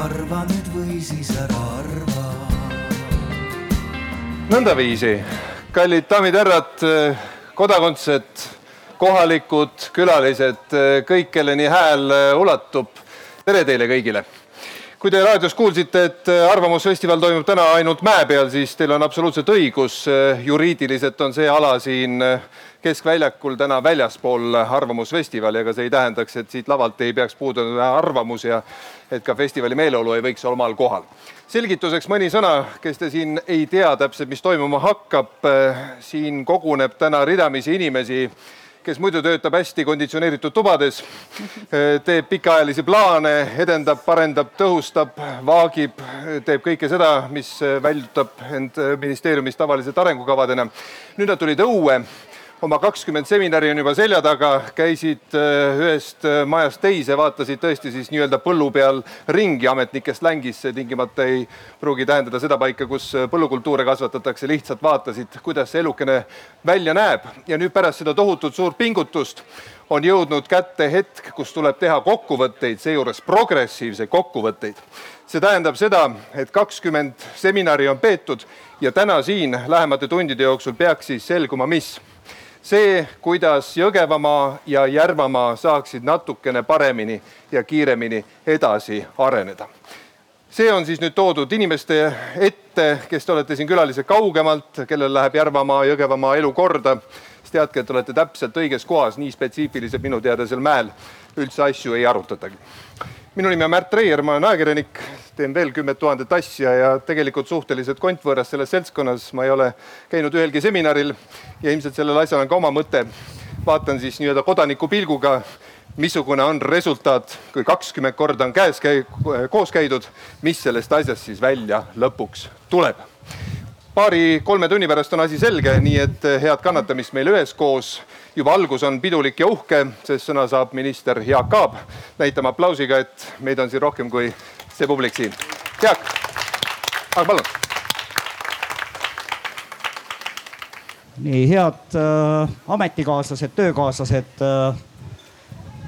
arva nüüd või siis ära arva. nõndaviisi, kallid daamid-härrad, kodakondsed, kohalikud, külalised, kõik, kelleni hääl ulatub. tere teile kõigile kui te raadios kuulsite, et Arvamusfestival toimub täna ainult mäe peal, siis teil on absoluutselt õigus. juriidiliselt on see ala siin keskväljakul täna väljaspool Arvamusfestivali, aga see ei tähendaks, et siit lavalt ei peaks puuduma arvamus ja et ka festivali meeleolu ei võiks omal kohal. selgituseks mõni sõna, kes te siin ei tea täpselt, mis toimuma hakkab. siin koguneb täna ridamisi inimesi kes muidu töötab hästi konditsioneeritud tubades, teeb pikaajalisi plaane, edendab, parendab, tõhustab, vaagib, teeb kõike seda, mis väljutab end ministeeriumis tavaliselt arengukavadena. nüüd nad tulid õue oma kakskümmend seminari on juba selja taga, käisid äh, ühest äh, majast teise, vaatasid tõesti siis nii-öelda põllu peal ringi ametnike slängis, see tingimata ei pruugi tähendada seda paika, kus äh, põllukultuure kasvatatakse, lihtsalt vaatasid, kuidas see elukene välja näeb ja nüüd pärast seda tohutut suurt pingutust on jõudnud kätte hetk, kus tuleb teha kokkuvõtteid, seejuures progressiivseid kokkuvõtteid. see tähendab seda, et kakskümmend seminari on peetud ja täna siin lähemate tundide jooksul peaks siis selguma, mis see, kuidas Jõgevamaa ja Järvamaa saaksid natukene paremini ja kiiremini edasi areneda. see on siis nüüd toodud inimeste ette, kes te olete siin külalised kaugemalt, kellel läheb Järvamaa, Jõgevamaa elu korda, siis teadke, et olete täpselt õiges kohas, nii spetsiifiliselt minu teada seal mäel üldse asju ei arutatagi. Minu nimi on Märt Reier, ma olen ajakirjanik, teen veel kümmet tuhandet asja ja tegelikult suhteliselt kontvõõras selles seltskonnas, ma ei ole käinud ühelgi seminaril ja ilmselt sellel asjal on ka oma mõte. vaatan siis nii-öelda kodaniku pilguga, missugune on resultaat, kui kakskümmend korda on käes käi-, koos käidud, mis sellest asjast siis välja lõpuks tuleb paari-kolme tunni pärast on asi selge, nii et head kannatamist meile üheskoos juba algus on pidulik ja uhke, sest sõna saab minister Jaak Aab. näitame aplausiga, et meid on siin rohkem kui see publik siin. Jaak, aga palun. nii head äh, ametikaaslased, töökaaslased äh,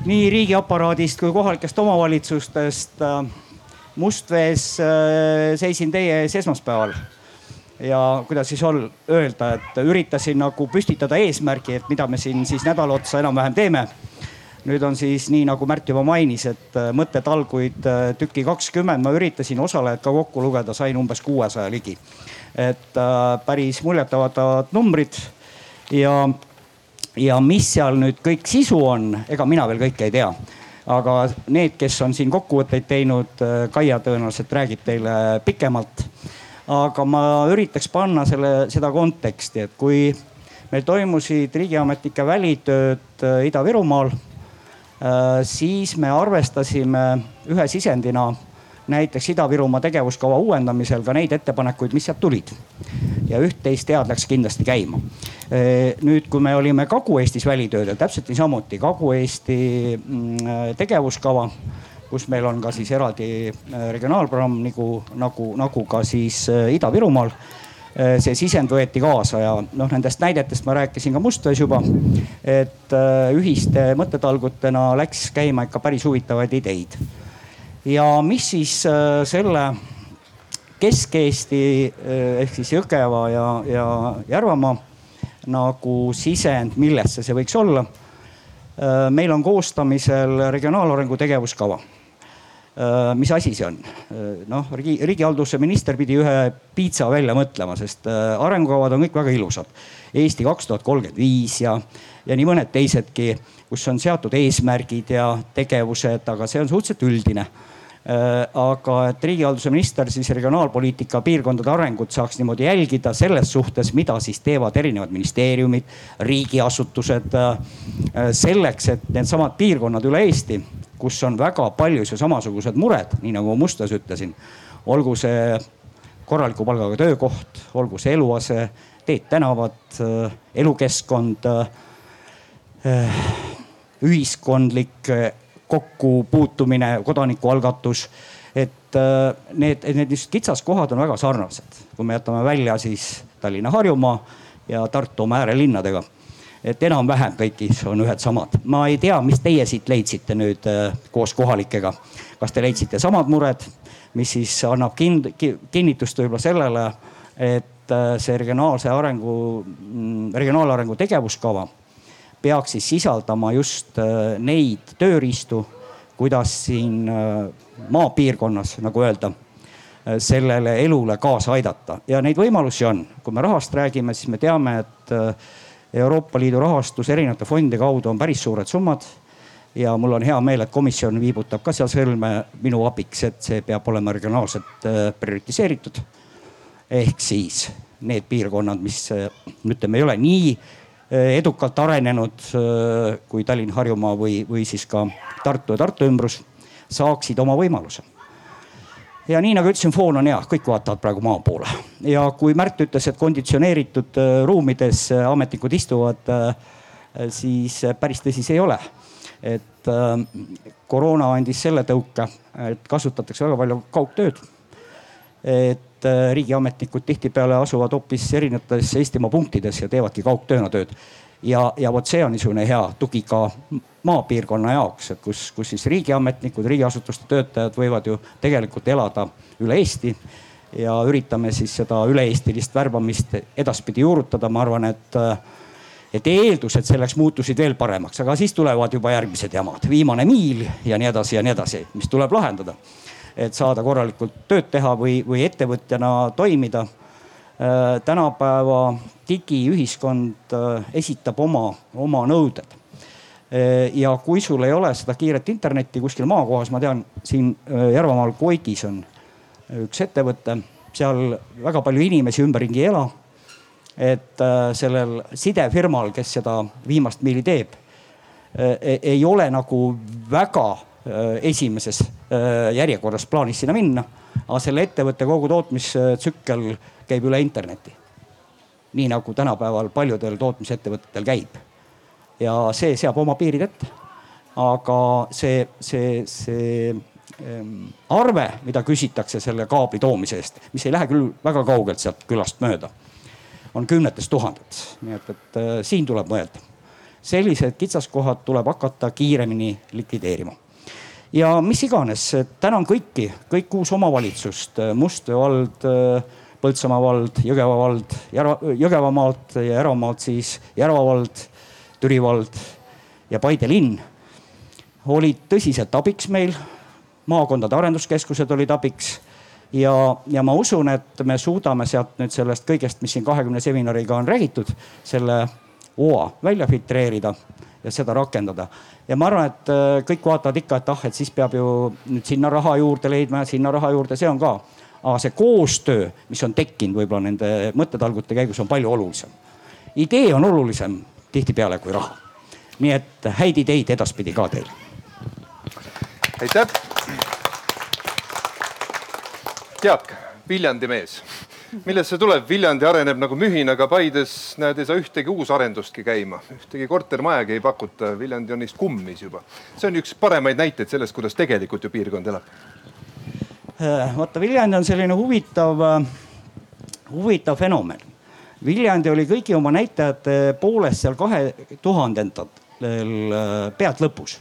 nii riigiaparaadist kui kohalikest omavalitsustest äh,. Mustvees äh, seisin teie ees esmaspäeval ja kuidas siis ol-, öelda, et üritasin nagu püstitada eesmärgi, et mida me siin siis nädala otsa enam-vähem teeme. Nüüd on siis nii nagu Märt juba mainis, et äh, mõttetalguid äh, tüki kakskümmend, ma üritasin osalejad ka kokku lugeda, sain umbes kuuesaja ligi. et äh, päris muljetavaldavad numbrid. Ja, ja mis seal nüüd kõik sisu on, ega mina veel kõike ei tea. Aga need, kes on siin kokkuvõtteid teinud, Kaia tõenäoliselt räägib teile pikemalt. Aga ma üritaks panna selle, seda konteksti, et kui meil toimusid riigiametnike välitööd Ida-Virumaal, siis me arvestasime ühe sisendina näiteks Ida-Virumaa tegevuskava uuendamisel ka neid ettepanekuid, mis sealt tulid. ja üht-teist head läks kindlasti käima. Äh, nüüd, kui me olime Kagu-Eestis välitöödel, täpselt niisamuti Kagu-Eesti mm, tegevuskava kus meil on ka siis eraldi äh, regionaalprogramm nagu, nagu, nagu ka siis äh, Ida-Virumaal äh, see sisend võeti kaasa ja noh, nendest näidetest ma rääkisin ka Mustvees juba. et ühiste mõttetalgutena läks käima ikka päris huvitavaid ideid. ja mis siis selle Kesk-Eesti ehk siis Jõgeva ja, ja Järvamaa nagu sisend, millesse see võiks olla. meil on koostamisel regionaalarengu tegevuskava Äh, mis asi see on? Äh, noh, riigi, riigihalduse minister pidi ühe piitsa välja mõtlema, sest äh, arengukavad on kõik väga ilusad. Eesti kaks tuhat kolmkümmend viis ja, ja nii mõned teisedki, kus on seatud eesmärgid ja tegevused, aga see on suhteliselt üldine aga et riigihalduse minister siis regionaalpoliitika piirkondade arengut saaks niimoodi jälgida selles suhtes, mida siis teevad erinevad ministeeriumid, riigiasutused. selleks, et needsamad piirkonnad üle Eesti kus on väga palju ju samasugused mured, nii nagu Mustas ütlesin. olgu see korraliku palgaga töökoht, olgu see eluase, teed-tänavad, elukeskkond, ühiskondlik kokkupuutumine, kodanikualgatus. et need, need niisugused kitsaskohad on väga sarnased, kui me jätame välja siis Tallinna-Harjumaa ja Tartu oma äärelinnadega et enam-vähem kõigis on ühed samad. ma ei tea, mis teie siit leidsite nüüd äh, koos kohalikega. kas te leidsite samad mured, mis siis annab kind, kinnitust võib-olla sellele, et äh, see regionaalse arengu, mm, regionaalarengu tegevuskava peaks siis sisaldama just äh, neid tööriistu, kuidas siin maapiirkonnas, nagu öelda sellele elule kaasa aidata ja neid võimalusi on. kui me rahast räägime, siis me teame, et Euroopa Liidu rahastus erinevate fondide kaudu on päris suured summad. ja mul on hea meel, et komisjon viibutab ka seal sõlme minu abiks, et see peab olema regionaalselt äh, prioritiseeritud. ehk siis need piirkonnad, mis äh, ütleme, ei ole nii äh, edukalt arenenud kui Tallinn, Harjumaa või, või siis ka Tartu ja Tartu ümbrus, saaksid oma võimaluse ja nii nagu ütlesin, foon on hea, kõik vaatavad praegu maa poole ja kui Märt ütles, et konditsioneeritud äh, ruumides äh, ametnikud istuvad, äh, siis päris tõsi see ei ole. et koroona andis selle tõuke, et kasutatakse väga palju kaugtööd. et riigiametnikud tihtipeale asuvad hoopis erinevates Eestimaa punktides ja teevadki kaugtööna tööd ja, ja vot see on niisugune hea tugi ka maapiirkonna jaoks, et kus, kus siis riigiametnikud, riigiasutuste töötajad võivad ju tegelikult elada üle Eesti. ja üritame siis seda üle-eestilist värbamist edaspidi juurutada, ma arvan, et et eeldused selleks muutusid veel paremaks, aga siis tulevad juba järgmised jamad, viimane miil ja nii edasi ja nii edasi, mis tuleb lahendada. et saada korralikult tööd teha või, või ettevõtjana toimida Äh, tänapäeva digiühiskond äh, esitab oma, oma nõuded. Äh, ja kui sul ei ole seda kiiret internetti kuskil maakohas, ma tean, siin Järvamaal Koidis on üks ettevõte, seal väga palju inimesi ümberringi ei ela. et sellel sidefirmal, kes seda viimast miili teeb, e-, ei ole nagu väga esimeses järjekorras plaanis sinna minna. aga selle ettevõtte kogu tootmistsükkel käib üle interneti. nii nagu tänapäeval paljudel tootmisettevõtetel käib. Ja see seab oma piirid ette. aga see, see, see ähm, arve, mida küsitakse selle kaabli toomise eest, mis ei lähe küll väga kaugelt sealt külast mööda, on kümnetes tuhandetes, nii et, et äh, siin tuleb mõelda. sellised kitsaskohad tuleb hakata kiiremini likvideerima ja mis iganes, tänan kõiki, kõik kuus omavalitsust, Mustjõe vald äh,, Põltsamaa vald, Jõgeva vald, Jõgevamaalt ja Järvamaalt siis Järva vald, Türi vald ja Paide linn olid tõsiselt abiks meil. maakondade arenduskeskused olid abiks ja, ja ma usun, et me suudame sealt nüüd sellest kõigest, mis siin kahekümne seminariga on räägitud, selle oa välja filtreerida ja seda rakendada. ja ma arvan, et äh, kõik vaatavad ikka, et ah, et siis peab ju nüüd sinna raha juurde leidma ja sinna raha juurde, see on ka aga see koostöö, mis on tekkinud võib-olla nende mõttetalgute käigus, on palju olulisem. idee on olulisem tihtipeale kui raha. nii et häid ideid edaspidi ka teile. aitäh. Jaak, Viljandi mees, millest see tuleb? Viljandi areneb nagu mühin, aga Paides näed, ei saa ühtegi uusarendustki käima, ühtegi kortermajagi ei pakuta. Viljandi on neist kummis juba. see on üks paremaid näiteid sellest, kuidas tegelikult ju piirkond elab Äh, vaata Viljandi on selline huvitav, äh, huvitav fenomen. Viljandi oli kõigi oma näitajate poolest seal kahe tuhandendatel äh, pealt lõpus.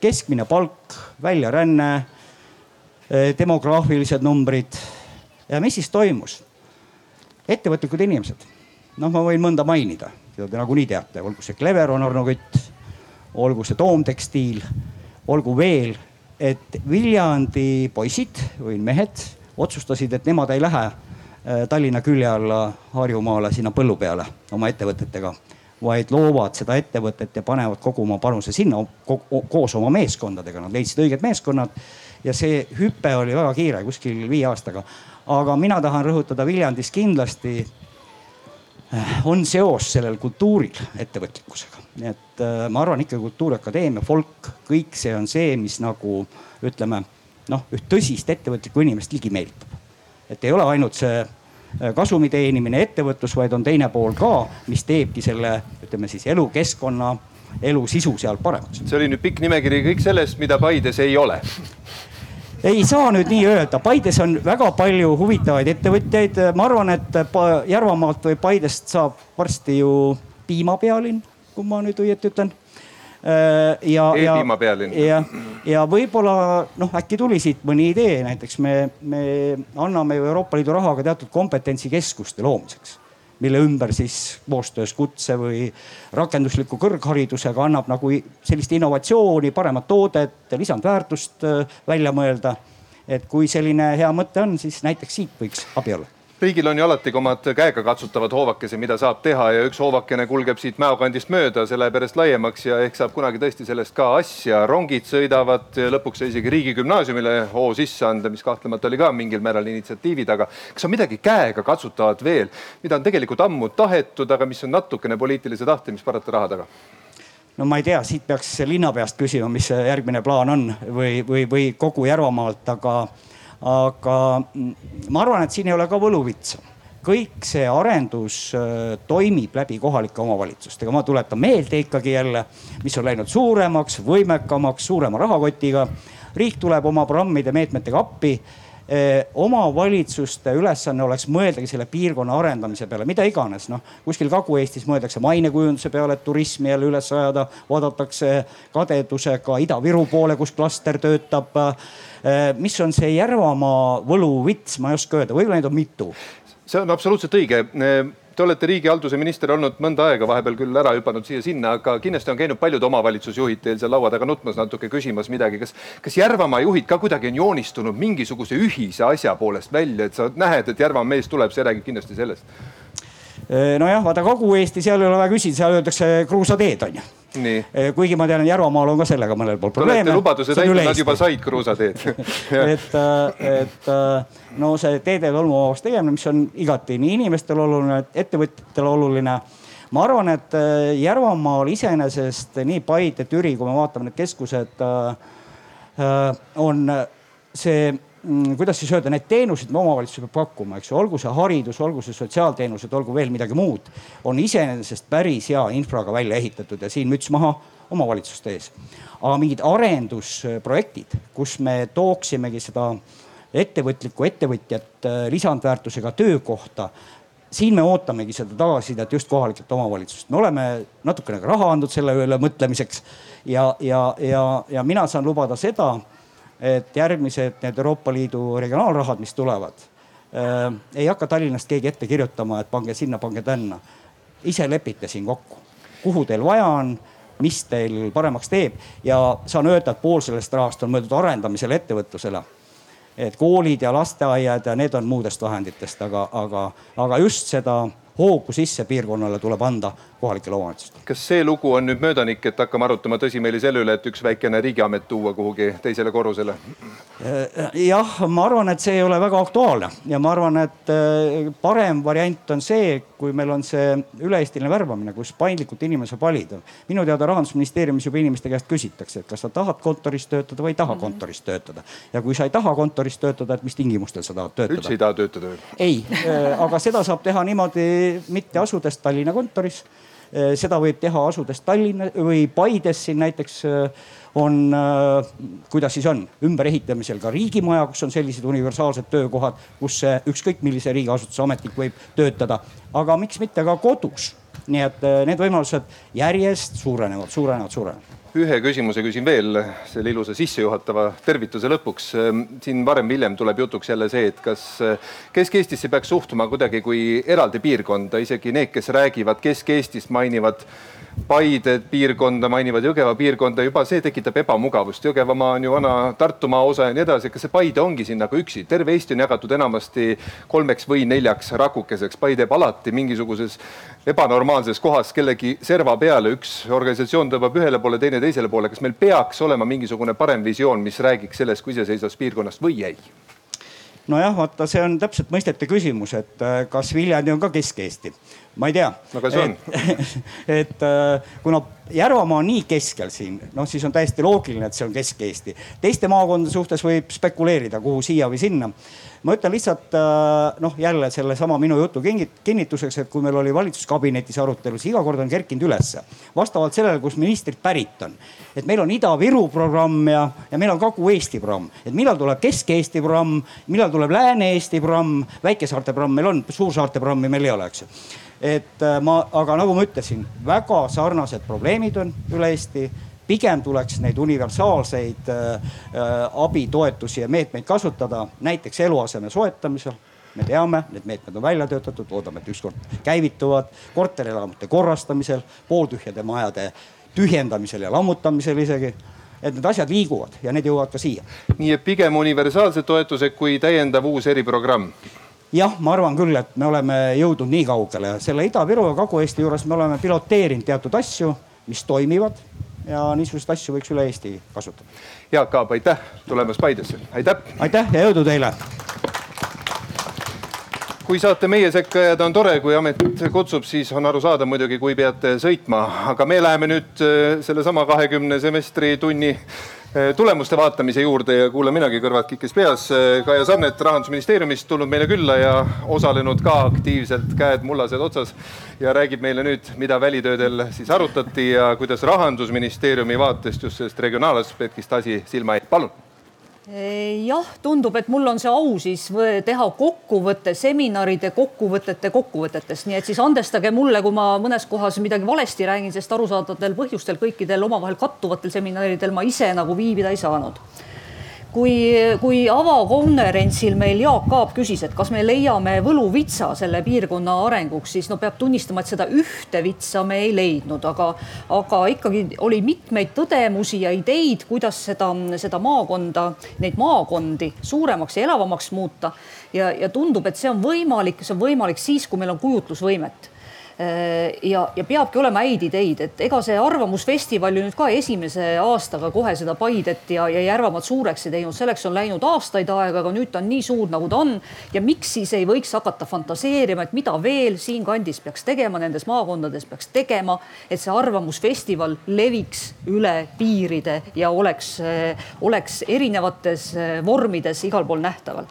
keskmine palk, väljaränne, demograafilised numbrid. ja mis siis toimus? ettevõtlikud inimesed, noh, ma võin mõnda mainida, keda te nagunii teate, olgu see Cleveron, Arno Kütt, olgu see Toom Tekstiil, olgu veel et Viljandi poisid või mehed otsustasid, et nemad ei lähe äh, Tallinna külje alla Harjumaale sinna põllu peale oma ettevõtetega, vaid loovad seda ettevõtet ja panevad kogu oma panuse sinna koos oma meeskondadega, nad leidsid õiged meeskonnad. ja see hüpe oli väga kiire, kuskil viie aastaga. aga mina tahan rõhutada Viljandis kindlasti äh, on seos sellel kultuuril ettevõtlikkusega nii et äh, ma arvan ikka Kultuuriakadeemia, folk, kõik see on see, mis nagu ütleme noh, üht tõsist ettevõtlikku inimest ligi meelitab. et ei ole ainult see äh, kasumi teenimine, ettevõtlus, vaid on teine pool ka, mis teebki selle, ütleme siis elukeskkonna, elu sisu seal paremaks. see oli nüüd pikk nimekiri kõik sellest, mida Paides ei ole. Ei saa nüüd nii öelda, Paides on väga palju huvitavaid ettevõtjaid, ma arvan, et Järvamaalt või Paidest saab varsti ju piimapealinn kui ma nüüd õieti ütlen. Äh, ja, ja, pealinn. ja, ja võib-olla noh, äkki tuli siit mõni idee, näiteks me, me anname ju Euroopa Liidu raha ka teatud kompetentsikeskuste loomiseks mille ümber siis koostöös kutse või rakendusliku kõrgharidusega annab nagu sellist innovatsiooni, paremat toodet, lisandväärtust äh, välja mõelda. et kui selline hea mõte on, siis näiteks siit võiks abi olla riigil on ju alati ka omad käegakatsutavad hoovakesed, mida saab teha ja üks hoovakene kulgeb siit mäokandist mööda, see läheb järjest laiemaks ja ehk saab kunagi tõesti sellest ka asja. rongid sõidavad, lõpuks sai isegi riigigümnaasiumile hoo sisse anda, mis kahtlemata oli ka mingil määral initsiatiivi taga. kas on midagi käegakatsutavat veel, mida on tegelikult ammu tahetud, aga mis on natukene poliitilise tahte, mis parata raha taga? no ma ei tea, siit peaks linnapeast küsima, mis see järgmine plaan on või, või, või kogu Järvamaalt, aga aga mm, ma arvan, et siin ei ole ka võluvitsa. Kõik see arendus äh, toimib läbi kohalike omavalitsustega, ma tuletan meelde ikkagi jälle, mis on läinud suuremaks, võimekamaks, suurema rahakotiga. riik tuleb oma programmide, meetmetega appi omavalitsuste ülesanne oleks mõeldagi selle piirkonna arendamise peale, mida iganes, noh kuskil Kagu-Eestis mõeldakse mainekujunduse peale, et turismi jälle üles ajada, vaadatakse kadedusega Ida-Viru poole, kus klaster töötab. Eh, mis on see Järvamaa võluvits, ma ei oska öelda, võib-olla neid on mitu. see on absoluutselt õige Te olete riigihalduse minister olnud mõnda aega, vahepeal küll ära hüpanud siia-sinna, aga kindlasti on käinud paljud omavalitsusjuhid teil seal laua taga nutmas natuke, küsimas midagi. kas, kas Järvamaa juhid ka kuidagi on joonistunud mingisuguse ühise asja poolest välja, et sa näed, et Järvamaa mees tuleb, see räägib kindlasti sellest? Nojah, vaata Kagu-Eesti, seal ei ole vaja küsida, seal öeldakse kruusateed on ju kuigi ma tean, Järvamaal on ka sellega mõnel pool probleeme. Te olete lubaduse täitnud, nad juba said kruusateed et, et no see teede tolmuvabaks tegemine, mis on igati nii inimestele oluline, ettevõtjatele oluline. ma arvan, et Järvamaal iseenesest nii Paide, Türi, kui me vaatame need keskused, on see kuidas siis öelda, need teenused, mida omavalitsus peab pakkuma, eks ju, olgu see haridus, olgu see sotsiaalteenused, olgu veel midagi muud, on iseenesest päris hea infraga välja ehitatud ja siin müts maha omavalitsuste ees. aga mingid arendusprojektid, kus me tooksimegi seda ettevõtlikku ettevõtjat äh, lisandväärtusega töökohta siin me ootamegi seda tagasisidet just kohalikelt omavalitsust, me oleme natukene ka raha andnud selle üle mõtlemiseks ja, ja, ja, ja mina saan lubada seda et järgmised need Euroopa Liidu regionaalrahad, mis tulevad äh,, ei hakka Tallinnast keegi ette kirjutama, et pange sinna, pange tänna. ise lepite siin kokku, kuhu teil vaja on, mis teil paremaks teeb ja saan öelda, et pool sellest rahast on mõeldud arendamisele, ettevõtlusele et koolid ja lasteaiad ja need on muudest vahenditest, aga, aga, aga just seda hoogu sisse piirkonnale tuleb anda kohalikele omavalitsustele. kas see lugu on nüüd möödanik, et hakkame arutama tõsimeeli selle üle, et üks väikene riigiamet tuua kuhugi teisele korrusele? jah, ma arvan, et see ei ole väga aktuaalne ja ma arvan, et äh, parem variant on see, kui meil on see üle-eestiline värbamine, kus paindlikult inimene saab valida. minu teada rahandusministeeriumis juba inimeste käest küsitakse, et kas sa tahad kontoris töötada või ei taha mhm. kontoris töötada. ja kui sa ei taha kontoris töötada, et mis tingimustel sa tahad töötada? üldse ei taha töötada ei, äh, aga seda saab teha niimoodi mitte asudes Tallinna kontoris seda võib teha asudes Tallinna või Paides siin näiteks eh, on, eh, kuidas siis on, ümberehitamisel ka riigimaja, kus on sellised universaalsed töökohad, kus ükskõik millise riigiasutuse ametnik võib töötada, aga miks mitte ka kodus. nii et need võimalused järjest suurenevad, suurenevad, suurenevad ühe küsimuse küsin veel selle ilusa sissejuhatava tervituse lõpuks. siin varem-hiljem tuleb jutuks jälle see, et kas Kesk-Eestisse peaks suhtuma kuidagi kui eraldi piirkonda, isegi need, kes räägivad Kesk-Eestist, mainivad Paide piirkonda, mainivad Jõgeva piirkonda, juba see tekitab ebamugavust. Jõgevamaa on ju vana Tartumaa osa ja nii edasi. kas see Paide ongi siin nagu üksi? terve Eesti on jagatud enamasti kolmeks või neljaks rakukeseks. Paide jääb alati mingisuguses ebanormaalses kohas kellegi serva peale, üks organisatsioon tõmbab ühele poole, teine teisele poole. kas meil peaks olema mingisugune parem visioon, mis räägiks sellest kui iseseisvast piirkonnast või ei? nojah, vaata, see on täpselt mõistete küsimus, et äh, kas Viljandi on ka Kesk-Eesti ma ei tea. aga see on. et, et äh, kuna Järvamaa on nii keskel siin, noh siis on täiesti loogiline, et see on Kesk-Eesti. teiste maakondade suhtes võib spekuleerida, kuhu siia või sinna. ma ütlen lihtsalt äh, noh, jälle sellesama minu jutu kinnituseks, et kui meil oli valitsuskabinetis arutelu, siis iga kord on kerkinud ülesse. vastavalt sellele, kus ministrid pärit on. et meil on Ida-Viru programm ja, ja meil on Kagu-Eesti programm. et millal tuleb Kesk-Eesti programm, millal tuleb Lääne-Eesti programm, väikesaarte programm meil on, suursaarte programmi meil ei ole, eks ju et äh, ma, aga nagu ma ütlesin, väga sarnased probleemid on üle Eesti pigem tuleks neid universaalseid äh, abitoetusi ja meetmeid kasutada näiteks eluaseme soetamisel me teame, need meetmed on välja töötatud, loodame, et ükskord käivituvad korterelamute korrastamisel, pooltühjade majade tühjendamisel ja lammutamisel isegi et need asjad liiguvad ja need jõuavad ka siia. nii et pigem universaalsed toetused kui täiendav uus eriprogramm? Jah, ma arvan küll, et me oleme jõudnud nii kaugele, selle Ida-Viru ja Kagu-Eesti juures me oleme piloteerinud teatud asju, mis toimivad ja niisuguseid asju võiks üle Eesti kasutada. Jaak Aab, aitäh tulemast Paidesse, aitäh! aitäh ja jõudu teile! Kui saate meie sekka jääda, on tore, kui amet kutsub, siis on arusaadav muidugi, kui peate sõitma, aga me läheme nüüd äh, sellesama kahekümne semestri tunni äh, tulemuste vaatamise juurde ja kuulan minagi kõrvad kikkes peas. Äh, Kaia Sannet Rahandusministeeriumist tulnud meile külla ja osalenud ka aktiivselt, käed mullased otsas ja räägib meile nüüd, mida välitöödel siis arutati ja kuidas Rahandusministeeriumi vaatest just sellest regionaalaspektist asi silma jäi. palun jah, tundub, et mul on see au siis teha kokkuvõte seminaride kokkuvõtete kokkuvõtetest, nii et siis andestage mulle, kui ma mõnes kohas midagi valesti räägin, sest arusaadavatel põhjustel kõikidel omavahel kattuvatel seminaridel ma ise nagu viibida ei saanud kui, kui avakonverentsil meil Jaak Aab küsis, et kas me leiame võluvitsa selle piirkonna arenguks, siis no peab tunnistama, et seda ühte vitsa me ei leidnud, aga, aga ikkagi oli mitmeid tõdemusi ja ideid, kuidas seda, seda maakonda, neid maakondi suuremaks ja elavamaks muuta. ja, ja tundub, et see on võimalik, see on võimalik siis, kui meil on kujutlusvõimet ja, ja peabki olema häid ideid, et ega see Arvamusfestival ju nüüd ka esimese aastaga kohe seda Paidet ja, ja Järvamaad suureks ei teinud, selleks on läinud aastaid aega, aga nüüd ta on nii suur, nagu ta on. ja miks siis ei võiks hakata fantaseerima, et mida veel siinkandis peaks tegema, nendes maakondades peaks tegema, et see Arvamusfestival leviks üle piiride ja oleks, oleks erinevates vormides igal pool nähtaval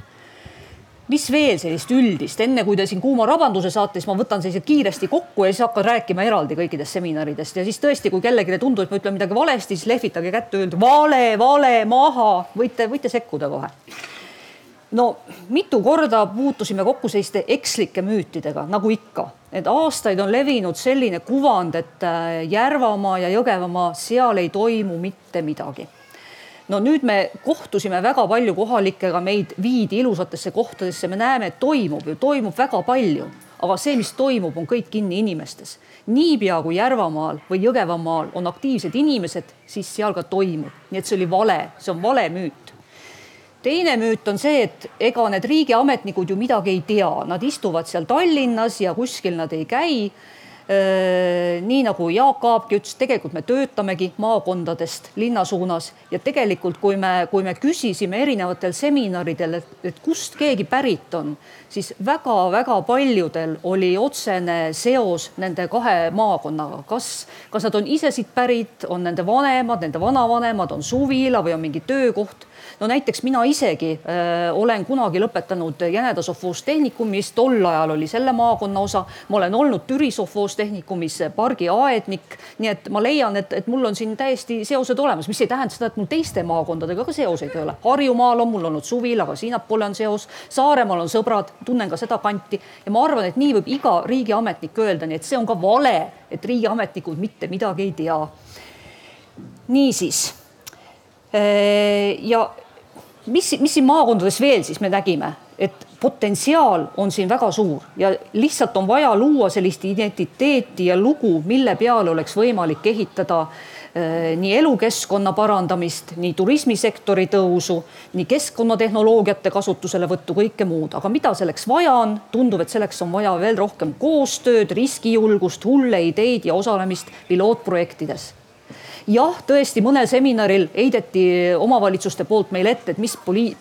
mis veel sellist üldist, enne kui te siin kuuma rabanduse saate, siis ma võtan sellised kiiresti kokku ja siis hakkan rääkima eraldi kõikidest seminaridest. Ja siis tõesti, kui kellelegi tundub, et ma ütlen midagi valesti, siis lehvitage kätt, öelge vale, vale, maha, võite, võite sekkuda kohe. no mitu korda puutusime kokku selliste ekslike müütidega, nagu ikka, et aastaid on levinud selline kuvand, et äh, Järvamaa ja Jõgevamaa, seal ei toimu mitte midagi no nüüd me kohtusime väga palju kohalikega, meid viidi ilusatesse kohtadesse, me näeme, et toimub ju, toimub väga palju, aga see, mis toimub, on kõik kinni inimestes. niipea kui Järvamaal või Jõgevamaal on aktiivsed inimesed, siis seal ka toimub, nii et see oli vale, see on vale müüt. Teine müüt on see, et ega need riigiametnikud ju midagi ei tea, nad istuvad seal Tallinnas ja kuskil nad ei käi nii nagu Jaak Aabki ütles, tegelikult me töötamegi maakondadest linna suunas ja tegelikult, kui me, kui me küsisime erinevatel seminaridel, et, et kust keegi pärit on, siis väga-väga paljudel oli otsene seos nende kahe maakonnaga, kas, kas nad on ise siit pärit, on nende vanemad, nende vanavanemad, on suvila või on mingi töökoht no näiteks mina isegi öö, olen kunagi lõpetanud Jäneda sovhoostehnikumi, mis tol ajal oli selle maakonna osa. ma olen olnud Türi sovhoostehnikumis pargiaednik, nii et ma leian, et, et mul on siin täiesti seosed olemas, mis ei tähenda seda, et mul teiste maakondadega ka seoseid ei ole. Harjumaal on mul olnud suvil, aga sinnapoole on seos. Saaremaal on sõbrad, tunnen ka seda kanti ja ma arvan, et nii võib iga riigiametnik öelda, nii et see on ka vale, et riigiametnikud mitte midagi ei tea. niisiis ja mis, mis siin maakondades veel siis me nägime, et potentsiaal on siin väga suur ja lihtsalt on vaja luua sellist identiteeti ja lugu, mille peale oleks võimalik ehitada äh, nii elukeskkonna parandamist, nii turismisektori tõusu, nii keskkonnatehnoloogiate kasutuselevõttu, kõike muud, aga mida selleks vaja on, tundub, et selleks on vaja veel rohkem koostööd, riskijulgust, hulle ideid ja osalemist pilootprojektides jah, tõesti mõnel seminaril heideti omavalitsuste poolt meile ette, et mis poli-,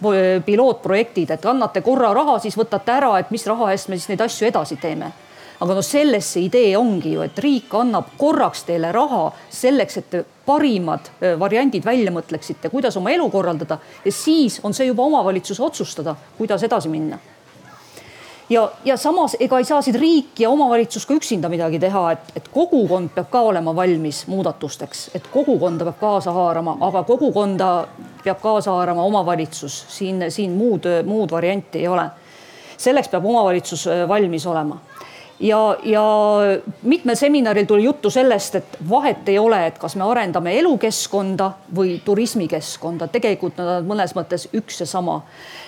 pilootprojektid, et annate korra raha, siis võtate ära, et mis raha eest me siis neid asju edasi teeme. Aga no selles see idee ongi ju, et riik annab korraks teile raha selleks, et te parimad äh, variandid välja mõtleksite, kuidas oma elu korraldada ja siis on see juba omavalitsuse otsustada, kuidas edasi minna ja, ja samas ega ei saa siin riik ja omavalitsus ka üksinda midagi teha, et, et kogukond peab ka olema valmis muudatusteks, et kogukonda peab kaasa haarama, aga kogukonda peab kaasa haarama omavalitsus, siin, siin muud, muud varianti ei ole. selleks peab omavalitsus äh, valmis olema ja, ja mitmel seminaril tuli juttu sellest, et vahet ei ole, et kas me arendame elukeskkonda või turismikeskkonda, tegelikult nad on mõnes mõttes üks ja sama.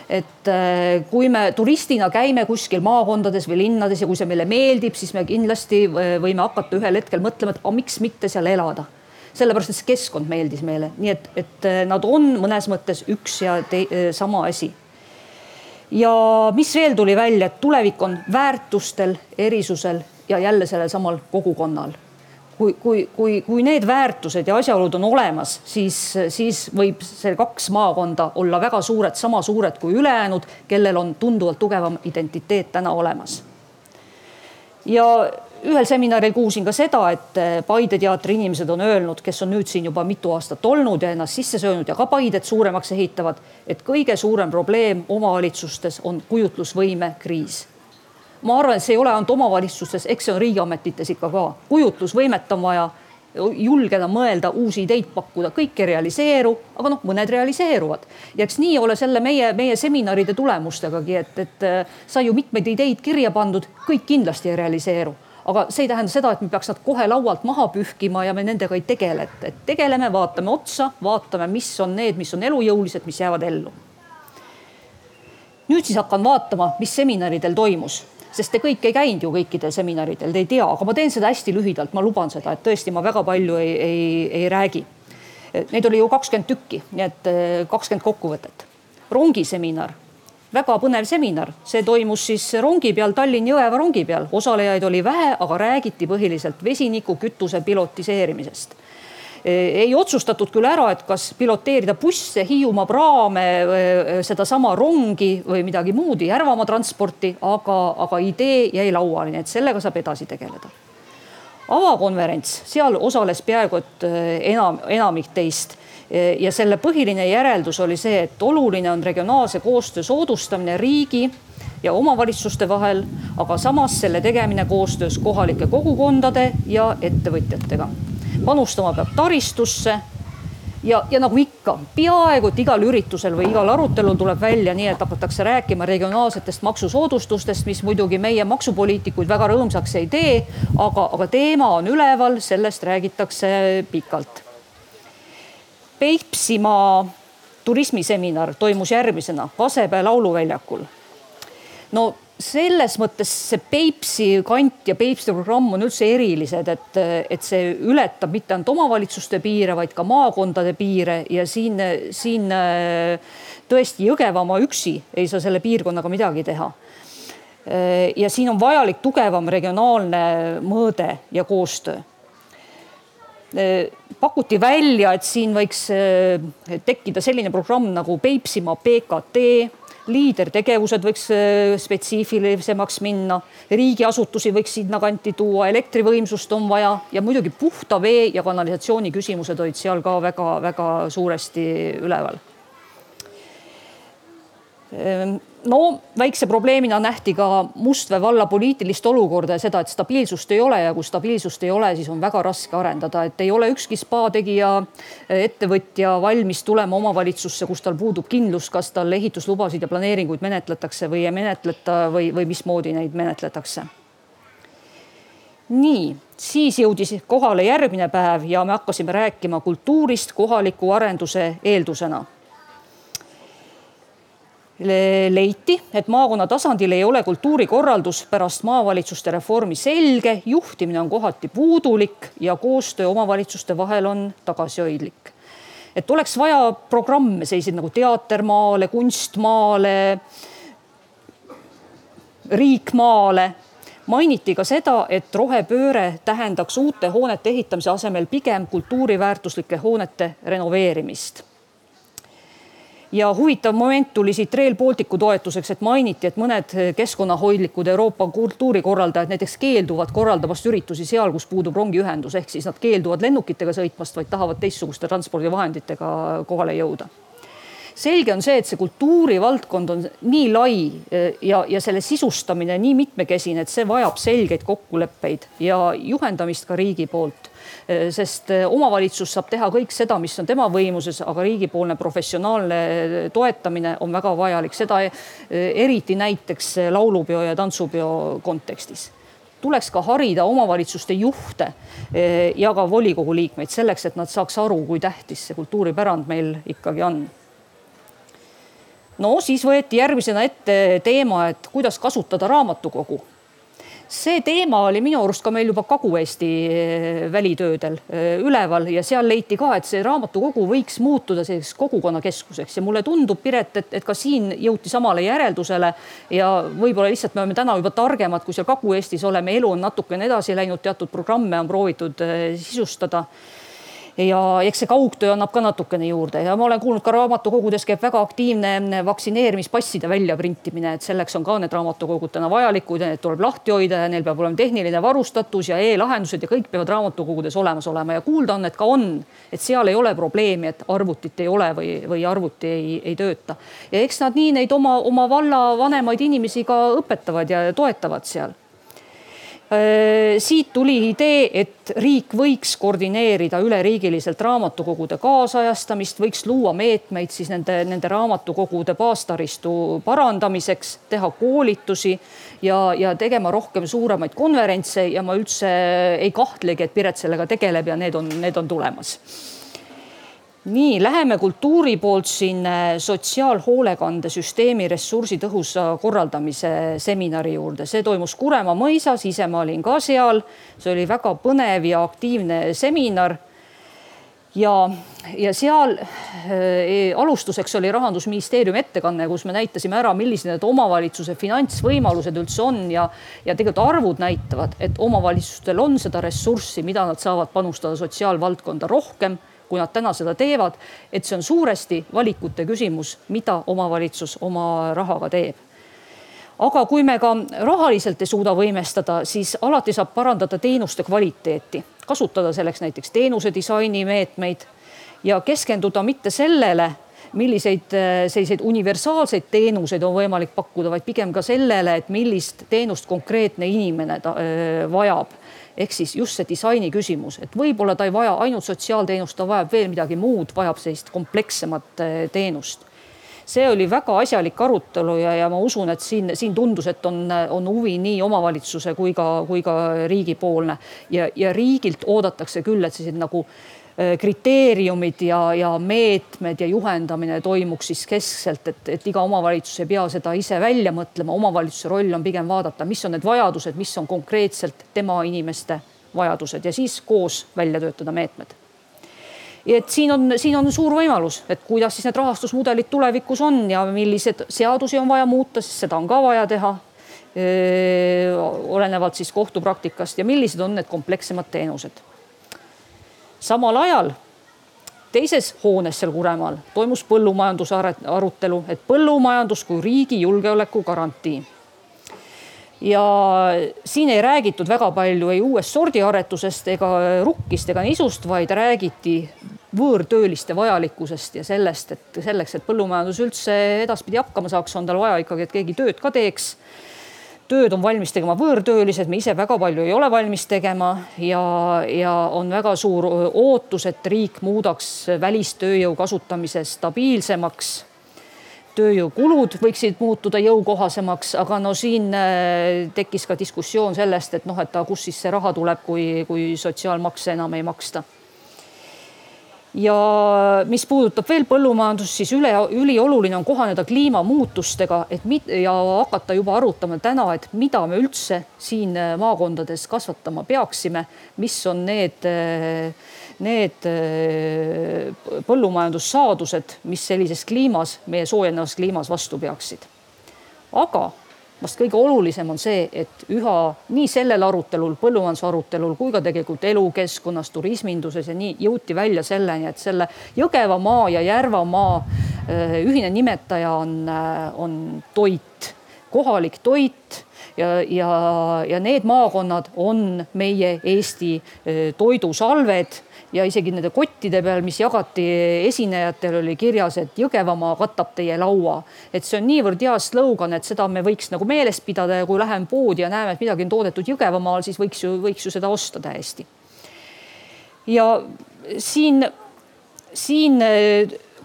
et äh, kui me turistina käime kuskil maakondades või linnades ja kui see meile meeldib, siis me kindlasti äh, võime hakata ühel hetkel mõtlema, et aga miks mitte seal elada? Sellepärast, et see keskkond meeldis meile, nii et, et äh, nad on mõnes mõttes üks ja te, sama asi ja mis veel tuli välja, et tulevik on väärtustel, erisusel ja jälle sellel samal kogukonnal. kui, kui, kui, kui need väärtused ja asjaolud on olemas, siis, siis võib see kaks maakonda olla väga suured, sama suured kui ülejäänud, kellel on tunduvalt tugevam identiteet täna olemas. ja ühel seminaril kuulsin ka seda, et eh, Paide teatri inimesed on öelnud, kes on nüüd siin juba mitu aastat olnud ja ennast sisse söönud ja ka Paidet suuremaks ehitavad, et kõige suurem probleem omavalitsustes on kujutlusvõime kriis. ma arvan, et see ei ole ainult omavalitsustes, eks see on riigiametites ikka ka, kujutlusvõimet on vaja julgeda mõelda, uusi ideid pakkuda, kõik ei realiseeru, aga noh, mõned realiseeruvad. ja eks nii ole selle meie, meie seminaride tulemustegagi, et, et eh, sai ju mitmeid ideid kirja pandud, kõik kindlasti ei realiseeru aga see ei tähenda seda, et me peaks nad kohe laualt maha pühkima ja me nendega ei tegele, et, et tegeleme, vaatame otsa, vaatame, mis on need, mis on elujõulised, mis jäävad ellu. nüüd siis hakkan vaatama, mis seminaridel toimus, sest te kõik ei käinud ju kõikidel seminaridel, te ei tea, aga ma teen seda hästi lühidalt, ma luban seda, et tõesti, ma väga palju ei, ei, ei räägi. Neid oli ju kakskümmend tükki, nii et eh, kakskümmend kokkuvõtet. rongiseminar väga põnev seminar, see toimus siis rongi peal, Tallinn-Jõeva rongi peal, osalejaid oli vähe, aga räägiti põhiliselt vesinikukütuse pilotiseerimisest. E, ei otsustatud küll ära, et kas piloteerida busse, Hiiumaa praame, e, sedasama rongi või midagi muud, Järvamaa transporti, aga, aga idee jäi lauale, nii et sellega saab edasi tegeleda. avakonverents, seal osales peaaegu et e, enam, enamik teist ja selle põhiline järeldus oli see, et oluline on regionaalse koostöö soodustamine riigi ja omavalitsuste vahel, aga samas selle tegemine koostöös kohalike kogukondade ja ettevõtjatega. panustama peab taristusse ja, ja nagu ikka, peaaegu et igal üritusel või igal arutelul tuleb välja nii, et hakatakse rääkima regionaalsetest maksusoodustustest, mis muidugi meie maksupoliitikuid väga rõõmsaks ei tee, aga, aga teema on üleval, sellest räägitakse pikalt Peipsimaa turismiseminar toimus järgmisena Kasepää lauluväljakul. no selles mõttes see Peipsi kant ja Peipsi programm on üldse erilised, et, et see ületab mitte ainult omavalitsuste piire, vaid ka maakondade piire ja siin, siin tõesti Jõgevamaa üksi ei saa selle piirkonnaga midagi teha. ja siin on vajalik tugevam regionaalne mõõde ja koostöö pakuti välja, et siin võiks eh, tekkida selline programm nagu Peipsimaa PKT, liidertegevused võiks eh, spetsiifilisemaks minna, riigiasutusi võiks sinnakanti tuua, elektrivõimsust on vaja. Ja muidugi puhta vee ja kanalisatsiooni küsimused olid seal ka väga-väga suuresti üleval no väikse probleemina nähti ka Mustvee valla poliitilist olukorda ja seda, et stabiilsust ei ole ja kui stabiilsust ei ole, siis on väga raske arendada, et ei ole ükski spa tegija, ettevõtja valmis tulema omavalitsusse, kus tal puudub kindlus, kas tal ehituslubasid ja planeeringuid menetletakse või ei menetleta või, või mismoodi neid menetletakse. nii, siis jõudis kohale järgmine päev ja me hakkasime rääkima kultuurist kohaliku arenduse eeldusena leiti, et maakonna tasandil ei ole kultuurikorraldus pärast maavalitsuste reformi selge, juhtimine on kohati puudulik ja koostöö omavalitsuste vahel on tagasihoidlik. et oleks vaja programme, selliseid nagu Teater maale, Kunst maale, Riik maale mainiti ka seda, et rohepööre tähendaks uute hoonete ehitamise asemel pigem kultuuriväärtuslike hoonete renoveerimist ja huvitav moment tuli siit Rail Balticu toetuseks, et mainiti, et mõned keskkonnahoidlikud Euroopa kultuurikorraldajad näiteks keelduvad korraldamast üritusi seal, kus puudub rongiühendus, ehk siis nad keelduvad lennukitega sõitmast, vaid tahavad teistsuguste transpordivahenditega kohale jõuda. Selge on see, et see kultuurivaldkond on nii lai eh, ja, ja selle sisustamine nii mitmekesine, et see vajab selgeid kokkuleppeid ja juhendamist ka riigi poolt sest äh, omavalitsus saab teha kõik seda, mis on tema võimuses, aga riigipoolne professionaalne toetamine on väga vajalik, seda äh, eriti näiteks laulupeo ja tantsupeo kontekstis. Tuleks ka harida omavalitsuste juhte ja ka volikogu liikmeid selleks, et nad saaks aru, kui tähtis see kultuuripärand meil ikkagi on. no siis võeti järgmisena ette teema, et kuidas kasutada raamatukogu see teema oli minu arust ka meil juba Kagu-Eesti eh, välitöödel eh, üleval ja seal leiti ka, et see raamatukogu võiks muutuda selliseks kogukonnakeskuseks. Ja mulle tundub, Piret, et, et ka siin jõuti samale järeldusele ja võib-olla lihtsalt me oleme täna juba targemad, kui seal Kagu-Eestis oleme, elu on natukene edasi läinud, teatud programme on proovitud eh, sisustada ja eks see kaugtöö annab ka natukene juurde. Ja ma olen kuulnud ka raamatukogudes käib väga aktiivne vaktsineerimispasside väljaprintimine, et selleks on ka need raamatukogud täna vajalikud ja need tuleb lahti hoida ja neil peab olema tehniline varustatus ja e-lahendused ja kõik peavad raamatukogudes olemas olema. Ja kuulda on, et ka on, et seal ei ole probleemi, et arvutit ei ole või, või arvuti ei, ei tööta. ja eks nad nii neid oma, oma valla vanemaid inimesi ka õpetavad ja toetavad seal siit tuli idee, et riik võiks koordineerida üleriigiliselt raamatukogude kaasajastamist, võiks luua meetmeid siis nende, nende raamatukogude baastaristu parandamiseks, teha koolitusi ja, ja tegema rohkem suuremaid konverentse ja ma üldse ei kahtlegi, et Piret sellega tegeleb ja need on, need on tulemas nii, läheme kultuuri poolt siin äh, sotsiaalhoolekandesüsteemi ressursitõhusa korraldamise seminari juurde, see toimus Kuremaa mõisas, ise ma olin ka seal, see oli väga põnev ja aktiivne seminar. ja, ja seal äh, alustuseks oli rahandusministeeriumi ettekanne, kus me näitasime ära, millised need omavalitsuse finantsvõimalused üldse on ja, ja tegelikult arvud näitavad, et omavalitsustel on seda ressurssi, mida nad saavad panustada sotsiaalvaldkonda rohkem kui nad täna seda teevad, et see on suuresti valikute küsimus, mida omavalitsus oma rahaga teeb. Aga kui me ka rahaliselt ei suuda võimestada, siis alati saab parandada teenuste kvaliteeti, kasutada selleks näiteks teenuse disaini meetmeid ja keskenduda mitte sellele, milliseid selliseid universaalseid teenuseid on võimalik pakkuda, vaid pigem ka sellele, et millist teenust konkreetne inimene ta, öö, vajab ehk siis just see disaini küsimus, et võib-olla ta ei vaja ainult sotsiaalteenust, ta vajab veel midagi muud, vajab sellist komplekssemat eh, teenust. See oli väga asjalik arutelu ja, ja ma usun, et siin, siin tundus, et on, on huvi nii omavalitsuse kui ka, kui ka riigipoolne. Ja, ja riigilt oodatakse küll, et sellised nagu Äh, kriteeriumid ja, ja meetmed ja juhendamine toimuks siis keskselt, et, et iga omavalitsus ei pea seda ise välja mõtlema, omavalitsuse roll on pigem vaadata, mis on need vajadused, mis on konkreetselt tema inimeste vajadused ja siis koos välja töötada meetmed et siin on, siin on suur võimalus, et kuidas siis need rahastusmudelid tulevikus on ja milliseid seadusi on vaja muuta, sest seda on ka vaja teha. olenevalt siis kohtupraktikast ja millised on need komplekssemad teenused samal ajal teises hoones seal Kuremaal toimus põllumajanduse arutelu, et põllumajandus kui riigi julgeoleku garantii. ja siin ei räägitud väga palju ei uuest sordiaretusest ega rukkist ega nisust, vaid räägiti võõrtööliste vajalikkusest ja sellest, et selleks, et põllumajandus üldse edaspidi hakkama saaks, on tal vaja ikkagi, et keegi tööd ka teeks tööd on valmis tegema võõrtöölised, me ise väga palju ei ole valmis tegema ja, ja on väga suur ootus, et riik muudaks välistööjõu kasutamise stabiilsemaks. tööjõukulud võiksid muutuda jõukohasemaks, aga no siin tekkis ka diskussioon sellest, et noh, et kust siis see raha tuleb, kui, kui sotsiaalmakse enam ei maksta ja mis puudutab veel põllumajandust, siis üle, ülioluline on kohaneda kliimamuutustega, et mit, ja hakata juba arutama täna, et mida me üldse siin äh, maakondades kasvatama peaksime, mis on need, äh, need äh, põllumajandussaadused, mis sellises kliimas, meie soojenevas kliimas vastu peaksid. aga vast kõige olulisem on see, et üha nii sellel arutelul, põllumajanduse arutelul kui ka tegelikult elukeskkonnas, turisminduses ja nii jõuti välja selleni, et selle Jõgevamaa ja Järvamaa äh, ühine nimetaja on, äh, on toit, kohalik toit ja, ja, ja need maakonnad on meie Eesti äh, toidusalved ja isegi nende kottide peal, mis jagati esinejatele, oli kirjas, et Jõgevamaa katab teie laua. et see on niivõrd hea slogan, et seda me võiks nagu meeles pidada ja kui läheme poodi ja näeme, et midagi on toodetud Jõgevamaal, siis võiks ju, võiks ju seda osta täiesti. ja siin, siin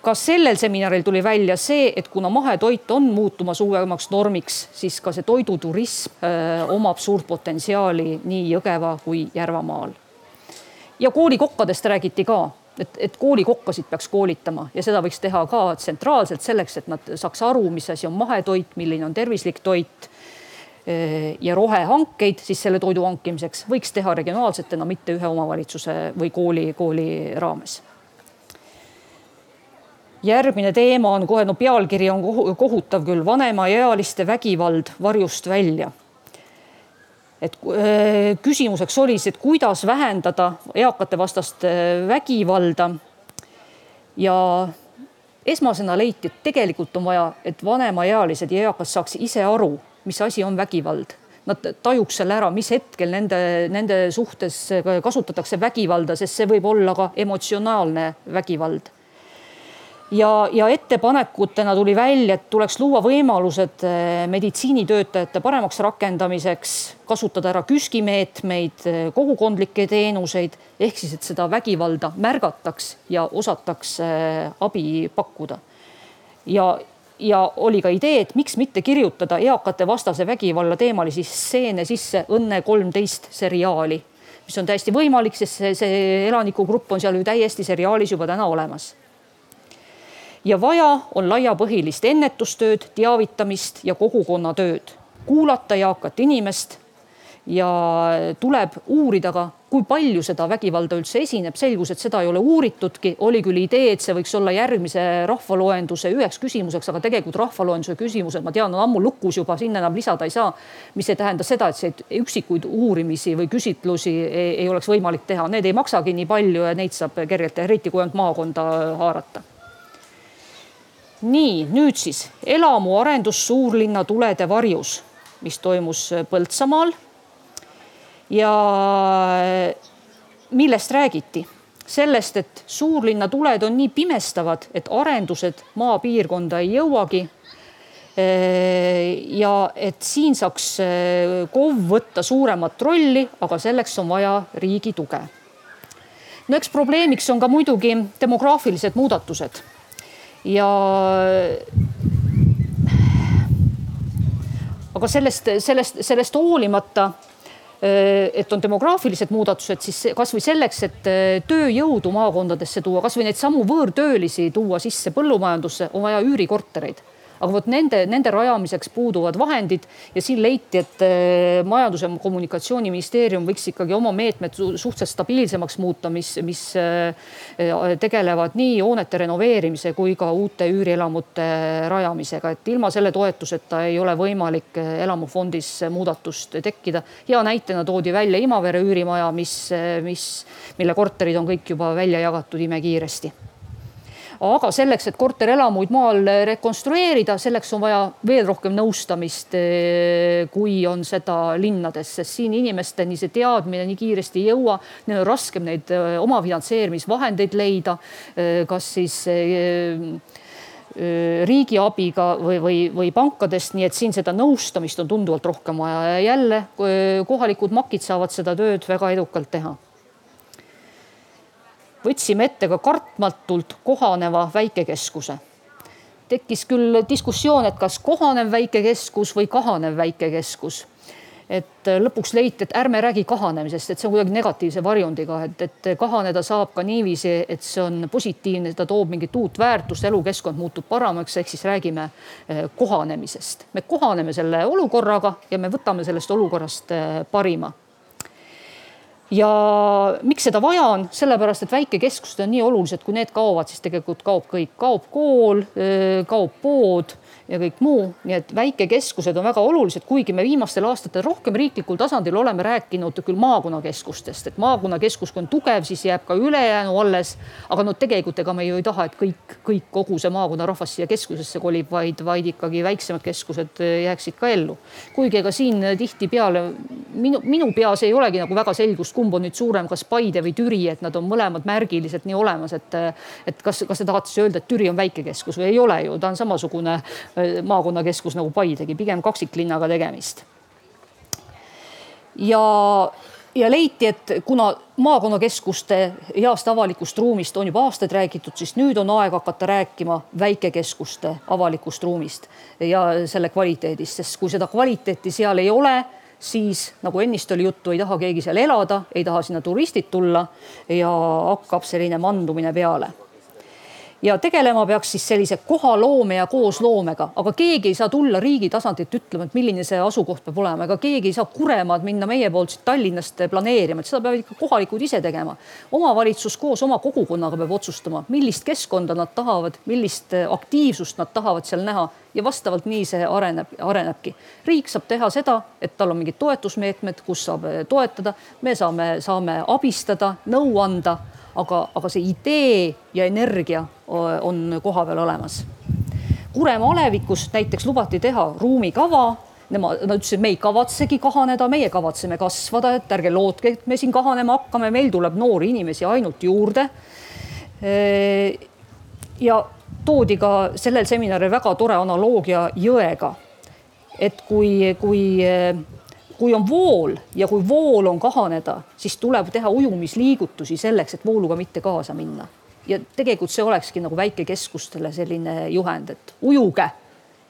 ka sellel seminaril tuli välja see, et kuna mahetoit on muutumas uuemaks normiks, siis ka see toiduturism öö, omab suurt potentsiaali nii Jõgeva kui Järvamaal. Ja koolikokkadest räägiti ka et, et koolikokkasid peaks koolitama ja seda võiks teha ka tsentraalselt selleks, et nad saaks aru, mis asi on mahetoit, milline on tervislik toit. ja rohehankeid siis selle toidu hankimiseks võiks teha regionaalsetena, mitte ühe omavalitsuse või kooli, kooli raames. järgmine teema on kohe, no pealkiri on kohutav küll, vanemaealiste vägivald varjust välja et äh, küsimuseks oli siis, et kuidas vähendada eakate vastast äh, vägivalda. ja esmasena leiti, et tegelikult on vaja, et vanemaealised ja eakad saaks ise aru, mis asi on vägivald. Nad tajuks selle ära, mis hetkel nende, nende suhtes kasutatakse vägivalda, sest see võib olla ka emotsionaalne vägivald ja, ja ettepanekutena tuli välja, et tuleks luua võimalused eh, meditsiinitöötajate paremaks rakendamiseks, kasutada ära KÜSK-i-meetmeid, eh, kogukondlikke teenuseid ehk siis, et seda vägivalda märgataks ja osataks eh, abi pakkuda. ja, ja oli ka idee, et miks mitte kirjutada eakate vastase vägivalla teemalisi stseene sisse Õnne kolmteist seriaali, mis on täiesti võimalik, sest see, see elanikuгrupp on seal ju täiesti seriaalis juba täna olemas ja vaja on laiapõhilist ennetustööd, teavitamist ja kogukonnatööd, kuulata eakat inimest ja tuleb uurida ka, kui palju seda vägivalda üldse esineb, selgus, et seda ei ole uuritudki, oli küll idee, et see võiks olla järgmise rahvaloenduse üheks küsimuseks, aga tegelikult rahvaloenduse küsimused, ma tean, on ammu lukus juba, sinna enam lisada ei saa. mis ei tähenda seda, et see üksikuid uurimisi või küsitlusi ei, ei oleks võimalik teha, need ei maksagi nii palju ja neid saab kergelt, eriti kui ainult maakonda haarata nii nüüd siis elamuarendus suurlinna tulede varjus, mis toimus Põltsamaal. ja millest räägiti? sellest, et suurlinna tuled on nii pimestavad, et arendused maapiirkonda ei jõuagi. ja et siin saaks KOV võtta suuremat rolli, aga selleks on vaja riigi tuge. no eks probleemiks on ka muidugi demograafilised muudatused ja aga sellest, sellest, sellest hoolimata, et on demograafilised muudatused, siis kasvõi selleks, et tööjõudu maakondadesse tuua, kasvõi neid samu võõrtöölisi tuua sisse põllumajandusse, on vaja üürikortereid aga vot nende, nende rajamiseks puuduvad vahendid ja siin leiti, et eh, Majandus- ja Kommunikatsiooniministeerium võiks ikkagi oma meetmed suhteliselt stabiilsemaks muuta, mis, mis eh, tegelevad nii hoonete renoveerimise kui ka uute üürielamute rajamisega, et ilma selle toetuseta ei ole võimalik eh, elamufondis muudatust tekkida. hea näitena toodi välja Imavere üürimaja, mis, mis, mille korterid on kõik juba välja jagatud imekiiresti aga selleks, et korterelamuid maal rekonstrueerida, selleks on vaja veel rohkem nõustamist, eh, kui on seda linnades, sest siin inimesteni see teadmine nii kiiresti ei jõua. Neil on raskem neid eh, omafinantseerimisvahendeid leida, eh, kas siis riigi abiga või, või, või pankadest, nii et siin seda nõustamist on tunduvalt rohkem vaja. Ja jälle kohalikud makid saavad seda tööd väga edukalt teha võtsime ette ka kartmatult kohaneva väikekeskuse. tekkis küll diskussioon, et kas kohanev väikekeskus või kahanev väikekeskus. et lõpuks leiti, et ärme räägi kahanemisest, et see on kuidagi negatiivse varjundiga, et, et kahaneda saab ka niiviisi, et see on positiivne, ta toob mingit uut väärtust, elukeskkond muutub paremaks, ehk siis räägime eh, kohanemisest. me kohaneme selle olukorraga ja me võtame sellest olukorrast eh, parima ja miks seda vaja on, sellepärast et väikekeskused on nii olulised, kui need kaovad, siis tegelikult kaob kõik, kaob kool, kaob pood ja kõik muu, nii et väikekeskused on väga olulised, kuigi me viimastel aastatel rohkem riiklikul tasandil oleme rääkinud küll maakonnakeskustest, et maakonnakeskus, kui on tugev, siis jääb ka ülejäänu alles. aga no tegelikult ega me ju ei taha, et kõik, kõik kogu see maakonna rahvas siia keskusesse kolib, vaid, vaid ikkagi väiksemad keskused jääksid ka ellu. kuigi ega siin tihtipeale minu, minu peas ei olegi nagu väga selgust, kumb on nüüd suurem, kas Paide või Türi, et nad on mõlemad märgiliselt nii olemas, et, et kas, kas te tahate siis öelda, et Türi on väikekeskus või ei ole ju, ta on samasugune maakonnakeskus nagu Paidegi, pigem kaksiklinnaga tegemist. ja ja leiti, et kuna maakonnakeskuste heast avalikust ruumist on juba aastaid räägitud, siis nüüd on aeg hakata rääkima väikekeskuste avalikust ruumist ja selle kvaliteedist, sest kui seda kvaliteeti seal ei ole, siis nagu ennist oli juttu, ei taha keegi seal elada, ei taha sinna turistid tulla ja hakkab selline mandumine peale ja tegelema peaks siis sellise kohaloome ja koosloomega, aga keegi ei saa tulla riigi tasandilt ütlema, et milline see asukoht peab olema, ega keegi ei saa Kuremaad minna meie poolt siit Tallinnast planeerima, et seda peavad ikka kohalikud ise tegema. omavalitsus koos oma kogukonnaga peab otsustama, millist keskkonda nad tahavad, millist aktiivsust nad tahavad seal näha. Ja vastavalt nii see areneb, arenebki. riik saab teha seda, et tal on mingid toetusmeetmed, kus saab toetada, me saame, saame abistada, nõu anda. Aga, aga see idee ja energia on kohapeal olemas. Kuremaa alevikus näiteks lubati teha ruumikava Nemad, nad ütlesid, me ei kavatsegi kahaneda, meie kavatseme kasvada, et ärge lootke, et me siin kahanema hakkame, meil tuleb noori inimesi ainult juurde. ja toodi ka sellel seminaril väga tore analoogia jõega. et kui, kui kui on vool ja kui vool on kahaneda, siis tuleb teha ujumisliigutusi selleks, et vooluga mitte kaasa minna. Ja tegelikult see olekski nagu väikekeskustele selline juhend, et ujuge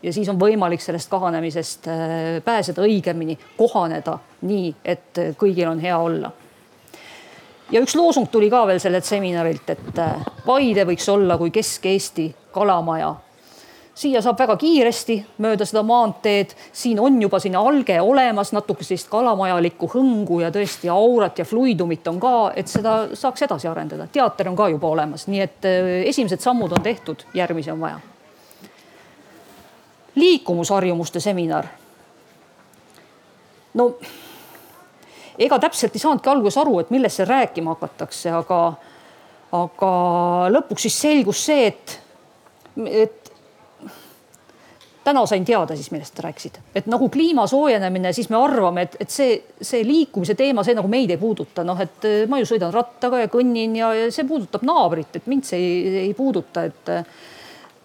ja siis on võimalik sellest kahanemisest äh, pääseda õigemini, kohaneda nii, et kõigil on hea olla. ja üks loosung tuli ka veel sellelt seminarilt, et äh, Paide võiks olla kui Kesk-Eesti kalamaja siia saab väga kiiresti mööda seda maanteed, siin on juba sinna alge olemas, natuke sellist kalamajalikku hõngu ja tõesti aurat ja fluidumit on ka, et seda saaks edasi arendada. teater on ka juba olemas, nii et äh, esimesed sammud on tehtud, järgmisi on vaja. liikumusharjumuste seminar. no ega täpselt ei saanudki alguses aru, et millest seal rääkima hakatakse, aga, aga lõpuks siis selgus see, et, et täna sain teada siis, millest sa rääkisid, et nagu kliima soojenemine, siis me arvame, et, et see, see liikumise teema, see nagu meid ei puuduta, noh, et eh, ma ju sõidan rattaga ja kõnnin ja, ja see puudutab naabrit, et mind see ei, ei puuduta, et eh,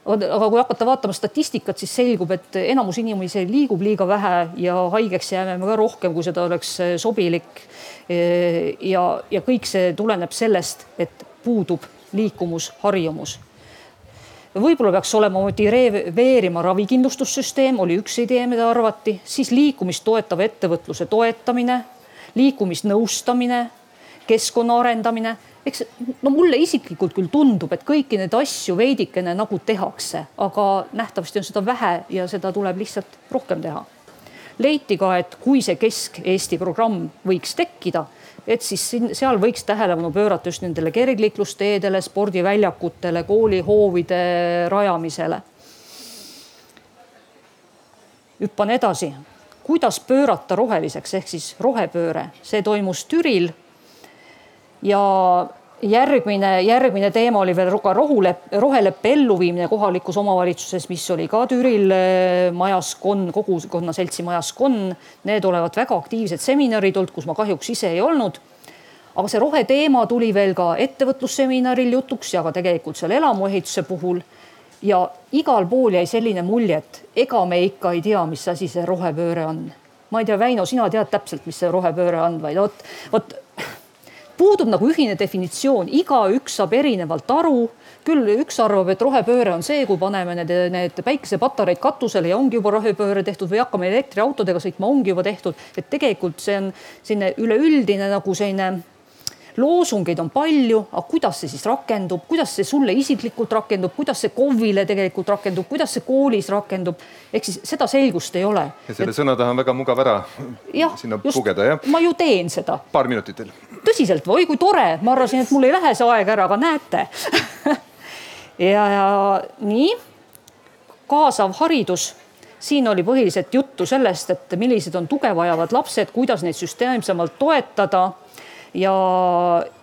aga kui hakata vaatama statistikat, siis selgub, et enamus inimesi liigub liiga vähe ja haigeks jääme me ka rohkem, kui seda oleks eh, sobilik. ja, ja kõik see tuleneb sellest, et puudub liikumusharjumus võib-olla peaks olema motiveerima ravikindlustussüsteem, oli üks idee, mida arvati, siis liikumist toetava ettevõtluse toetamine, liikumisnõustamine, keskkonna arendamine. eks no mulle isiklikult küll tundub, et kõiki neid asju veidikene nagu tehakse, aga nähtavasti on seda vähe ja seda tuleb lihtsalt rohkem teha. leiti ka, et kui see Kesk-Eesti programm võiks tekkida et siis siin, seal võiks tähelepanu pöörata just nendele kergliiklusteedele, spordiväljakutele, koolihoovide rajamisele. hüppan edasi, kuidas pöörata roheliseks ehk siis rohepööre, see toimus Türil. ja järgmine, järgmine teema oli veel ka rohuleppe, roheleppe elluviimine kohalikus omavalitsuses, mis oli ka Türil eh, majas Konn, kogukonna seltsi majas Konn. Need olevat väga aktiivsed seminarid olnud, kus ma kahjuks ise ei olnud. aga see roheteema tuli veel ka ettevõtlusseminaril jutuks ja ka tegelikult seal elamuehituse puhul. ja igal pool jäi selline mulje, et ega me ikka ei tea, mis asi see rohepööre on. ma ei tea, Väino, sina tead täpselt, mis see rohepööre on, vaid vot, vot puudub nagu ühine definitsioon, igaüks saab erinevalt aru. küll üks arvab, et rohepööre on see, kui paneme need, need päikesepatareid katusele ja ongi juba rohepööre tehtud või hakkame elektriautodega sõitma, ongi juba tehtud. et tegelikult see on selline üleüldine nagu selline loosungeid on palju, aga kuidas see siis rakendub, kuidas see sulle isiklikult rakendub, kuidas see KOV-ile tegelikult rakendub, kuidas see koolis rakendub, ehk siis seda selgust ei ole. ja selle et... sõna taha on väga mugav ära ja, sinna just, pugeda, jah? ma ju teen seda. paar minutit veel. Tõsiselt, oi kui tore, ma arvasin, et mul ei lähe see aeg ära, aga näete. Ja, ja nii, kaasav haridus. Siin oli põhiliselt juttu sellest, et millised on tuge vajavad lapsed, kuidas neid süsteemsemalt toetada. Ja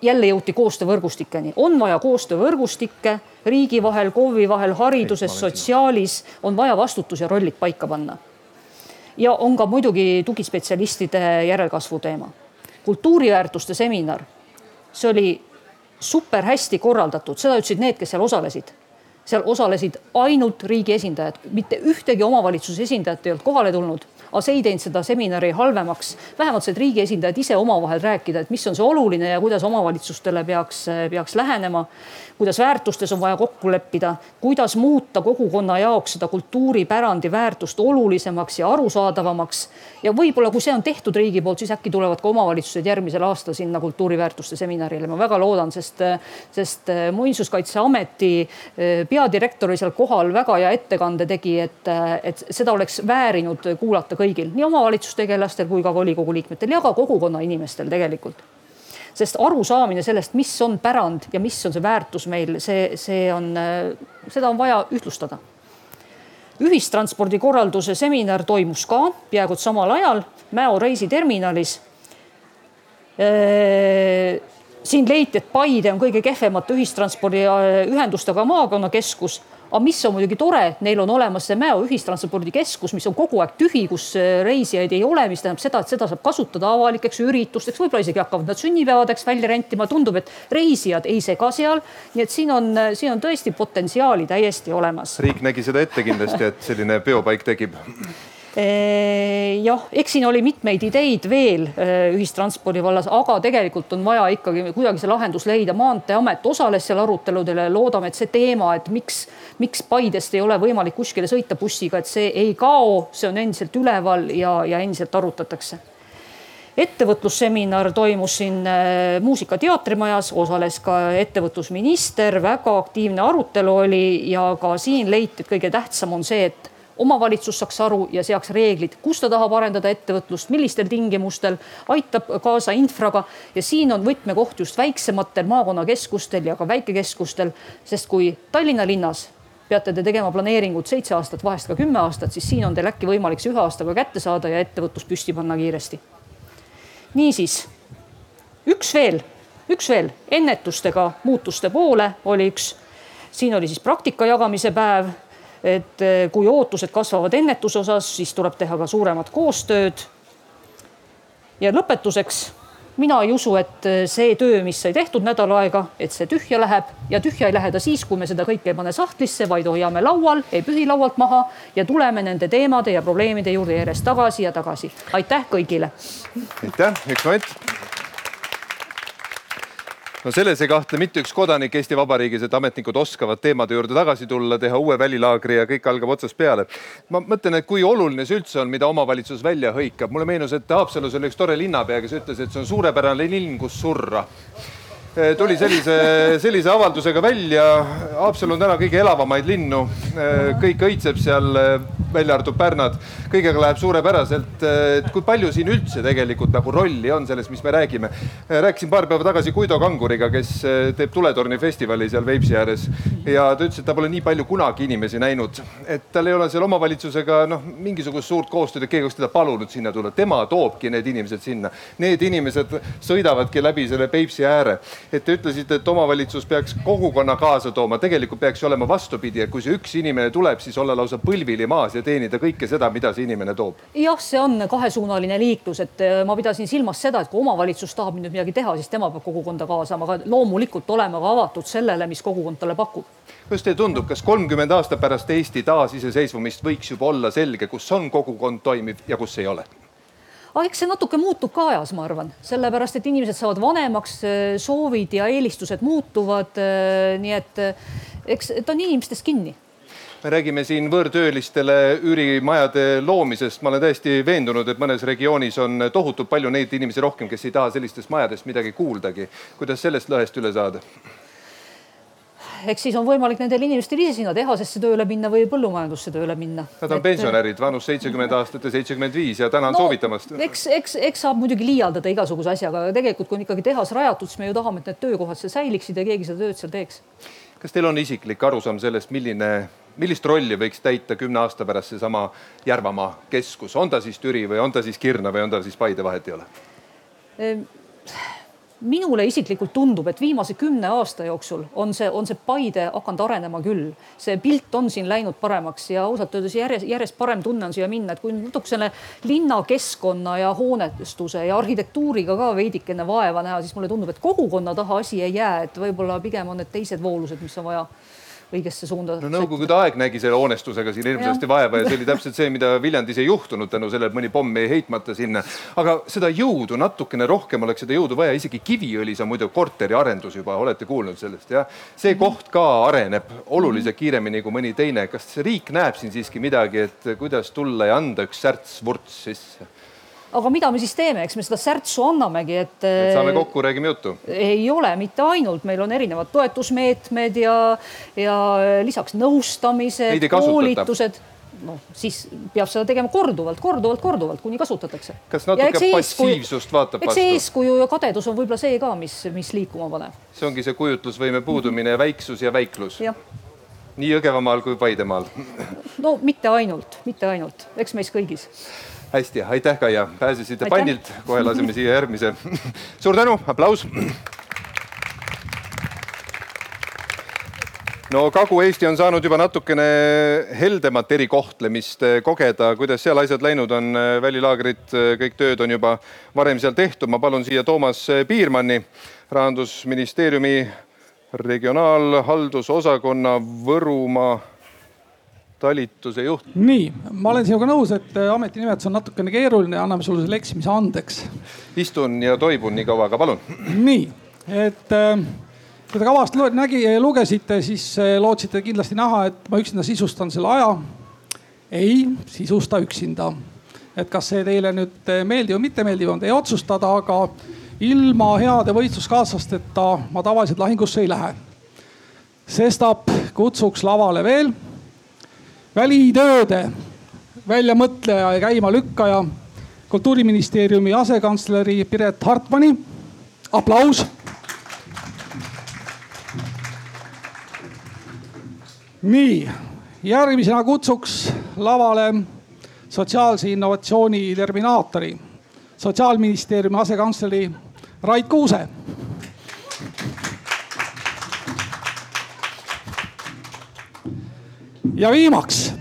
jälle jõuti koostöövõrgustikeni, on vaja koostöövõrgustikke riigi vahel, KOV-i vahel, hariduses, sotsiaalis. On vaja vastutus ja rollid paika panna. ja on ka muidugi tugispetsialistide järelkasvu teema. Kultuuriväärtuste seminar, see oli super hästi korraldatud, seda ütlesid need, kes seal osalesid. Seal osalesid ainult riigi esindajad, mitte ühtegi omavalitsuse esindajat ei olnud kohale tulnud aga see ei teinud seda seminari halvemaks. vähemalt said riigi esindajad ise omavahel rääkida, et mis on see oluline ja kuidas omavalitsustele peaks, peaks lähenema kuidas väärtustes on vaja kokku leppida, kuidas muuta kogukonna jaoks seda kultuuripärandi väärtust olulisemaks ja arusaadavamaks. ja võib-olla, kui see on tehtud riigi poolt, siis äkki tulevad ka omavalitsused järgmisel aastal sinna kultuuriväärtuste seminarile, ma väga loodan, sest, sest Muinsuskaitseameti eh, peadirektor oli seal kohal, väga hea ettekande tegi, et, et seda oleks väärinud kuulata kõigil, nii omavalitsustegelastel kui ka volikogu liikmetel ja ka kogukonna inimestel tegelikult sest arusaamine sellest, mis on pärand ja mis on see väärtus meil, see, see on, seda on vaja ühtlustada. ühistranspordi korralduse seminar toimus ka peaaegu samal ajal Mäo reisiterminalis. siin leiti, et Paide on kõige kehvemate ühistranspordiühendustega maakonnakeskus aga mis on muidugi tore, neil on olemas see Mäo ühistranspordikeskus, mis on kogu aeg tühi, kus äh, reisijaid ei ole, mis tähendab seda, et seda saab kasutada avalikeks üritusteks, võib-olla isegi hakkavad nad sünnipäevadeks välja rentima, tundub, et reisijad ei sega seal. nii et siin on, siin on tõesti potentsiaali täiesti olemas. riik nägi seda ette kindlasti, et selline peopaik tekib jah, eks siin oli mitmeid ideid veel ühistranspordi vallas, aga tegelikult on vaja ikkagi kuidagi see lahendus leida. maanteeamet osales seal aruteludel ja loodame, et see teema, et miks, miks Paidest ei ole võimalik kuskile sõita bussiga, et see ei kao, see on endiselt üleval ja, ja endiselt arutatakse ettevõtlusseminar toimus siin Muusika- teatrimajas, osales ka ettevõtlusminister, väga aktiivne arutelu oli ja ka siin leiti, et kõige tähtsam on see, et omavalitsus saaks aru ja seaks reeglid, kus ta tahab arendada ettevõtlust, millistel tingimustel, aitab kaasa infraga. Ja siin on võtmekoht just väiksematel maakonnakeskustel ja ka väikekeskustel, sest kui Tallinna linnas peate te tegema planeeringut seitse aastat, vahest ka kümme aastat, siis siin on teil äkki võimalik see ühe aastaga kätte saada ja ettevõtlus püsti panna kiiresti. niisiis, üks veel, üks veel, ennetustega muutuste poole oli üks, siin oli siis praktika jagamise päev et eh, kui ootused kasvavad ennetuse osas, siis tuleb teha ka suuremat koostööd. ja lõpetuseks, mina ei usu, et eh, see töö, mis sai tehtud nädal aega, et see tühja läheb ja tühja ei lähe ta siis, kui me seda kõike ei pane sahtlisse, vaid hoiame laual, ei pühi laualt maha ja tuleme nende teemade ja probleemide juurde järjest tagasi ja tagasi. aitäh kõigile. aitäh, üks moment no selles ei kahtle mitte üks kodanik Eesti Vabariigis, et ametnikud oskavad teemade juurde tagasi tulla, teha uue välilaagri ja kõik algab otsast peale. ma mõtlen, et kui oluline see üldse on, mida omavalitsus välja hõikab. mulle meenus, et Haapsalus oli üks tore linnapea, kes ütles, et see on suurepärane linn, kus surra tuli sellise, sellise avaldusega välja. Haapsalu on täna kõige elavamaid linnu, eh, kõik õitseb seal, eh, välja arvatud Pärnad. kõigega läheb suurepäraselt. et kui palju siin üldse tegelikult nagu rolli on selles, mis me räägime. rääkisin paar päeva tagasi Guido Kanguriga, kes teeb Tuletorni festivali seal Peipsi ääres ja ta ütles, et ta pole nii palju kunagi inimesi näinud, et tal ei ole seal omavalitsusega noh, mingisugust suurt koostööd, et keegi oleks teda palunud sinna tulla, tema toobki need inimesed sinna. Need inimesed sõidavadki läbi selle Peipsi ääre et te ütlesite, et omavalitsus peaks kogukonna kaasa tooma, tegelikult peaks ju olema vastupidi, et kui see üks inimene tuleb, siis olla lausa põlvili maas ja teenida kõike seda, mida see inimene toob. jah, see on kahesuunaline liiklus, et äh, ma pidasin silmas seda, et kui omavalitsus tahab nüüd midagi teha, siis tema peab kogukonda kaasama, aga loomulikult olema ka avatud sellele, mis kogukond talle pakub kuidas teile tundub, kas kolmkümmend aastat pärast Eesti taasiseseisvumist võiks juba olla selge, kus on kogukond toimiv ja kus ei ole? Aga eks see natuke muutub ka ajas, ma arvan, sellepärast et inimesed saavad vanemaks, soovid ja eelistused muutuvad. nii et eks ta on inimestest kinni me räägime siin võõrtöölistele üürimajade loomisest, ma olen täiesti veendunud, et mõnes regioonis on tohutult palju neid inimesi rohkem, kes ei taha sellistest majadest midagi kuuldagi. kuidas sellest lõhest üle saada? Eks siis on võimalik nendel inimestel ise sinna tehasesse tööle minna või põllumajandusse tööle minna. Nad on et... pensionärid, vanus seitsekümmend aastat ja seitsekümmend viis ja tänan no, soovitamast. eks, eks, eks saab muidugi liialdada igasuguse asjaga, aga tegelikult, kui on ikkagi tehas rajatud, siis me ju tahame, et need töökohad seal säiliksid ja keegi seda tööd seal teeks. kas teil on isiklik arusaam sellest, milline, millist rolli võiks täita kümne aasta pärast seesama Järvamaa keskus, on ta siis Türi või on ta siis Kirna või on ta siis Paide, vahet ei ole? Minule isiklikult tundub, et viimase kümne aasta jooksul on see, on see Paide hakanud arenema küll. see pilt on siin läinud paremaks ja ausalt öeldes järjest, järjest parem tunne on siia minna, et kui natukene linnakeskkonna ja hoonestuse ja arhitektuuriga ka veidikene vaeva näha, siis mulle tundub, et kogukonna taha asi ei jää, et võib-olla pigem on need teised voolused, mis on vaja õigesse suunda. no Nõukogude aeg nägi selle hoonestusega siin hirmsasti vaeva ja see oli täpselt see, mida Viljandis ei juhtunud tänu sellele, et mõni pomm jäi heitmata sinna. aga seda jõudu natukene rohkem oleks seda jõudu vaja, isegi Kiviõlis on muidu korteriarendus juba, olete kuulnud sellest jah? see koht ka areneb oluliselt kiiremini kui mõni teine. kas riik näeb siin siiski midagi, et kuidas tulla ja anda üks särts-vurts sisse? Aga mida me siis teeme, eks me seda särtsu annamegi, et. saame kokku, räägime juttu. ei ole mitte ainult, meil on erinevad toetusmeetmed ja, ja lisaks nõustamised, koolitused noh, siis peab seda tegema korduvalt, korduvalt, korduvalt, kuni kasutatakse. kas natuke passiivsust vaatab vastu? eks see eeskuju ja kadedus on võib-olla see ka, mis, mis liikuma paneb. see ongi see kujutlusvõime puudumine, väiksus ja väiklus. nii Jõgevamaal kui Paidemaal. no mitte ainult, mitte ainult, eks meis kõigis hästi, aitäh, Kaia, pääsesite pannilt, kohe laseme siia järgmise. suur tänu, aplaus. no Kagu-Eesti on saanud juba natukene heldemat erikohtlemist kogeda, kuidas seal asjad läinud on, välilaagrid, kõik tööd on juba varem seal tehtud. ma palun siia Toomas Piirmanni, rahandusministeeriumi regionaalhaldusosakonna Võrumaa talituse juht. nii, ma olen sinuga nõus, et äh, ametinimetus on natukene keeruline, anname sulle selle eksimise andeks. istun ja toibun nii kaua, aga palun. nii, et äh, kui te kavast nägi, lugesite, siis äh, lootsite kindlasti näha, et ma üksinda sisustan selle aja. ei sisusta üksinda. et kas see teile nüüd meeldib või mitte meeldib, on teie otsustada, aga ilma heade võistluskaaslasteta ma tavaliselt lahingusse ei lähe. sestap kutsuks lavale veel välitööde väljamõtleja ja käimalükkaja, kultuuriministeeriumi asekantsleri Piret Hartmani. aplaus. nii, järgmisena kutsuks lavale sotsiaalse innovatsiooni terminaatori, sotsiaalministeeriumi asekantsleri Rait Kuuse ja viimaks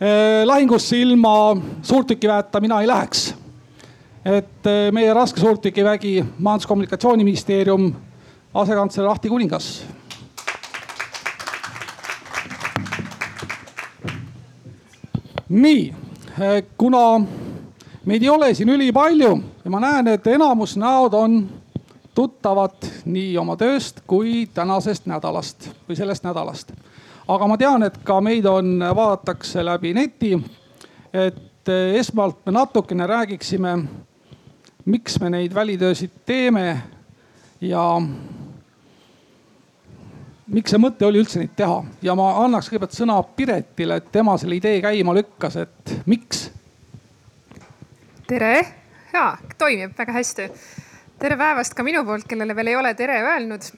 eh, lahingusse ilma suurtükiväeta mina ei läheks. et eh, meie raske suurtükivägi, Majandus-Kommunikatsiooniministeerium, asekantsler Ahti Kuningas. nii, eh, kuna meid ei ole siin ülipalju ja ma näen, et enamus näod on tuttavad nii oma tööst kui tänasest nädalast või sellest nädalast aga ma tean, et ka meid on, vaadatakse läbi neti. et eh, esmalt me natukene räägiksime, miks me neid välitöösid teeme ja miks see mõte oli üldse neid teha ja ma annaks kõigepealt sõna Piretile, et tema selle idee käima lükkas, et miks? tere, ja toimib väga hästi. tere päevast ka minu poolt, kellele veel ei ole tere öelnud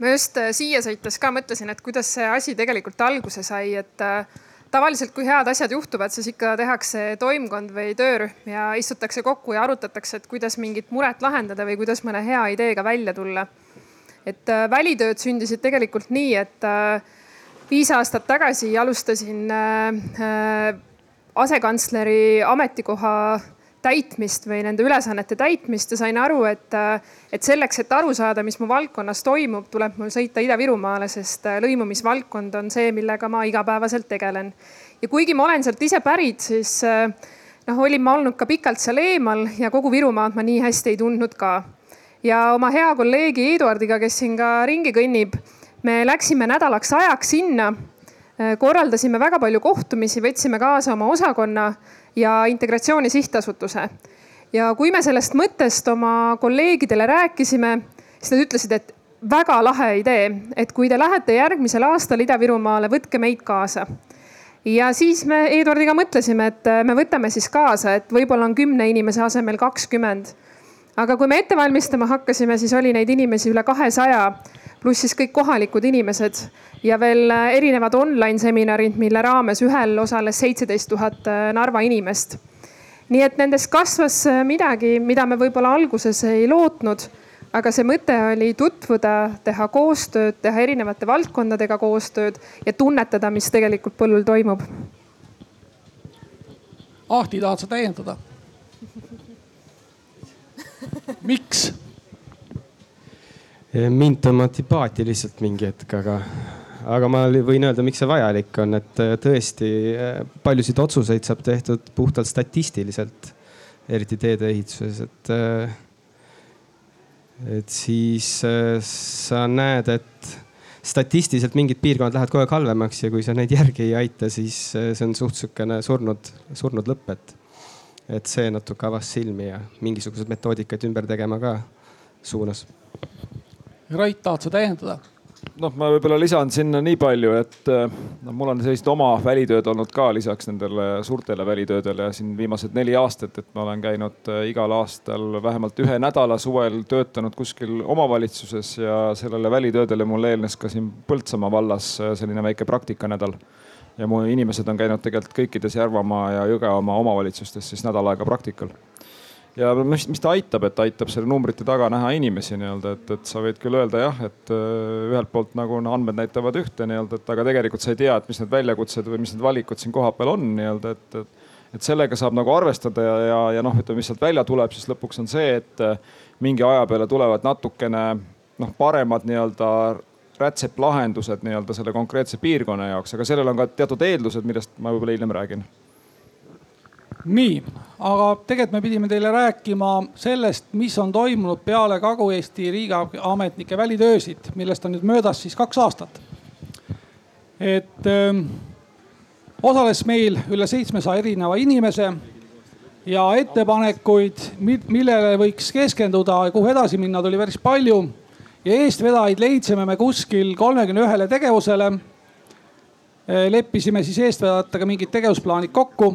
ma just äh, siia sõites ka mõtlesin, et kuidas see asi tegelikult alguse sai, et äh, tavaliselt, kui head asjad juhtuvad, siis ikka tehakse toimkond või töörühm ja istutakse kokku ja arutatakse, et kuidas mingit muret lahendada või kuidas mõne hea ideega välja tulla. et äh, välitööd sündisid tegelikult nii, et viis aastat tagasi alustasin asekantsleri ametikoha täitmist või nende ülesannete täitmist ja sain aru, et, et selleks, et aru saada, mis mu valdkonnas toimub, tuleb mul sõita Ida-Virumaale, sest äh, lõimumisvaldkond on see, millega ma igapäevaselt tegelen. ja kuigi ma olen sealt ise pärit, siis äh, noh, olin ma olnud ka pikalt seal eemal ja kogu Virumaad ma nii hästi ei tundnud ka. ja oma hea kolleegi Eduardiga, kes siin ka ringi kõnnib, me läksime nädalaks ajaks sinna äh, korraldasime väga palju kohtumisi, võtsime kaasa oma osakonna ja Integratsiooni Sihtasutuse. ja kui me sellest mõttest oma kolleegidele rääkisime, siis nad ütlesid, et väga lahe idee, et kui te lähete järgmisel aastal Ida-Virumaale, võtke meid kaasa. ja siis me Eduardiga mõtlesime, et me võtame siis kaasa, et võib-olla on kümne inimese asemel kakskümmend. aga kui me ette valmistama hakkasime, siis oli neid inimesi üle kahesaja pluss siis kõik kohalikud inimesed ja veel äh, erinevad online seminarid, mille raames ühel osales seitseteist tuhat äh, Narva inimest. nii et nendest kasvas äh, midagi, mida me võib-olla alguses ei lootnud aga see mõte oli tutvuda, teha koostööd, teha erinevate valdkondadega koostööd ja tunnetada, mis tegelikult põllul toimub. Ahti, tahad sa täiendada? miks? Mind tõmmati paati lihtsalt mingi hetk, aga, aga ma võin öelda, miks see vajalik on, et äh, tõesti äh, paljusid otsuseid saab tehtud puhtalt statistiliselt, eriti teedeehituses, et. Äh, et siis sa näed, et statistiliselt mingid piirkonnad lähevad kogu aeg halvemaks ja kui sa neid järgi ei aita, siis see on suht sihukene surnud, surnud lõpp, et. et see natuke avas silmi ja mingisugused metoodikaid ümber tegema ka suunas Rait, tahad sa täiendada? noh, ma võib-olla lisan sinna nii palju, et noh, mul on sellised oma välitööd olnud ka lisaks nendele suurtele välitöödele siin viimased neli aastat, et ma olen käinud äh, igal aastal vähemalt ühe nädala suvel töötanud kuskil omavalitsuses ja sellele välitöödele mul eelnes ka siin Põltsamaa vallas äh, selline väike praktikanädal. ja mu inimesed on käinud tegelikult kõikides Järvamaa ja Jõgevamaa omavalitsustes siis nädal aega praktikal ja mis, mis ta aitab, et aitab selle numbrite taga näha inimesi nii-öelda, et, et sa võid küll öelda jah, et äh, ühelt poolt nagu andmed näitavad ühte nii-öelda, et aga tegelikult sa ei tea, et mis need väljakutsed või mis need valikud siin kohapeal on nii-öelda, et, et et sellega saab nagu arvestada ja, ja, ja noh, ütleme, mis sealt välja tuleb, siis lõpuks on see, et äh, mingi aja peale tulevad natukene noh, paremad nii-öelda rätseplahendused nii-öelda selle konkreetse piirkonna jaoks, aga sellel on ka teatud eeldused, millest ma võib-olla hiljem räägin nii, aga tegelikult me pidime teile rääkima sellest, mis on toimunud peale Kagu-Eesti riigiametnike välitöösid, millest on nüüd möödas siis kaks aastat. et öö, ähm, osales meil üle seitsmesaja erineva inimese ja ettepanekuid, millele võiks keskenduda ja kuhu edasi minna, tuli päris palju. ja eestvedajaid leidsime me kuskil kolmekümne ühele tegevusele. leppisime siis eestvedajatega mingid tegevusplaanid kokku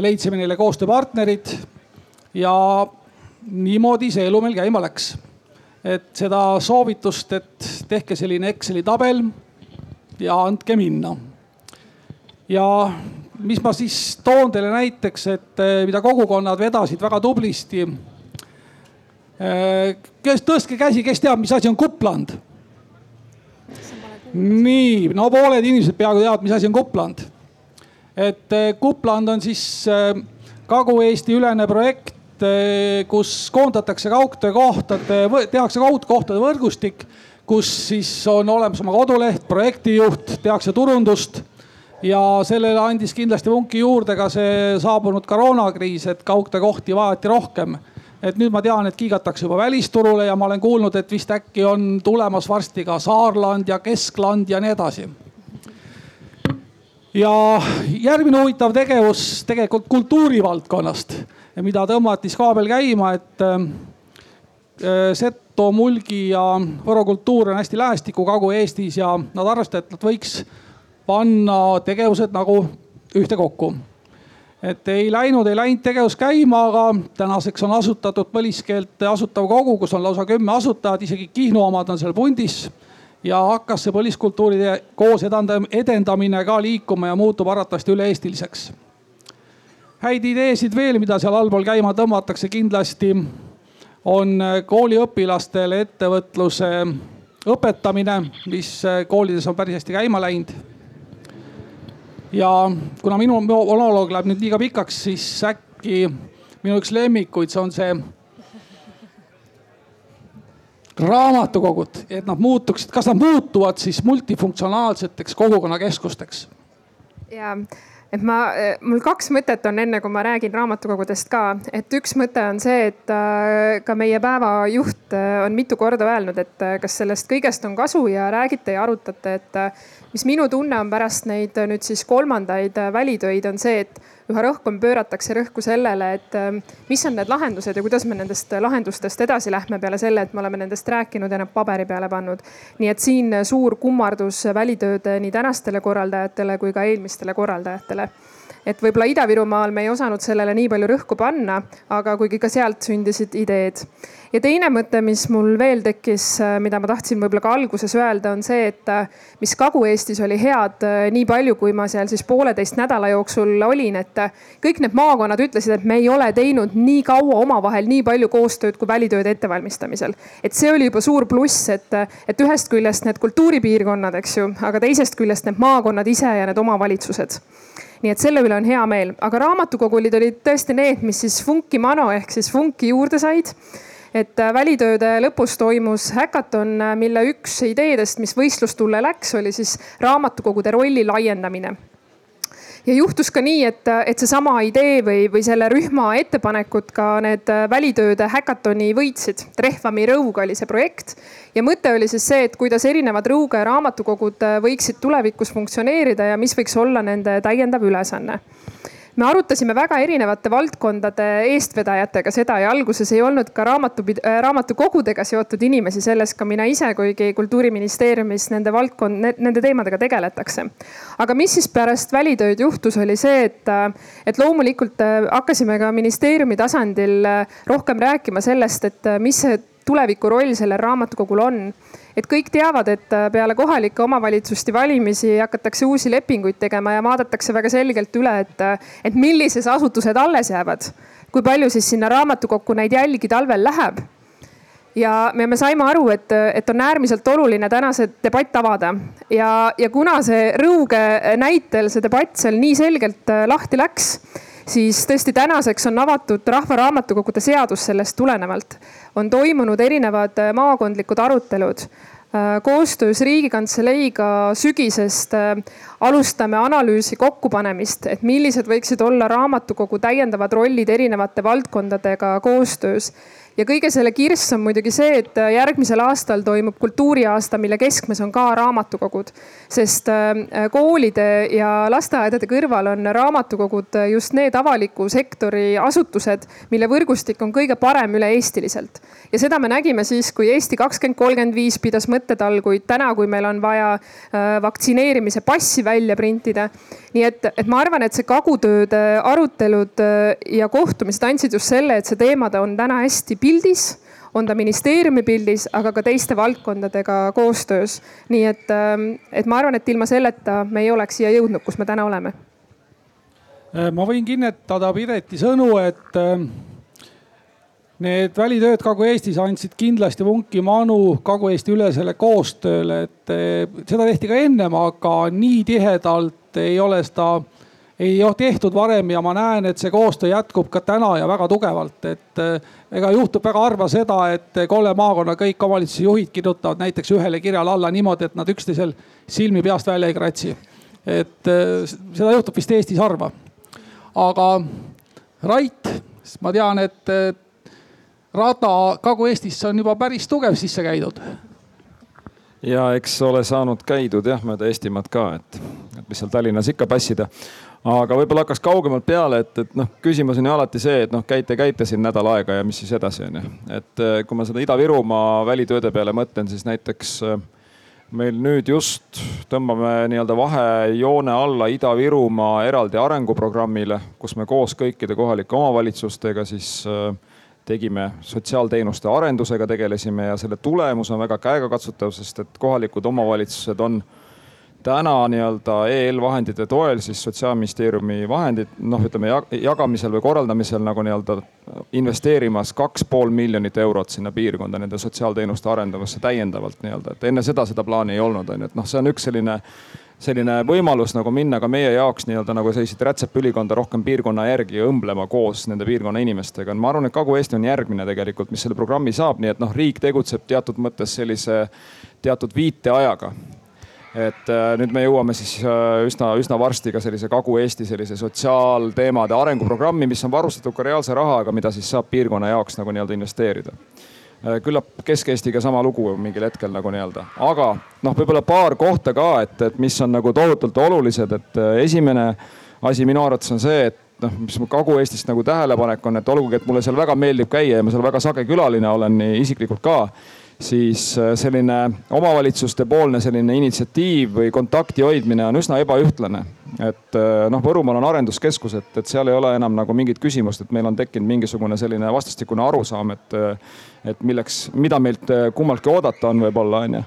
leidsime neile koostööpartnerid ja niimoodi see elu meil käima läks. et seda soovitust, et tehke selline Exceli tabel ja andke minna. ja mis ma siis toon teile näiteks, et eh, mida kogukonnad vedasid väga tublisti. Eh, kes, tõstke käsi, kes teab, mis asi on kupland? nii, no pooled inimesed peaaegu teavad, mis asi on kupland et eh, Kupland on siis eh, Kagu-Eesti ülene projekt, eh, kus koondatakse kaugtöökohtade, tehakse kaugkohtade võrgustik, kus siis on olemas oma koduleht, projektijuht, tehakse turundust ja sellele andis kindlasti vunki juurde ka see saabunud koroonakriis, et kaugtöökohti vajati rohkem. et nüüd ma tean, et kiigatakse juba välisturule ja ma olen kuulnud, et vist äkki on tulemas varsti ka Saarland ja Keskland ja nii edasi ja järgmine huvitav tegevus tegelikult kultuurivaldkonnast, mida tõmmati Skaabel käima, et äh, Seto, Mulgi ja Võro kultuur on hästi lähestikku Kagu-Eestis ja nad arvestavad, et nad võiks panna tegevused nagu ühtekokku. et ei läinud, ei läinud tegevus käima, aga tänaseks on asutatud Põliskeelte Asutav Kogu, kus on lausa kümme asutajat, isegi Kihnu omad on seal pundis ja hakkas see põliskultuuride koos edendamine ka liikuma ja muutub arvatavasti üle-eestiliseks. häid ideesid veel, mida seal allpool käima tõmmatakse kindlasti on kooliõpilastele ettevõtluse õpetamine, mis koolides on päris hästi käima läinud. ja kuna minu monoloog läheb nüüd liiga pikaks, siis äkki minu üks lemmikuid, see on see raamatukogud, et nad muutuksid, kas nad muutuvad siis multifunktsionaalseteks kogukonnakeskusteks? ja, et ma, mul kaks mõtet on enne, kui ma räägin raamatukogudest ka, et üks mõte on see, et äh, ka meie päeva juht äh, on mitu korda öelnud, et äh, kas sellest kõigest on kasu ja räägite ja arutate, et mis minu tunne on pärast neid nüüd siis kolmandaid välitöid on see, et üha rohkem pööratakse rõhku sellele, et ähm, mis on need lahendused ja kuidas me nendest lahendustest edasi lähme peale selle, et me oleme nendest rääkinud ja nad paberi peale pannud. nii et siin suur kummardus välitööde nii tänastele korraldajatele kui ka eelmistele korraldajatele et võib-olla Ida-Virumaal me ei osanud sellele nii palju rõhku panna, aga kuigi ka sealt sündisid ideed. ja teine mõte, mis mul veel tekkis, äh, mida ma tahtsin võib-olla ka alguses öelda, on see, et äh, mis Kagu-Eestis oli head, äh, nii palju, kui ma seal siis pooleteist nädala jooksul olin, et kõik need maakonnad ütlesid, et me ei ole teinud nii kaua omavahel nii palju koostööd kui välitööde ettevalmistamisel. et see oli juba suur pluss, et, et ühest küljest need kultuuripiirkonnad, eks ju, aga teisest küljest need maakonnad ise ja need omavalitsused nii et selle üle on hea meel, aga raamatukogulid olid tõesti need, mis siis funki mano ehk siis funki juurde said. Et äh, välitööde lõpus toimus häkaton, mille üks ideedest, mis võistlustulle läks, oli siis raamatukogude rolli laiendamine ja juhtus ka nii, et, et seesama idee või, või selle rühma ettepanekud ka need välitööde häkatoni võitsid. Trehvami rõug oli see projekt ja mõte oli siis see, et kuidas erinevad Rõuge raamatukogud võiksid tulevikus funktsioneerida ja mis võiks olla nende täiendav ülesanne me arutasime väga erinevate valdkondade eestvedajatega seda ja alguses ei olnud ka raamatu, äh, raamatukogudega seotud inimesi, selles ka mina ise, kuigi kultuuriministeeriumis nende valdkond, nende teemadega tegeletakse. aga mis siis pärast välitööd juhtus, oli see, et, äh, et loomulikult äh, hakkasime ka ministeeriumi tasandil rohkem rääkima sellest, et mis see tuleviku roll sellel raamatukogul on et kõik teavad, et äh, peale kohalike omavalitsuste valimisi hakatakse uusi lepinguid tegema ja vaadatakse väga selgelt üle, et, äh, et millised asutused alles jäävad. kui palju siis sinna raamatukokku neid jälgi talvel läheb ja me, me saime aru, et, et on äärmiselt oluline täna see debatt avada ja, ja kuna see Rõuge näitel see debatt seal nii selgelt äh, lahti läks, siis tõesti tänaseks on avatud Rahva Raamatukogude seadus sellest tulenevalt. on toimunud erinevad äh, maakondlikud arutelud äh, koostöös Riigikantseleiga sügisest äh, alustame analüüsi kokkupanemist, et millised võiksid olla raamatukogu täiendavad rollid erinevate valdkondadega koostöös ja kõige selle kirss on muidugi see, et äh, järgmisel aastal toimub kultuuriaasta, mille keskmes on ka raamatukogud. sest äh, koolide ja lasteaedade kõrval on raamatukogud just need avaliku sektori asutused, mille võrgustik on kõige parem üle-eestiliselt. ja seda me nägime siis, kui Eesti kakskümmend kolmkümmend viis pidas mõttetalguid, täna, kui meil on vaja äh, vaktsineerimise passi välja printida. Nii et, et ma arvan, et see kagutööde arutelud ja kohtumised andsid just selle, et see teemade on täna hästi pildis, on ta ministeeriumi pildis, aga ka teiste valdkondadega koostöös. nii et, ähm, et ma arvan, et ilma selleta me ei oleks siia jõudnud, kus me täna oleme. Äh, ma võin kinnitada Pireti sõnu, et ähm, need välitööd Kagu-Eestis andsid kindlasti vunki manu Kagu-Eesti ülesele koostööle, et äh, seda tehti ka ennem, aga nii tihedalt ei ole seda ei ole tehtud varem ja ma näen, et see koostöö jätkub ka täna ja väga tugevalt, et eh, ega juhtub väga harva seda, et kolme maakonna kõik omavalitsuse juhid kirjutavad näiteks ühele kirjale alla niimoodi, et nad üksteisel silmi peast välja ei kratsi. et eh, seda juhtub vist Eestis harva. aga Rait, ma tean, et rada Kagu-Eestisse on juba päris tugev sisse käidud ja eks ole saanud käidud jah mööda Eestimaad ka, et, et mis seal Tallinnas ikka passida aga võib-olla hakkaks kaugemalt peale, et, et noh, küsimus on ju alati see, et noh, käite, käite siin nädal aega ja mis siis edasi on ju. et eh, kui ma seda Ida-Virumaa välitööde peale mõtlen, siis näiteks eh, meil nüüd just tõmbame nii-öelda vahejoone alla Ida-Virumaa eraldi arenguprogrammile, kus me koos kõikide kohalike omavalitsustega siis eh, tegime sotsiaalteenuste arendusega tegelesime ja selle tulemus on väga käegakatsutav, sest et kohalikud omavalitsused on täna nii-öelda EL vahendite toel siis sotsiaalministeeriumi vahendid noh, ütleme jagamisel või korraldamisel nagu nii-öelda investeerimas kaks pool miljonit eurot sinna piirkonda nende sotsiaalteenuste arendamisse täiendavalt nii-öelda, et enne seda seda plaani ei olnud, on ju, et noh, see on üks selline selline võimalus nagu minna ka meie jaoks nii-öelda nagu selliseid rätsepülikonda rohkem piirkonna järgi õmblema koos nende piirkonna inimestega. ma arvan, et Kagu-Eesti on järgmine tegelikult, mis selle programmi saab, nii et noh, riik tegutseb teatud mõttes sellise teatud viiteajaga et äh, nüüd me jõuame siis äh, üsna, üsna varsti ka sellise Kagu-Eesti sellise sotsiaalteemade arenguprogrammi, mis on varustatud ka reaalse rahaga, mida siis saab piirkonna jaoks nagu nii-öelda investeerida küllap Kesk-Eestiga sama lugu mingil hetkel nagu nii-öelda, aga noh, võib-olla paar kohta ka, et, et mis on nagu tohutult olulised, et esimene asi minu arvates on see, et noh, mis mul Kagu-Eestist nagu tähelepanek on, et olgugi, et mulle seal väga meeldib käia ja ma seal väga sage külaline olen nii isiklikult ka siis äh, selline omavalitsuste poolne selline initsiatiiv või kontakti hoidmine on üsna ebaühtlane. et äh, noh, Võrumaal on arenduskeskus, et, seal ei ole enam nagu mingit küsimust, et meil on tekkinud mingisugune selline vastastikune arusaam, et, äh, et milleks, mida meilt kummaltki oodata on võib-olla on ju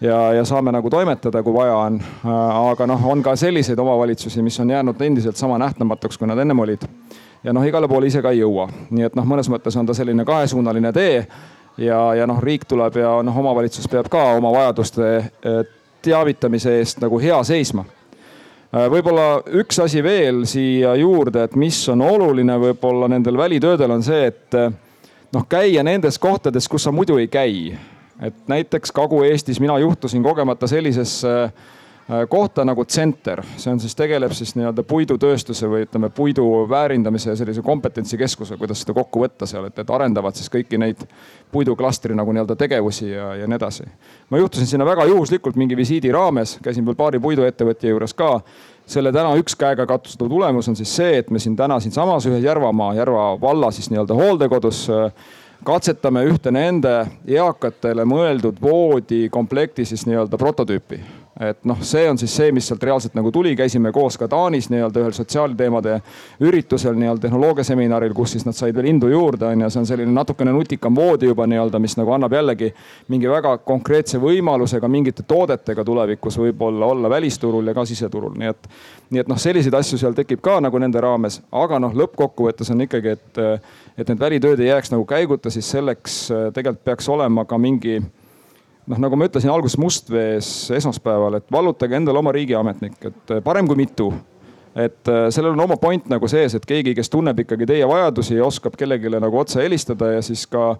ja, ja saame nagu toimetada, kui vaja on. aga noh, on ka selliseid omavalitsusi, mis on jäänud endiselt sama nähtamatuks, kui nad ennem olid. ja noh, igale poole ise ka ei jõua, nii et noh, mõnes mõttes on ta selline kahesuunaline tee ja, ja noh, riik tuleb ja noh, omavalitsus peab ka oma vajaduste eh, teavitamise eest nagu hea seisma. Eh, võib-olla üks asi veel siia juurde, et mis on oluline võib-olla nendel välitöödel on see, et eh, noh käia nendes kohtades, kus sa muidu ei käi. et näiteks Kagu-Eestis mina juhtusin kogemata sellisesse kohta nagu Center, see on siis, tegeleb siis nii-öelda puidutööstuse või ütleme, puidu väärindamise sellise kompetentsikeskuse, kuidas seda kokku võtta seal, et, et arendavad siis kõiki neid puiduklastri nagu nii-öelda tegevusi ja, ja nii edasi. ma juhtusin sinna väga juhuslikult mingi visiidi raames, käisin veel paari puiduettevõtja juures ka. Selle täna üks käega katustada tulemus on siis see, et me siin täna siinsamas ühes Järvamaa, Järva valla siis nii-öelda hooldekodus äh, katsetame ühte nende eakatele mõeldud voodikomplekti siis nii-öelda prototüüpi et noh, see on siis see, mis sealt reaalselt nagu tuli, käisime koos ka Taanis nii-öelda ühel sotsiaalteemade üritusel nii-öelda tehnoloogiaseminaril, kus siis nad said veel indu juurde on ju, see on selline natukene nutikam voodi juba nii-öelda, mis nagu annab jällegi mingi väga konkreetse võimalusega mingite toodetega tulevikus võib-olla olla välisturul ja ka siseturul, nii et. nii et noh, selliseid asju seal tekib ka nagu nende raames, aga noh, lõppkokkuvõttes on ikkagi, et, et need välitööd ei jääks nagu käiguta, siis selleks tegelikult peaks olema ka mingi noh, nagu ma ütlesin alguses Mustvees esmaspäeval, et vallutage endale oma riigiametnik, et eh, parem kui mitu. et eh, sellel on oma point nagu sees, et keegi, kes tunneb ikkagi teie vajadusi ja oskab kellelegi nagu otse helistada ja siis ka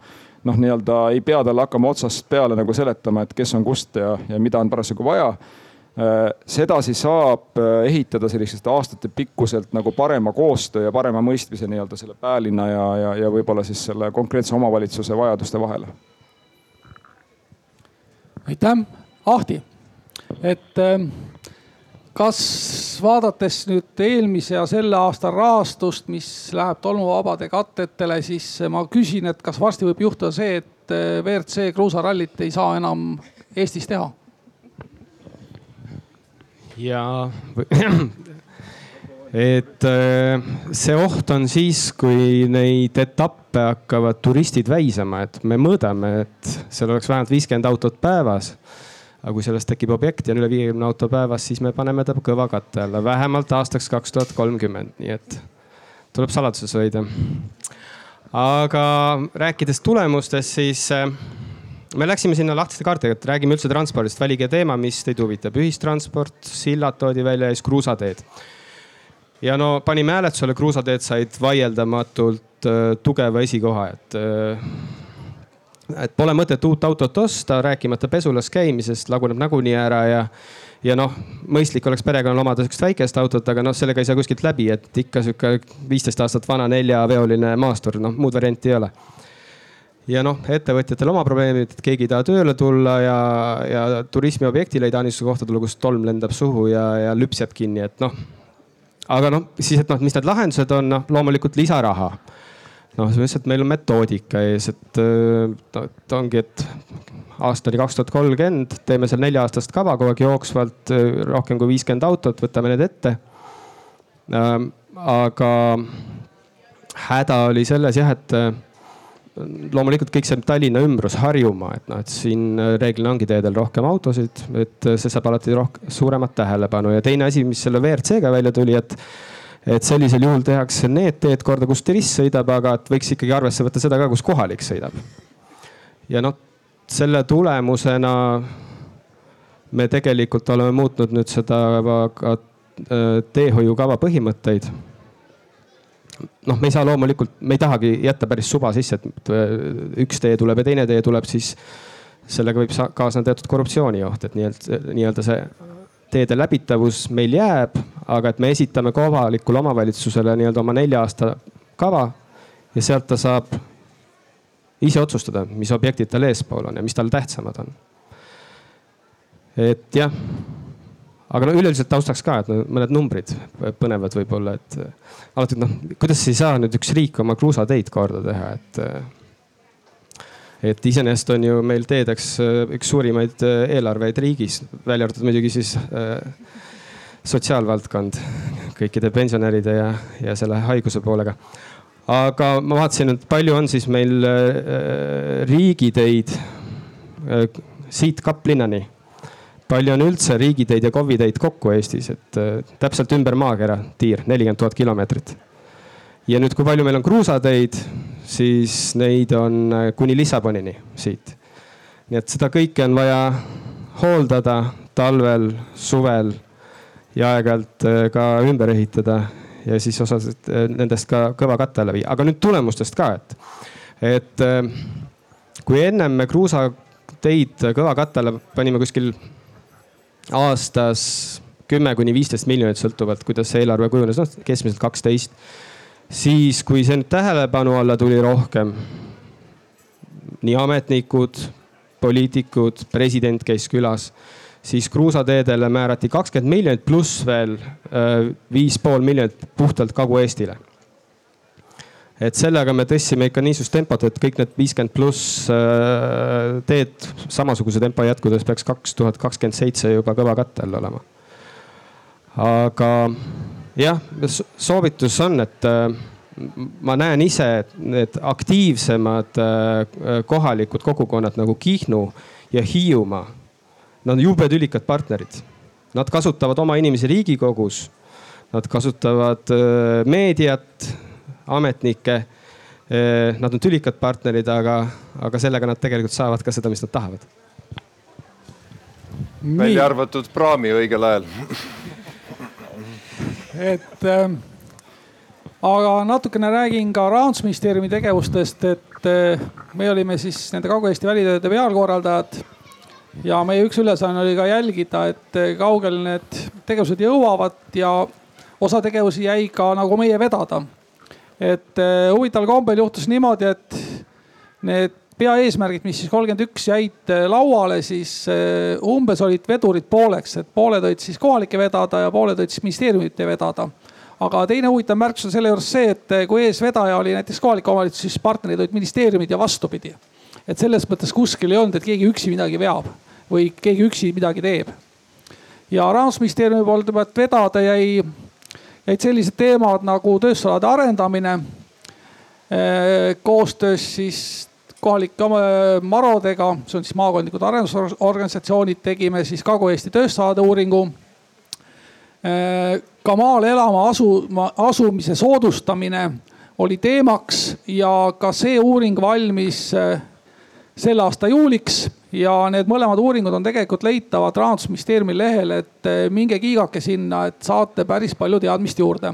noh, nii-öelda ei pea talle hakkama otsast peale nagu seletama, et kes on kust ja, ja mida on parasjagu vaja eh, sedasi saab ehitada sellisest aastatepikkuselt nagu parema koostöö ja parema mõistmise nii-öelda selle päälinna ja, ja, ja võib-olla siis selle konkreetse omavalitsuse vajaduste vahele aitäh, Ahti, et ähm, kas vaadates nüüd eelmise ja selle aasta rahastust, mis läheb tolmuvabade katetele, siis ma küsin, et kas varsti võib juhtuda see, et äh, WRC kruusarallit ei saa enam Eestis teha? ja et äh, see oht on siis, kui neid etappe hakkavad turistid väisama, et me mõõdame, et seal oleks vähemalt viiskümmend autot päevas. aga kui sellest tekib objekt ja on üle viiekümne auto päevas, siis me paneme ta kõva katte alla vähemalt aastaks kaks tuhat kolmkümmend, nii et tuleb saladuses hoida. aga rääkides tulemustest, siis äh, me läksime sinna lahtiste kaartidega, et räägime üldse transpordist, valige teema, mis teid huvitab, ühistransport, sillad toodi välja ja siis kruusateed ja no panime hääletusele, kruusateed said vaieldamatult äh, tugeva esikoha, et äh,. et pole mõtet uut autot osta, rääkimata pesulas käimisest, laguneb nagunii ära ja ja noh, mõistlik oleks perekonnal omada sihukest väikest autot, aga noh, sellega ei saa kuskilt läbi, et ikka sihuke viisteist aastat vana neljaveoline maastur, noh muud varianti ei ole. ja noh, ettevõtjatel oma probleemid, et keegi ei taha tööle tulla ja, ja turismiobjektile ei taha niisuguse kohta tulla, kus tolm lendab suhu ja, ja lüps jääb kinni, et noh aga noh, siis, et noh, mis need lahendused on, noh loomulikult lisaraha. noh, lihtsalt meil on metoodika ees, et no, et ongi, et aastani kaks tuhat kolmkümmend teeme seal nelja-aastast kava kogu aeg jooksvalt, rohkem kui viiskümmend autot, võtame need ette. aga häda oli selles jah, et loomulikult kõik see Tallinna ümbrus, Harjumaa, et noh, et siin reeglina ongi teedel rohkem autosid, et see saab alati rohkem, suuremat tähelepanu ja teine asi, mis selle WRC-ga välja tuli, et et sellisel juhul tehakse need teed korda, kus turist sõidab, aga et võiks ikkagi arvesse võtta seda ka, kus kohalik sõidab. ja noh, selle tulemusena me tegelikult oleme muutnud nüüd seda ka äh, teehoiukava põhimõtteid noh, me ei saa loomulikult, me ei tahagi jätta päris suva sisse, et üks tee tuleb ja teine tee tuleb, siis sellega võib kaasneda teatud korruptsioonioht, et nii-öelda, nii-öelda see teede läbitavus meil jääb, aga et me esitame kohalikule omavalitsusele nii-öelda oma nelja aasta kava ja sealt ta saab ise otsustada, mis objektid tal eespool on ja mis talle tähtsamad on. et jah aga no üleüldiselt taustaks ka, et no, mõned numbrid põnevad võib-olla, et alati noh, kuidas ei saa nüüd üks riik oma kruusateid korda teha, et. et iseenesest on ju meil teedeks üks suurimaid eelarveid riigis, välja arvatud muidugi siis äh, sotsiaalvaldkond kõikide pensionäride ja, ja selle haiguse poolega. aga ma vaatasin, et palju on siis meil äh, riigiteid äh, siit Kaplinnani palju on üldse riigiteid ja KOV-i teid kokku Eestis, et äh, täpselt ümber maakera tiir, nelikümmend tuhat kilomeetrit. ja nüüd, kui palju meil on kruusateid, siis neid on äh, kuni Lissabonini siit. nii et seda kõike on vaja hooldada talvel, suvel ja aeg-ajalt äh, ka ümber ehitada ja siis osasid nendest ka kõva katte alla viia, aga nüüd tulemustest ka, et et kui ennem me kruusateid kõva kattele panime kuskil aastas kümme kuni viisteist miljonit, sõltuvalt kuidas see eelarve kujunes, noh keskmiselt kaksteist. siis, kui see nüüd tähelepanu alla tuli rohkem, nii ametnikud, poliitikud, president käis külas, siis kruusateedele määrati kakskümmend miljonit pluss veel äh, viis pool miljonit puhtalt Kagu-Eestile et sellega me tõstsime ikka niisugust tempot, et kõik need viiskümmend pluss äh, teed samasuguse tempo jätkudes peaks kaks tuhat kakskümmend seitse juba kõva katte all olema. aga jah, soovitus on, et äh, ma näen ise, et need aktiivsemad äh, kohalikud kogukonnad nagu Kihnu ja Hiiumaa, nad on jube tülikad partnerid. Nad kasutavad oma inimesi Riigikogus, nad kasutavad meediat ametnikke. Nad on tülikad partnerid, aga, aga sellega nad tegelikult saavad ka seda, mis nad tahavad. välja arvatud praami õigel ajal. et äh, aga natukene räägin ka rahandusministeeriumi tegevustest, et äh, me olime siis nende Kagu-Eesti välitööde pealkorraldajad ja meie üks ülesanne oli ka jälgida, et kaugele need tegevused jõuavad ja osa tegevusi jäi ka nagu meie vedada et äh, huvitaval kombel juhtus niimoodi, et need peaeesmärgid, mis siis kolmkümmend üks jäid äh, lauale, siis äh, umbes olid vedurid pooleks, et pooled olid siis kohalikke vedada ja pooled olid siis ministeeriumite vedada. aga teine huvitav märkus on selle juures see, et kui eesvedaja oli näiteks kohalik omavalitsus, siis partnerid olid ministeeriumid ja vastupidi. et selles mõttes kuskil ei olnud, et keegi üksi midagi veab või keegi üksi midagi teeb. ja rahandusministeeriumi poolt juba vedada jäi jäid sellised teemad nagu tööstusalade arendamine eh, koostöös siis kohalike marodega, see on siis maakondlikud arendusorganisatsioonid, tegime siis Kagu-Eesti tööstusalade uuringu. Eh, ka maale elama asuma, asumise soodustamine oli teemaks ja ka see uuring valmis eh, selle aasta juuliks ja need mõlemad uuringud on tegelikult leitavad rahandusministeeriumi lehel, et eh, minge kiigake sinna, et saate päris palju teadmist juurde.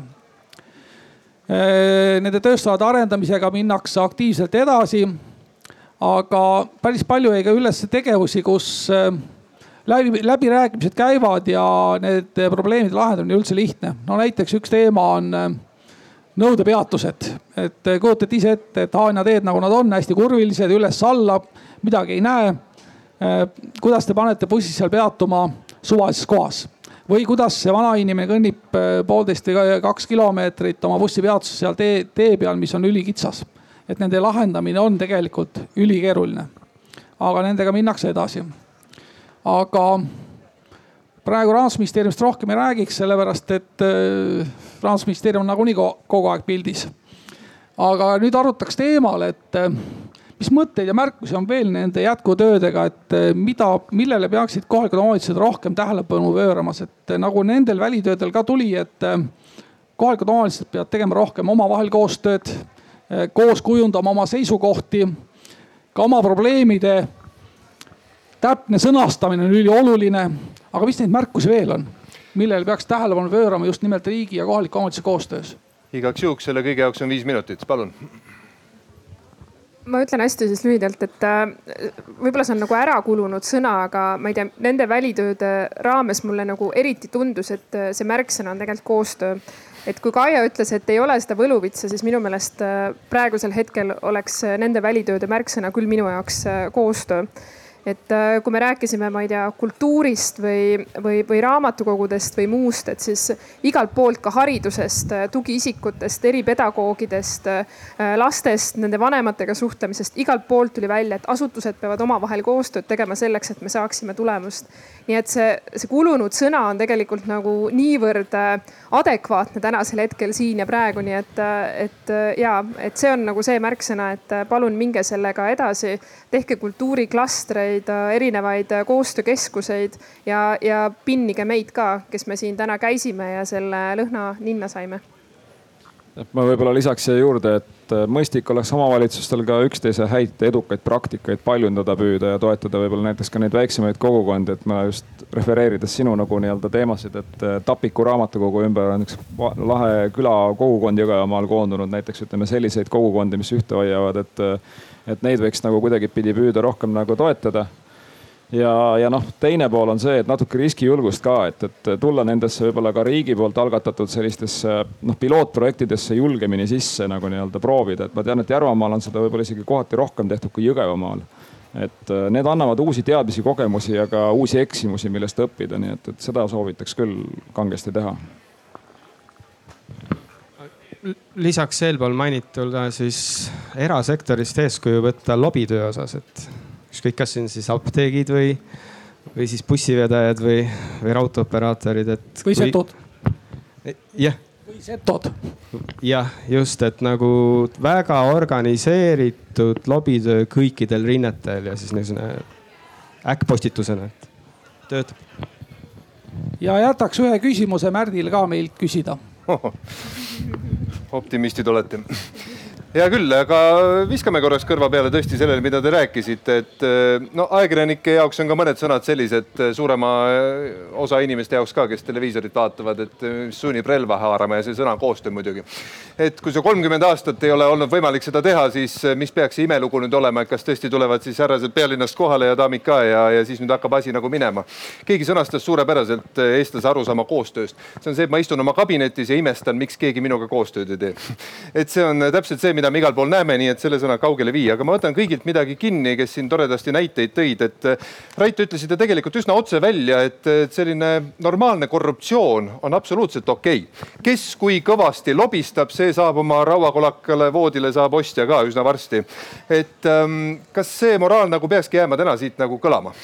Eh, nende tööstusalade arendamisega minnakse aktiivselt edasi. aga päris palju jäi ka üles tegevusi, kus eh, läbi, läbirääkimised käivad ja need probleemide lahendamine üldse lihtne. no näiteks üks teema on nõudepeatused, et kujutate ise ette, et Haanja teed, nagu nad on, hästi kurvilised üles-alla, midagi ei näe kuidas te panete bussi seal peatuma suvalises kohas või kuidas see vanainimene kõnnib äh, poolteist või kaks kilomeetrit oma bussipeatuses seal tee, tee peal, mis on ülikitsas. et nende lahendamine on tegelikult ülikeeruline. aga nendega minnakse edasi. aga praegu rahandusministeeriumist rohkem ei räägiks, sellepärast et äh, rahandusministeerium on nagunii kogu aeg pildis. aga nüüd arutaks teemal, et mis mõtteid ja märkusi on veel nende jätkutöödega, et eh, mida, millele peaksid kohalikud omavalitsused rohkem tähelepanu pööramas, et eh, nagu nendel välitöödel ka tuli, et eh, kohalikud omavalitsused peavad tegema rohkem omavahel koostööd, koos kujundama oma seisukohti, ka oma probleemide täpne sõnastamine on ülioluline. aga mis neid märkusi veel on, millele peaks tähelepanu pöörama just nimelt riigi ja kohaliku omavalitsuse koostöös? igaks juhuks selle kõige jaoks on viis minutit, palun ma ütlen hästi siis lühidalt, et äh, võib-olla see on nagu ära kulunud sõna, aga ma ei tea, nende välitööde raames mulle nagu eriti tundus, et äh, see märksõna on tegelikult koostöö. et kui Kaia ütles, et ei ole seda võluvitsa, siis minu meelest äh, praegusel hetkel oleks nende välitööde märksõna küll minu jaoks koostöö et äh, kui me rääkisime, ma ei tea, kultuurist või, või, või raamatukogudest või muust, et siis igalt poolt ka haridusest, äh, tugiisikutest, eripedagoogidest, äh, lastest, nende vanematega suhtlemisest, igalt poolt tuli välja, et asutused peavad omavahel koostööd tegema selleks, et me saaksime tulemust. nii et see, see kulunud sõna on tegelikult nagu niivõrd adekvaatne tänasel hetkel siin ja praegu, nii et, et ja, et see on nagu see märksõna, et palun minge sellega edasi, tehke kultuuriklastreid äh, erinevaid äh, koostöökeskuseid ja, ja pinnige meid ka, kes me siin täna käisime ja selle lõhna ninna saime. Ma võib-olla lisaks siia juurde, et äh, mõistlik oleks omavalitsustel ka üksteise häid edukaid praktikaid paljundada püüda ja toetada võib-olla näiteks ka neid väiksemaid kogukondi, et ma just refereerides sinu nagu nii-öelda teemasid, et äh, Tapiku raamatukogu ümber on üks lahe küla kogukond Jõgevamaal koondunud näiteks ütleme selliseid kogukondi, mis ühte hoiavad, et, äh, et neid võiks nagu kuidagipidi püüda rohkem nagu toetada ja, ja noh, teine pool on see, et natuke riskijulgust ka, et, et tulla nendesse võib-olla ka riigi poolt algatatud sellistesse noh, pilootprojektidesse julgemini sisse nagu nii-öelda proovida, et ma tean, et Järvamaal on seda võib-olla isegi kohati rohkem tehtud kui Jõgevamaal. et äh, need annavad uusi teadmisi, kogemusi ja ka uusi eksimusi, millest õppida, nii et, et seda soovitaks küll kangesti teha lisaks eelpool mainitule siis erasektorist eeskuju võtta lobitöö osas, et ükskõik, kas siin siis apteegid või, või siis bussivedajad või, või raudteeoperaatorid, et. või setod. jah. või setod. jah, just, et nagu väga organiseeritud lobitöö kõikidel rinnetel ja siis niisugune äkkpostitusena, et töötab. ja jätaks ühe küsimuse Märdil ka meilt küsida optimistid olete hea küll, aga viskame korraks kõrva peale tõesti sellele, mida te rääkisite, et eh, no ajakirjanike jaoks on ka mõned sõnad sellised eh, suurema eh, osa inimeste jaoks ka, kes televiisorit vaatavad, et sunnib relva haarama ja see sõna koostöö muidugi. et kui see kolmkümmend aastat ei ole olnud võimalik seda teha, siis mis peaks see imelugu nüüd olema, et kas tõesti tulevad siis härrased pealinnast kohale ja daamid ka ja, ja siis nüüd hakkab asi nagu minema. keegi sõnastas suurepäraselt eestlase arusaama koostööst. see on see, et ma istun oma kabinetis ja imestan, miks keegi minuga koostööd ei tee. et see on täpselt see, mida me igal pool näeme, nii et selle sõna kaugele viia, aga ma võtan kõigilt midagi kinni, kes siin toredasti näiteid tõid, et äh, Rait, ütlesite tegelikult üsna otse välja, et selline normaalne korruptsioon on absoluutselt okei okay.. kes kui kõvasti lobistab, see saab oma rauakolakale voodile saab ostja ka üsna varsti. et ähm, kas see moraal nagu peakski jääma täna siit nagu kõlama?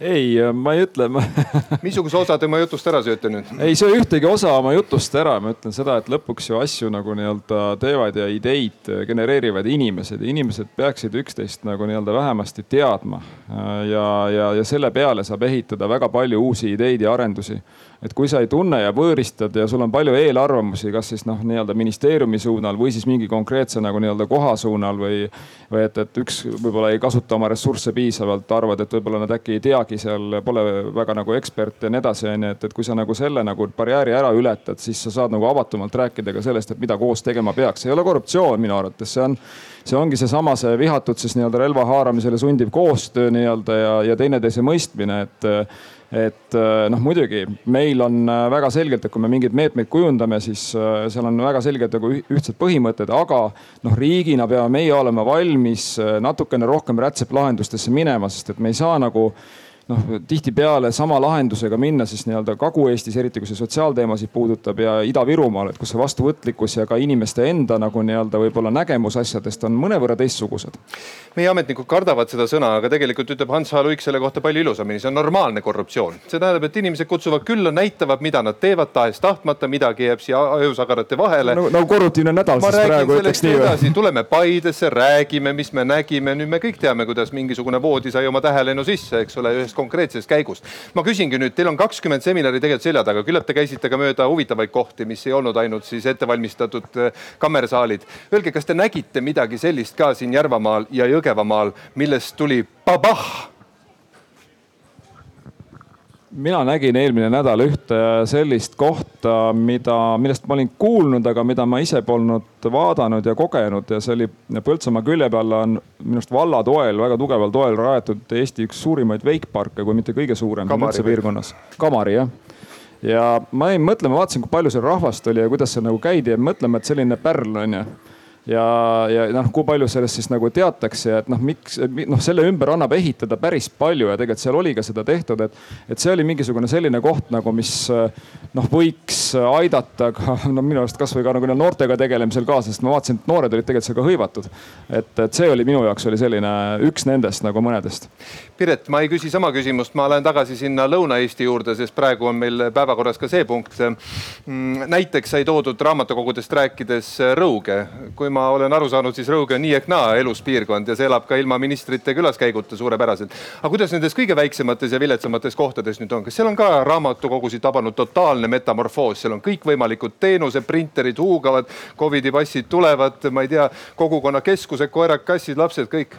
Ei, ma ei ütle ma... missuguse osa te oma jutust ära sööte nüüd? ei söö ühtegi osa oma jutust ära, ma ütlen seda, et lõpuks ju asju nagu nii-öelda teevad ja ideid genereerivad inimesed ja inimesed peaksid üksteist nagu nii-öelda vähemasti teadma. ja, ja, ja selle peale saab ehitada väga palju uusi ideid ja arendusi et kui sa ei tunne ja võõristad ja sul on palju eelarvamusi, kas siis noh, nii-öelda ministeeriumi suunal või siis mingi konkreetse nagu nii-öelda koha suunal või, või et, et üks võib-olla ei kasuta oma ressursse piisavalt, arvad, et võib-olla nad äkki ei teagi seal, pole väga nagu ekspert ja nii edasi, onju, et, et kui sa nagu selle nagu barjääri ära ületad, siis sa saad nagu avatumalt rääkida ka sellest, et mida koos tegema peaks. ei ole korruptsioon minu arvates, see on see ongi seesama, see vihatud siis nii-öelda relva haaramisele sundiv koostöö nii-öelda ja, ja teineteise mõistmine, et et äh, noh, muidugi meil on äh, väga selgelt, et kui me mingeid meetmeid kujundame, siis äh, seal on väga selgelt nagu ühtsed põhimõtted, aga noh, riigina peame meie olema valmis natukene rohkem rätseplahendustesse minema, sest et me ei saa nagu noh, tihtipeale sama lahendusega minna siis nii-öelda Kagu-Eestis, eriti kui see sotsiaalteemasid puudutab ja Ida-Virumaal, et kus see vastuvõtlikkus ja ka inimeste enda nagu nii-öelda võib-olla nägemus asjadest on mõnevõrra teistsugused. meie ametnikud kardavad seda sõna, aga tegelikult ütleb Hans H. Luik selle kohta palju ilusamini, see on normaalne korruptsioon. see tähendab, et inimesed kutsuvad külla, näitavad, mida nad teevad tahes-tahtmata, midagi jääb siia ajusagarate vahele. nagu, nagu korruptiivne nädal siis praegu ütleks nii või? tuleme Paidesse, räägime, mis me nägime, nüüd me kõik teame, kuidas mingisugune voodi sai oma tähelennu sisse, eks ole, ühest konkreetsest käigust. ma küsingi nüüd, teil on kakskümmend seminari tegelikult selja taga, küllap te käisite ka mööda huvitavaid kohti, mis ei olnud ainult siis ettevalmistatud äh, kammersaalid. Öelge, kas te nägite midagi sellist ka siin Järvamaal ja Jõgevamaal, millest tuli babah mina nägin eelmine nädal ühte sellist kohta, mida, millest ma olin kuulnud, aga mida ma ise polnud vaadanud ja kogenud. Ja see oli Põltsamaa külje peal on minu arust valla toel, väga tugeval toel rajatud Eesti üks suurimaid veikparke, kui mitte kõige suurem üldse piirkonnas. Kamari jah. Ja ma jäin mõtlema, vaatasin, kui palju seal rahvast oli ja kuidas seal nagu käidi ja mõtlema, et selline pärl on ju ja, ja noh, kui palju sellest siis nagu teatakse, et noh, miks noh, selle ümber annab ehitada päris palju ja tegelikult seal oli ka seda tehtud, et, et see oli mingisugune selline koht nagu, mis noh, võiks aidata ka no minu arust kasvõi ka nagu noortega tegelemisel kaasa, sest ma vaatasin, et noored olid tegelikult seal ka hõivatud. et, et see oli minu jaoks oli selline üks nendest nagu mõnedest. Piret, ma ei küsi sama küsimust, ma lähen tagasi sinna Lõuna-Eesti juurde, sest praegu on meil päevakorras ka see punkt. Mm, näiteks sai toodud raamatukogudest rääkides Rõuge, kui kui ma olen aru saanud, siis Rõuge on nii ehk naa elus piirkond ja see elab ka ilma ministrite külaskäiguta suurepäraselt. aga kuidas nendes kõige väiksemates ja viletsamates kohtades nüüd on, kas seal on ka raamatukogusid tabanud totaalne metamorfoos, seal on kõikvõimalikud teenused, printerid huugavad, Covidi passid tulevad, ma ei tea, kogukonnakeskused, koerad, kassid, lapsed, kõik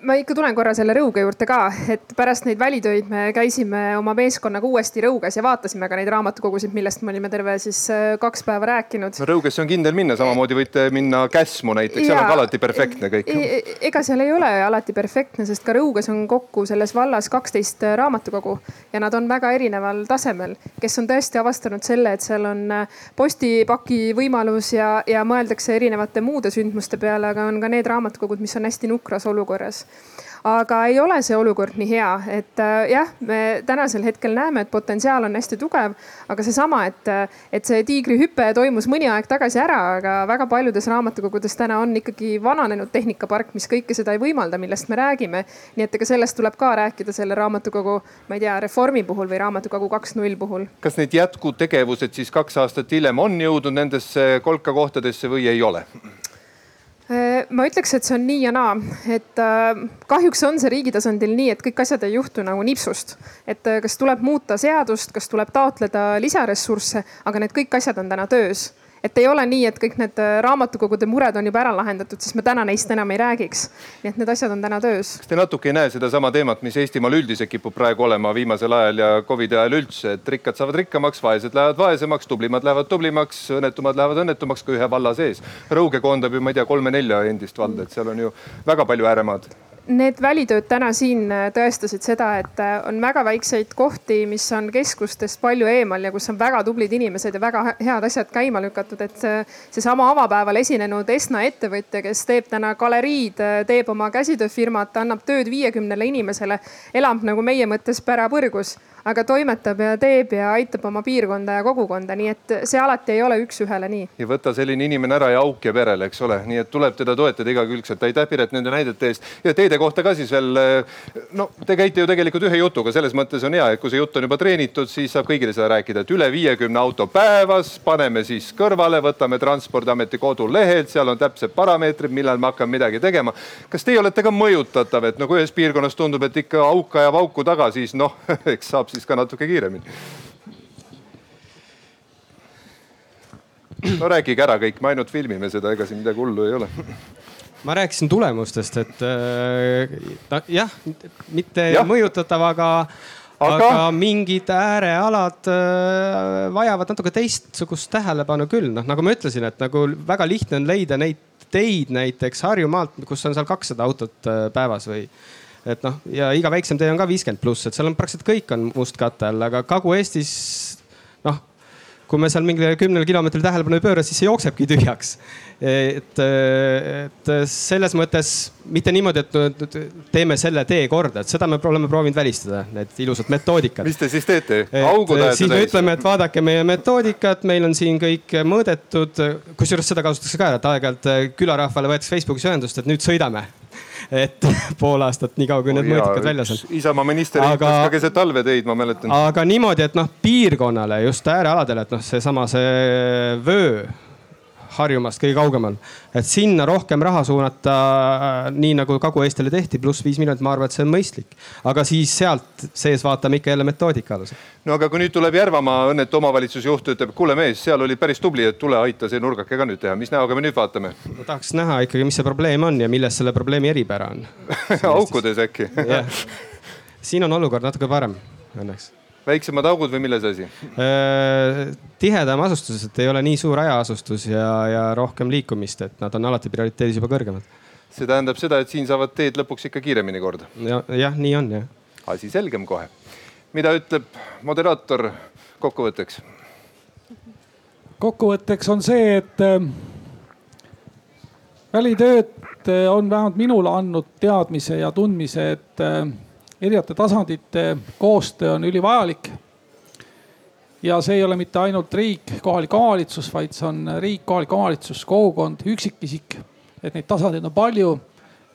ma ikka tulen korra selle Rõuge juurde ka, et pärast neid välitöid me käisime oma meeskonnaga uuesti Rõuges ja vaatasime ka neid raamatukogusid, millest me olime terve siis äh, kaks päeva rääkinud. no Rõugesse on kindel minna, samamoodi võite minna Käsmu näiteks, seal on ka alati perfektne kõik. E, ega seal ei ole alati perfektne, sest ka Rõuges on kokku selles vallas kaksteist äh, raamatukogu ja nad on väga erineval tasemel. kes on tõesti avastanud selle, et seal on äh, postipaki võimalus ja, ja mõeldakse erinevate muude sündmuste peale, aga on ka need raamatukogud, mis on hästi nukras olukorras aga ei ole see olukord nii hea, et äh, jah, me tänasel hetkel näeme, et potentsiaal on hästi tugev, aga seesama, et, et see tiigrihüpe toimus mõni aeg tagasi ära, aga väga paljudes raamatukogudes täna on ikkagi vananenud tehnikapark, mis kõike seda ei võimalda, millest me räägime. nii et ega sellest tuleb ka rääkida selle raamatukogu, ma ei tea, reformi puhul või raamatukogu kaks null puhul. kas need jätkutegevused siis kaks aastat hiljem on jõudnud nendesse kolkakohtadesse või ei ole? Äh, ma ütleks, et see on nii ja naa, et äh, kahjuks on see riigi tasandil nii, et kõik asjad ei juhtu nagu nipsust. et äh, kas tuleb muuta seadust, kas tuleb taotleda lisaressursse, aga need kõik asjad on täna töös et ei ole nii, et kõik need äh, raamatukogude mured on juba ära lahendatud, siis me täna neist enam ei räägiks. nii et need asjad on täna töös. kas te natuke ei näe sedasama teemat, mis Eestimaal üldiselt kipub praegu olema viimasel ajal ja Covidi ajal üldse, et rikkad saavad rikkamaks, vaesed lähevad vaesemaks, tublimad lähevad tublimaks, õnnetumad lähevad õnnetumaks ka ühe valla sees. Rõuge koondab ju, ma ei tea, kolme-nelja endist valda, et seal on ju väga palju ääremaad Need välitööd täna siin äh, tõestasid seda, et äh, on väga väikseid kohti, mis on keskustest palju eemal ja kus on väga tublid inimesed ja väga head asjad käima lükatud, et seesama avapäeval esinenud Esna ettevõtja, kes teeb täna galeriid, äh, teeb oma käsitööfirmat, annab tööd viiekümnele inimesele, elab nagu meie mõttes pärapõrgus aga toimetab ja teeb ja aitab oma piirkonda ja kogukonda, nii et see alati ei ole üks-ühele nii. ja võta selline inimene ära ja auk jääb järele, eks ole, nii et tuleb teda toetada igakülgselt. aitäh, Piret, nende näidete eest ja teede kohta ka siis veel. no te käite ju tegelikult ühe jutuga, selles mõttes on hea, et kui see jutt on juba treenitud, siis saab kõigile seda rääkida, et üle viiekümne auto päevas paneme siis kõrvale, võtame Transpordiameti kodulehelt, seal on täpsed parameetrid, millal me hakkame midagi tegema. kas teie olete ka mõjutatav, et nagu ühes piirkonnas tundub, et ikka auk ajab auku taga, siis noh, eks saab siis ka natuke kiiremini. no rääkige ära kõik, me ainult filmime seda, ega siin midagi hullu ei ole ma rääkisin tulemustest, et äh, jah, mitte ja. mõjutatav, aga aga, aga mingid äärealad äh, vajavad natuke teistsugust tähelepanu küll, noh nagu ma ütlesin, et nagu väga lihtne on leida neid teid näiteks Harjumaalt, kus on seal kakssada autot äh, päevas või et noh, ja iga väiksem tee on ka viiskümmend pluss, et seal on praktiliselt kõik on mustkatte all, aga Kagu-Eestis noh, kui me seal mingile kümnele kilomeetrile tähelepanu ei pööra, siis see jooksebki tühjaks. et, et selles mõttes mitte niimoodi, et teeme selle tee korda, et seda me oleme proovinud välistada, need ilusad metoodikad. mis te siis teete? täis? siis me ütleme, et vaadake meie metoodikat, meil on siin kõik mõõdetud, kusjuures seda kasutatakse ka, et aeg-ajalt külarahvale võetakse Facebookis ühendust, et nüüd sõidame et pool aastat, niikaua kui need oh, mõõdikad väljas on. Isamaa minister ehitas ka keset talve teid, ma mäletan. aga niimoodi, et noh, piirkonnale just äärealadele, et noh, seesama see vöö Harjumaast kõige kaugemal. et sinna rohkem raha suunata, äh, nii nagu Kagu-Eestile tehti, pluss viis miljonit, ma arvan, et see on mõistlik. aga siis sealt sees vaatame ikka jälle metoodika alusel. no aga kui nüüd tuleb Järvamaa õnnetu omavalitsusjuht, ütleb, kuule mees, seal oli päris tubli, et tule aita see nurgake ka nüüd teha, mis näoga me nüüd vaatame? ma tahaks näha ikkagi, mis see probleem on ja milles selle probleemi eripära on aukudes äkki siin on olukord natuke parem õnneks väiksemad augud või milles asi? Äh, tihedam asustus, et ei ole nii suur hajaasustus ja, ja rohkem liikumist, et nad on alati prioriteedis juba kõrgemad. see tähendab seda, et siin saavad teed lõpuks ikka kiiremini korda ja,. jah, nii on jah. asi selgem kohe. mida ütleb moderaator kokkuvõtteks? kokkuvõtteks on see, et äh, välitööd äh, on vähemalt minule andnud teadmise ja tundmise, et erinevate tasandite koostöö on ülivajalik. ja see ei ole mitte ainult riik, kohalik omavalitsus, vaid see on riik, kohalik omavalitsus, kogukond, üksikisik. et neid tasandeid on palju.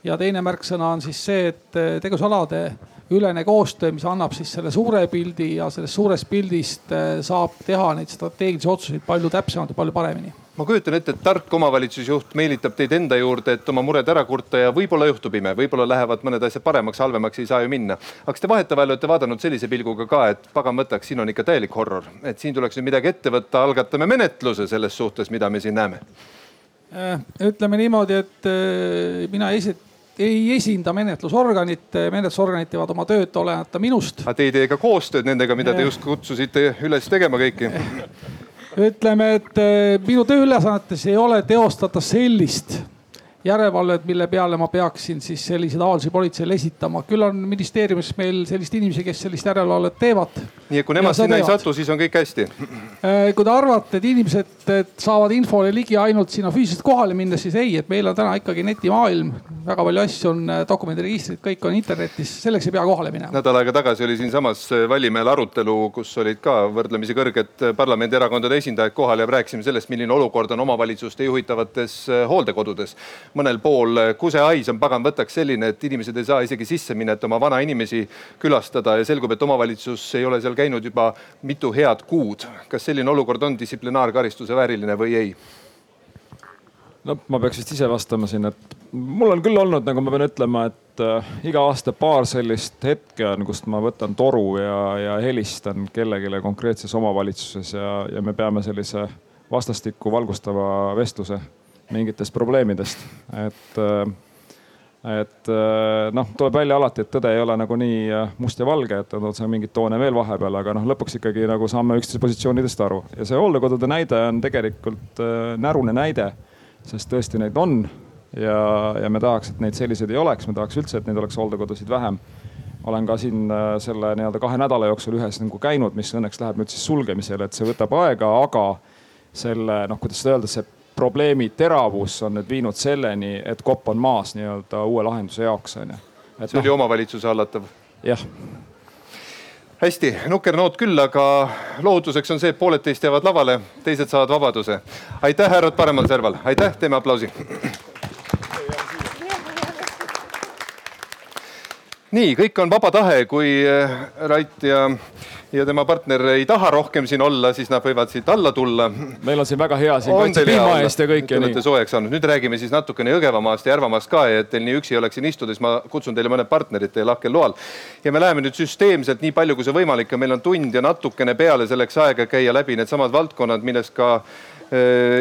ja teine märksõna on siis see, et tegevusalade ülene koostöö, mis annab siis selle suure pildi ja sellest suurest pildist saab teha neid strateegilisi otsuseid palju täpsemalt ja palju paremini ma kujutan ette, et tark omavalitsusjuht meelitab teid enda juurde, et oma mured ära kurta ja võib-olla juhtub ime, võib-olla lähevad mõned asjad paremaks, halvemaks ei saa ju minna. aga kas te vahetevahel olete vaadanud sellise pilguga ka, et pagan võtaks, siin on ikka täielik horror, et siin tuleks nüüd midagi ette võtta, algatame menetluse selles suhtes, mida me siin näeme? Äh, ütleme niimoodi, et äh, mina esi-, ei esinda menetlusorganit, menetlusorganid teevad oma tööd olenemata minust. aga te ei tee ka koostööd nendega, mida te just kutsusite üles tegema kõiki? ütleme, et eh, minu tööülesannetes ei ole teostada sellist järelevalvet, mille peale ma peaksin siis selliseid avaldusi politseile esitama. küll on ministeeriumis meil selliseid inimesi, kes sellist järelevalvet teevad. nii et kui nemad sinna ei satu, siis on kõik hästi? Eh, kui te arvate, et inimesed et saavad infole ligi ainult sinna füüsiliselt kohale minna, siis ei, et meil on täna ikkagi netimaailm. väga palju asju on, eh, dokumendiregistrid, kõik on internetis, selleks ei pea kohale minema. nädal aega tagasi oli siinsamas Vallimäel arutelu, kus olid ka võrdlemisi kõrged parlamendierakondade esindajad kohal ja rääkisime sellest, milline olukord on omavalitsuste juhitavates hooldekodudes mõnel pool kusehais on pagan võtaks selline, et inimesed ei saa isegi sisse minna, et oma vanainimesi külastada ja selgub, et omavalitsus ei ole seal käinud juba mitu head kuud. kas selline olukord on distsiplinaarkaristuse vääriline või ei? no ma peaks vist ise vastama siin, et mul on küll olnud, nagu ma pean ütlema, et äh, iga aasta paar sellist hetke on, kust ma võtan toru ja, ja helistan kellelegi konkreetses omavalitsuses ja, ja me peame sellise vastastikku valgustava vestluse mingitest probleemidest, et äh, et äh, noh, tuleb välja alati, et tõde ei ole nagu nii äh, must ja valge, et on seal mingeid toone veel vahepeal, aga noh, lõpuks ikkagi nagu saame üksteise positsioonidest aru ja see hooldekodude näide on tegelikult närune näide, sest tõesti neid on ja, ja me tahaks, et neid selliseid ei oleks, me tahaks üldse, et neid oleks hooldekodusid vähem. olen ka siin selle nii-öelda kahe nädala jooksul ühes nagu käinud, mis õnneks läheb nüüd siis sulgemisele, et see võtab aega, aga selle noh, kuidas seda öelda, see probleemi teravus on nüüd viinud selleni, et kopp on maas nii-öelda uue lahenduse jaoks on ju. see oli no, omavalitsuse hallatav? jah hästi, nukker noot küll, aga lohutuseks on see, et pooled teist jäävad lavale, teised saavad vabaduse. aitäh, härrad paremal serval, aitäh, teeme aplausi. Nii, kõik on vaba tahe, kui Rait ja ja tema partner ei taha rohkem siin olla, siis nad võivad siit alla tulla. meil on siin väga hea siin kaitse piima eest ja kõik nii. olete soojaks saanud, nüüd räägime siis natukene Jõgevamaast ja Järvamaast ka et teil nii üksi ei oleks siin istuda, siis ma kutsun teile mõned partnerid teie lahkel loal. ja me läheme nüüd süsteemselt nii palju, kui see võimalik on, meil on tund ja natukene peale selleks aega käia läbi needsamad valdkonnad, millest ka Äh,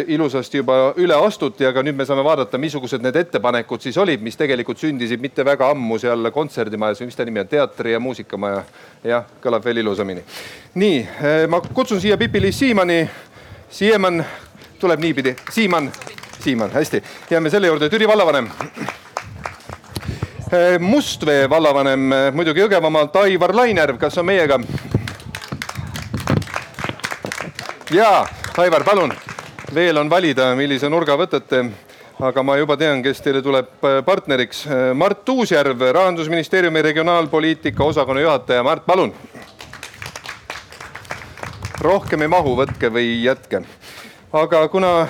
ilusasti juba üle astuti, aga nüüd me saame vaadata, missugused need ettepanekud siis olid, mis tegelikult sündisid mitte väga ammu seal kontserdimajas või mis ta nimi on, teatri- ja muusikamaja. jah, kõlab veel ilusamini. nii, äh, ma kutsun siia Pipi-Liis Siimanni. Siimann tuleb niipidi, Siimann, Siimann, hästi, jääme selle juurde, Türi vallavanem. Äh, Mustvee vallavanem muidugi Jõgevamaalt, Aivar Lainärv, kas on meiega? jaa, Aivar, palun veel on valida, millise nurga võtate aga ma juba tean, kes teile tuleb äh, partneriks. Äh, Mart Uusjärv, rahandusministeeriumi regionaalpoliitika osakonna juhataja. Mart, palun. rohkem ei mahu, võtke või jätke. aga kuna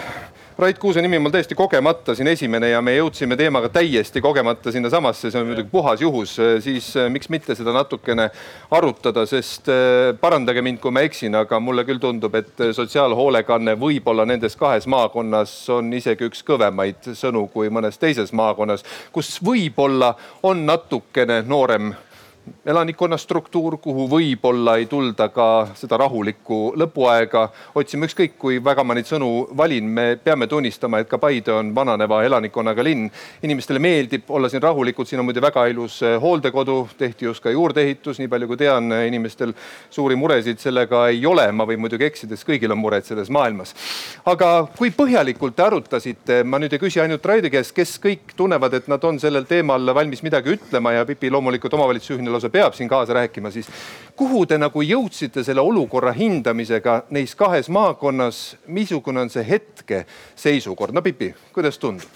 Rait Kuuse nimi on mul täiesti kogemata siin esimene ja me jõudsime teemaga täiesti kogemata sinnasamasse, see on muidugi puhas juhus, siis äh, miks mitte seda natukene arutada, sest äh, parandage mind, kui ma eksin, aga mulle küll tundub, et sotsiaalhoolekanne võib-olla nendes kahes maakonnas on isegi üks kõvemaid sõnu kui mõnes teises maakonnas, kus võib-olla on natukene noorem elanikkonna struktuur, kuhu võib-olla ei tulda ka seda rahulikku lõpuaega otsima, ükskõik kui väga ma neid sõnu valin, me peame tunnistama, et ka Paide on vananeva elanikkonnaga linn. inimestele meeldib olla siin rahulikult, siin on muide väga ilus eh, hooldekodu, tehti just ka juurdeehitus, nii palju kui tean, inimestel suuri muresid sellega ei ole, ma võin muidugi eksida, sest kõigil on mured selles maailmas. aga kui põhjalikult te arutasite, ma nüüd ei küsi ainult Raidi käest, kes kõik tunnevad, et nad on sellel teemal valmis midagi ütlema ja Pipi loomulikult omavalitsusjuhina lausa peab siin kaasa rääkima, siis kuhu te nagu jõudsite selle olukorra hindamisega neis kahes maakonnas, missugune on see hetke seisukord? no Pipi, kuidas tundub?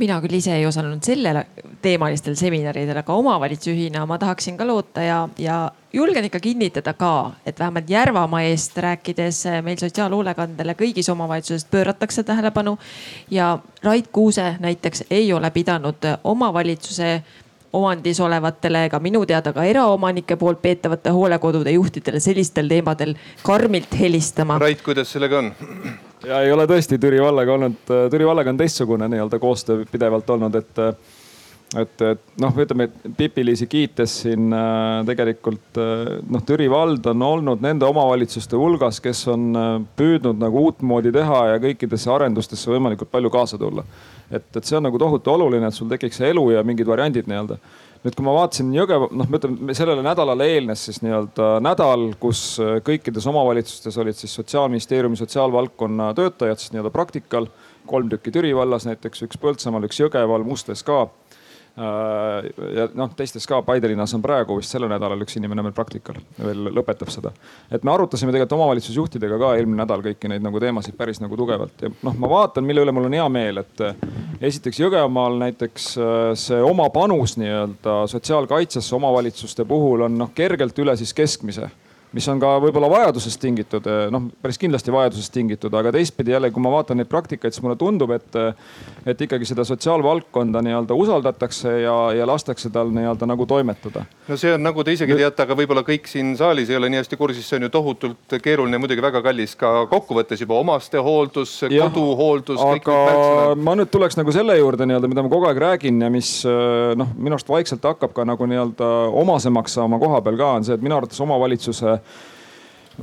mina küll ise ei osalenud sellel teemalistel seminaridel, aga omavalitsusjuhina ma tahaksin ka loota ja, ja julgen ikka kinnitada ka, et vähemalt Järvamaa eest rääkides meil sotsiaalhoolekandele kõigis omavalitsustes pööratakse tähelepanu. ja Rait Kuuse näiteks ei ole pidanud omavalitsuse omandis olevatele, ka minu teada ka eraomanike poolt peetavate hoolekodude juhtidele sellistel teemadel karmilt helistama. Rait, kuidas sellega on? ja ei ole tõesti Türi vallaga olnud, Türi vallaga on teistsugune nii-öelda koostöö pidevalt olnud, et et, et noh, ütleme Pipi-Liisi kiites siin äh, tegelikult äh, noh, Türi vald on olnud nende omavalitsuste hulgas, kes on äh, püüdnud nagu uutmoodi teha ja kõikidesse arendustesse võimalikult palju kaasa tulla. Et, et see on nagu tohutu oluline, et sul tekiks see elu ja mingid variandid nii-öelda nüüd, kui ma vaatasin Jõgeva, noh, ma ütlen sellele nädalale eelnes siis nii-öelda nädal, kus kõikides omavalitsustes olid siis sotsiaalministeeriumi sotsiaalvaldkonna töötajad siis nii-öelda praktikal. kolm tükki Türi vallas näiteks, üks Põltsamaal, üks Jõgeval, Mustvees ka Äh, ja noh, teistes ka, Paide linnas on praegu vist sellel nädalal üks inimene meil praktikal veel lõpetab seda. et me arutasime tegelikult omavalitsusjuhtidega ka eelmine nädal kõiki neid nagu teemasid päris nagu tugevalt ja noh, ma vaatan, mille üle mul on hea meel, et äh, esiteks Jõgevamaal näiteks äh, see oma panus nii-öelda sotsiaalkaitsesse omavalitsuste puhul on noh, kergelt üle siis keskmise mis on ka võib-olla vajadusest tingitud, noh päris kindlasti vajadusest tingitud, aga teistpidi jälle, kui ma vaatan neid praktikaid, siis mulle tundub, et, et ikkagi seda sotsiaalvaldkonda nii-öelda usaldatakse ja, ja lastakse tal nii-öelda nagu toimetada. no see on nagu te isegi teate, aga võib-olla kõik siin saalis ei ole nii hästi kursis, see on ju tohutult keeruline, muidugi väga kallis ka kokkuvõttes juba omastehooldus, koduhooldus. aga ma nüüd tuleks nagu selle juurde nii-öelda, mida ma kogu aeg räägin ja mis noh, minu arust vaikselt hakkab ka nagu nii-öelda omasemaks saama koha peal ka on see, et minu arvates omavalitsuse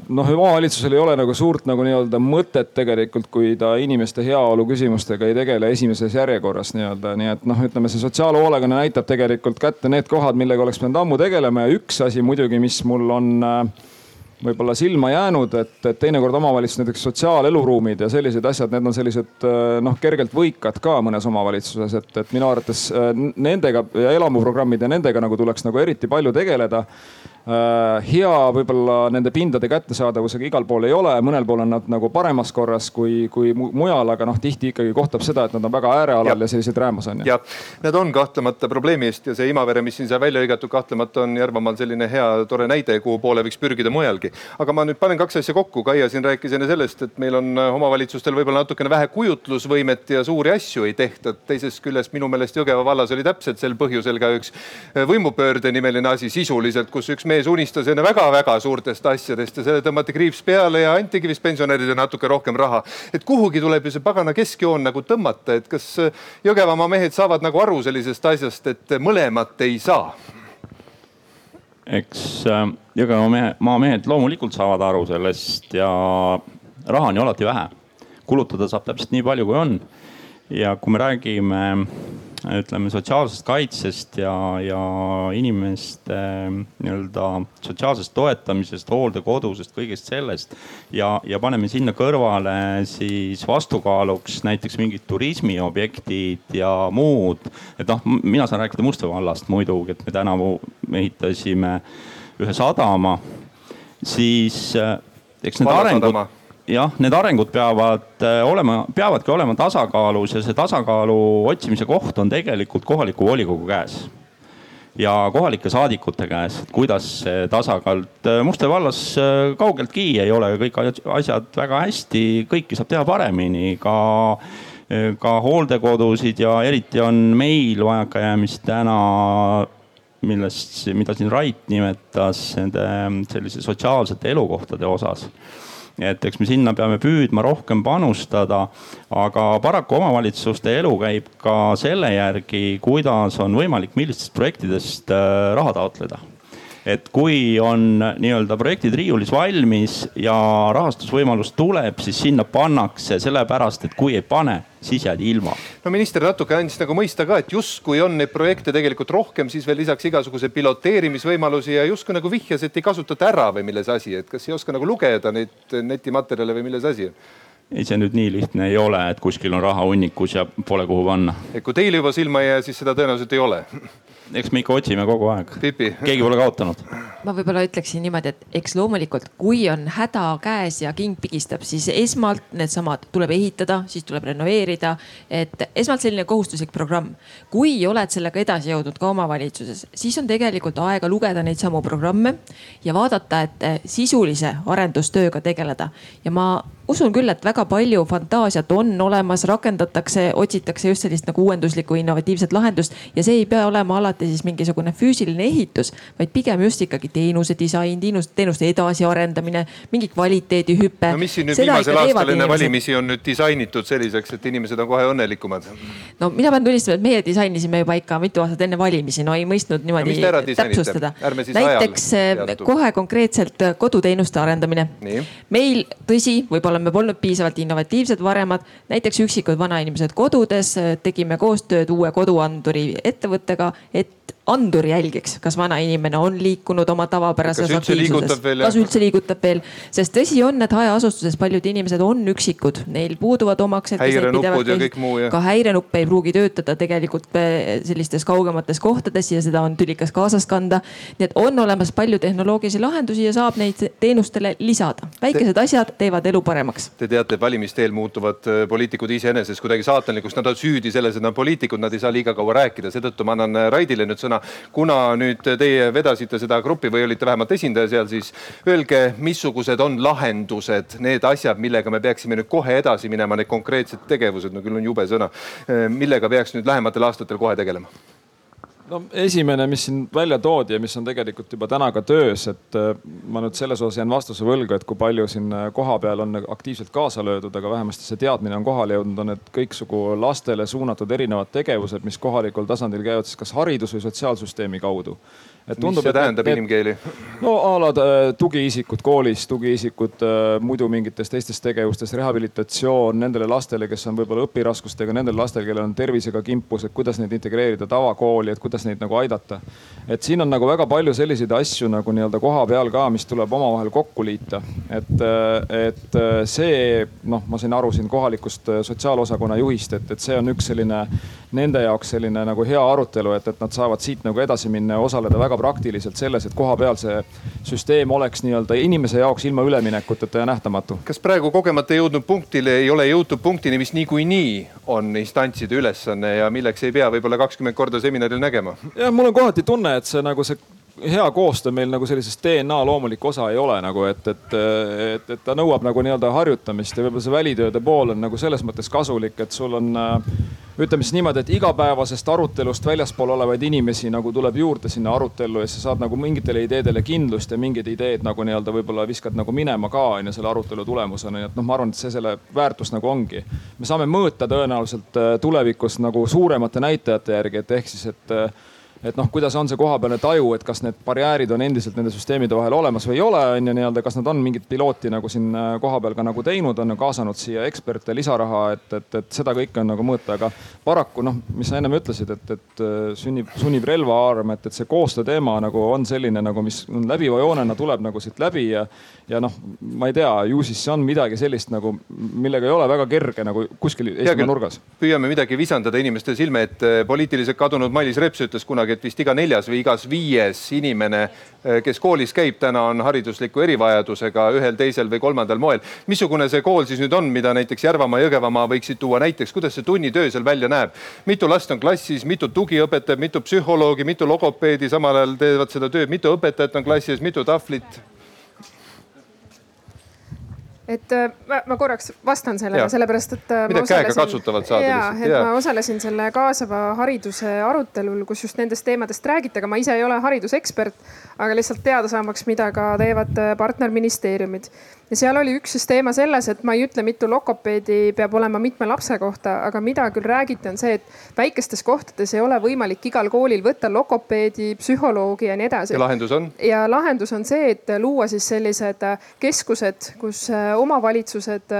noh, omavalitsusel ei ole nagu suurt nagu nii-öelda mõtet tegelikult, kui ta inimeste heaolu küsimustega ei tegele esimeses järjekorras nii-öelda, nii et noh, ütleme see sotsiaalhoolekanne näitab tegelikult kätte need kohad, millega oleks pidanud ammu tegelema. Ja üks asi muidugi, mis mul on äh, võib-olla silma jäänud, et, et teinekord omavalitsus näiteks sotsiaaleluruumid ja sellised asjad, need on sellised äh, noh, kergelt võikad ka mõnes omavalitsuses, et, et minu arvates äh, nendega ja elamuprogrammid ja nendega nagu tuleks nagu eriti palju tegeleda hea võib-olla nende pindade kättesaadavusega igal pool ei ole, mõnel pool on nad nagu paremas korras kui, kui mujal, aga noh, tihti ikkagi kohtab seda, et nad on väga äärealal ja, ja sellised räämas on. jah, need on kahtlemata probleemi eest ja see Imavere, mis siin sai välja lõigatud, kahtlemata on Järvamaal selline hea tore näide, kuhu poole võiks pürgida mujalgi. aga ma nüüd panen kaks asja kokku, Kaia siin rääkis enne sellest, et meil on omavalitsustel võib-olla natukene vähe kujutlusvõimet ja suuri asju ei tehta. teisest küljest minu meelest Jõgeva vallas oli täpselt sel põhjusel ka üks võimupöörde nimeline asi sisuliselt, kus üks mees mees unistas enne väga-väga suurtest asjadest ja selle tõmmati kriips peale ja antigi vist pensionäridele natuke rohkem raha. et kuhugi tuleb ju see pagana keskjoon nagu tõmmata, et kas Jõgevamaa mehed saavad nagu aru sellisest asjast, et mõlemat ei saa? eks äh, Jõgevamaa mehe, maamehed loomulikult saavad aru sellest ja raha on ju alati vähe. kulutada saab täpselt nii palju, kui on. ja kui me räägime ütleme sotsiaalsest kaitsest ja, ja inimeste nii-öelda sotsiaalsest toetamisest, hooldekodusest, kõigest sellest. ja, ja paneme sinna kõrvale siis vastukaaluks näiteks mingid turismiobjektid ja muud. et noh, mina saan rääkida Musta vallast muidugi, et me tänavu ehitasime ühe sadama, siis eks need arengud jah, need arengud peavad äh, olema, peavadki olema tasakaalus ja see tasakaalu otsimise koht on tegelikult kohaliku volikogu käes ja kohalike saadikute käes, kuidas see tasakaal, äh, Muste vallas äh, kaugeltki ei ole kõik asjad väga hästi, kõike saab teha paremini, ka, ka hooldekodusid ja eriti on meil vajakajäämist täna millest, mida siin Rait nimetas nende sellise sotsiaalsete elukohtade osas et eks me sinna peame püüdma rohkem panustada. aga paraku omavalitsuste elu käib ka selle järgi, kuidas on võimalik millistest projektidest äh, raha taotleda et kui on nii-öelda projektid riiulis valmis ja rahastusvõimalus tuleb, siis sinna pannakse sellepärast, et kui ei pane, siis jääd ilma. no minister natuke andis nagu mõista ka, et justkui on neid projekte tegelikult rohkem, siis veel lisaks igasuguse piloteerimisvõimalusi ja justkui nagu vihjas, et ei kasutata ära või milles asi, et kas ei oska nagu lugeda neid netimaterjale või milles asi on? ei, see nüüd nii lihtne ei ole, et kuskil on raha hunnikus ja pole kuhu panna. et kui teil juba silma ei jää, siis seda tõenäoliselt ei ole eks me ikka otsime kogu aeg. keegi pole kaotanud. ma võib-olla ütleksin niimoodi, et eks loomulikult, kui on häda käes ja king pigistab, siis esmalt needsamad tuleb ehitada, siis tuleb renoveerida. et esmalt selline kohustuslik programm. kui oled sellega edasi jõudnud ka omavalitsuses, siis on tegelikult aega lugeda neid samu programme ja vaadata, et sisulise arendustööga tegeleda. ja ma usun küll, et väga palju fantaasiat on olemas, rakendatakse, otsitakse just sellist nagu uuenduslikku innovatiivset lahendust ja see ei pea olema alati siis mingisugune füüsiline ehitus, vaid pigem just ikkagi teenuse disain, teenus, teenuste edasiarendamine, mingi kvaliteedihüpe. no mis siin nüüd viimasel aastal enne valimisi on nüüd disainitud selliseks, et inimesed on kohe õnnelikumad? no mina pean tunnistama, et meie disainisime juba ikka mitu aastat enne valimisi, no ei mõistnud niimoodi no, täpsustada. näiteks eh, kohe konkreetselt koduteenuste arendamine. meil tõsi, võib-olla me polnud piisavalt innovatiivsed varemad, näiteks üksikud vanainimesed kodudes, tegime koostööd uue koduanduri ettevõttega, et andur jälgiks, kas vana inimene on liikunud oma tavapärases aktiivsuses, kas üldse liigutab veel. sest tõsi on, et hajaasustuses paljud inimesed on üksikud, neil puuduvad omaksed. häirenupud ja kõik muu ja. ka häirenupp ei pruugi töötada tegelikult eh, sellistes kaugemates kohtades ja seda on tülikas kaasas kanda. nii et on olemas palju tehnoloogilisi lahendusi ja saab neid teenustele lisada. väikesed te... asjad teevad elu paremaks. Te teate, valimiste eel muutuvad eh, poliitikud iseenesest kuidagi saatanlikuks, nad on süüdi selles, et nad on poliitikud, nad ei saa liiga kaua rääkida, seetõttu ma annan eh, Raidile nüüd sõna kuna, kuna nüüd teie vedasite seda gruppi või olite vähemalt esindaja seal, siis öelge, missugused on lahendused, need asjad, millega me peaksime nüüd kohe edasi minema, need konkreetsed tegevused, no küll on jube sõna, millega peaks nüüd lähematel aastatel kohe tegelema no esimene, mis siin välja toodi ja mis on tegelikult juba täna ka töös, et äh, ma nüüd selles osas jään vastuse võlgu, et kui palju siin äh, kohapeal on aktiivselt kaasa löödud, aga vähemasti see teadmine on kohale jõudnud, on need kõiksugu lastele suunatud erinevad tegevused, mis kohalikul tasandil käivad siis kas haridus- või sotsiaalsüsteemi kaudu et tundub, mis see tähendab need, inimkeeli? no a la äh, tugiisikud koolis, tugiisikud äh, muidu mingites teistes tegevustes, rehabilitatsioon nendele lastele, kes on võib-olla õpiraskustega, nendele lastele, kellel on tervisega kimpus, et kuidas neid integreerida tavakooli, et kuidas neid nagu aidata. et siin on nagu väga palju selliseid asju nagu nii-öelda koha peal ka, mis tuleb omavahel kokku liita. et, äh, et see noh, ma sain aru siin kohalikust sotsiaalosakonna juhist, et, et see on üks selline nende jaoks selline nagu hea arutelu, et, et nad saavad siit nagu edasi minna ja osaleda väga praktiliselt selles, et kohapeal see süsteem oleks nii-öelda inimese jaoks ilma üleminekuteta ja nähtamatu. kas praegu kogemata jõudnud punktile ei ole jõutud punktini, mis niikuinii on instantside ülesanne ja milleks ei pea võib-olla kakskümmend korda seminaril nägema? jah, mul on kohati tunne, et see nagu see hea koostöö meil nagu sellisest DNA loomulik osa ei ole nagu, et, et, et, et ta nõuab nagu nii-öelda harjutamist ja võib-olla see välitööde pool on nagu selles mõttes kasulik, et sul on ütleme siis niimoodi, et igapäevasest arutelust väljaspool olevaid inimesi nagu tuleb juurde sinna arutellu ja sa saad nagu mingitele ideedele kindlust ja mingid ideed nagu nii-öelda võib-olla viskad nagu minema ka on ju selle arutelu tulemusena, nii et noh, ma arvan, et see selle väärtus nagu ongi. me saame mõõta tõenäoliselt äh, tulevikus nagu suuremate näitajate järgi, et ehk siis, et et noh, kuidas on see kohapealne taju, et kas need barjäärid on endiselt nende süsteemide vahel olemas või ei ole, on ju nii-öelda, kas nad on mingit pilooti nagu siin äh, kohapeal ka nagu teinud, on ju kaasanud siia eksperte, lisaraha, et, et, et seda kõike on nagu mõõta, aga paraku noh, mis sa ennem ütlesid, et, et äh, sünnib, sunnib relvaarm, et, et see koostöö teema nagu on selline nagu, mis läbiva joonena tuleb nagu siit läbi ja, ja noh, ma ei tea, ju siis see on midagi sellist nagu, millega ei ole väga kerge nagu kuskil Eestimaa nurgas. püüame midagi visandada inimeste silme ette. poliitiliselt kadunud Mailis Reps ütles kunagi, kunagi, et vist iga neljas või igas viies inimene, eh, kes koolis käib, täna on haridusliku erivajadusega ühel, teisel või kolmandal moel. missugune see kool siis nüüd on, mida näiteks Järvamaa, Jõgevamaa võiksid tuua näiteks, kuidas see tunnitöö seal välja näeb? mitu last on klassis, mitu tugiõpetajat, mitu psühholoogi, mitu logopeedi samal ajal teevad seda tööd, mitu õpetajat on klassis, mitu tahvlit? Et äh, ma, ma korraks vastan sellele, sellepärast et. Äh, mida käega katsutavat saada ja, lihtsalt. et ma osalesin selle kaasava hariduse arutelul, kus just nendest teemadest räägiti, aga ma ise ei ole haridusekspert, aga lihtsalt teada saamaks, mida ka teevad äh, partnerministeeriumid ja seal oli üks siis teema selles, et ma ei ütle, mitu logopeedi peab olema mitme lapse kohta, aga mida küll räägiti, on see, et väikestes kohtades ei ole võimalik igal koolil võtta logopeedi, psühholoogi ja nii edasi. ja lahendus on? ja lahendus on see, et luua siis sellised keskused, kus omavalitsused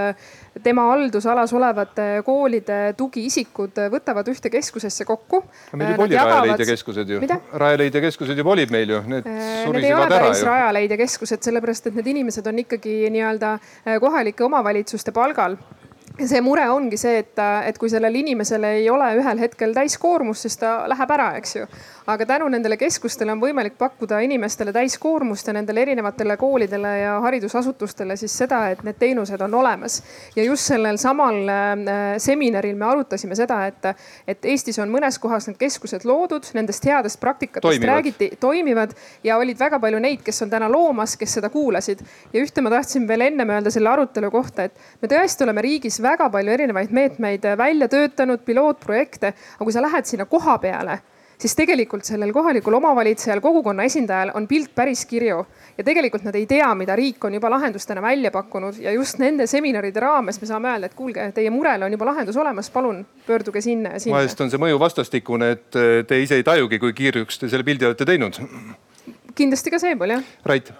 tema haldusalas olevate koolide tugiisikud võtavad ühte keskusesse kokku. meil juba oli Rajaleidja keskused ju. Rajaleidja keskused juba olid meil ju, need surisevad ära ju. Rajaleidja keskused, sellepärast et need inimesed on ikkagi nii-öelda kohalike omavalitsuste palgal ja see mure ongi see, et, et kui sellel inimesel ei ole ühel hetkel täiskoormust, siis ta läheb ära, eks ju. Aga tänu nendele keskustele on võimalik pakkuda inimestele täiskoormust ja nendele erinevatele koolidele ja haridusasutustele siis seda, et need teenused on olemas. ja just sellel samal äh, seminaril me arutasime seda, et, et Eestis on mõnes kohas need keskused loodud, nendest headest praktikatest Toimivad. räägiti, toimivad ja olid väga palju neid, kes on täna loomas, kes seda kuulasid. ja ühte ma tahtsin veel ennem öelda selle arutelu kohta, et me tõesti oleme riigis väga palju erinevaid meetmeid välja töötanud, pilootprojekte, aga kui sa lähed sinna koha peale siis tegelikult sellel kohalikul omavalitsejal, kogukonna esindajal on pilt päris kirju ja tegelikult nad ei tea, mida riik on juba lahendustena välja pakkunud ja just nende seminaride raames me saame öelda, et kuulge, teie murele on juba lahendus olemas, palun pöörduge sinna ja sinna. vahest on see mõju vastastikune, et eh, te ise ei tajugi, kui kiirjuks te selle pildi olete teinud. kindlasti ka see pool jah. Rait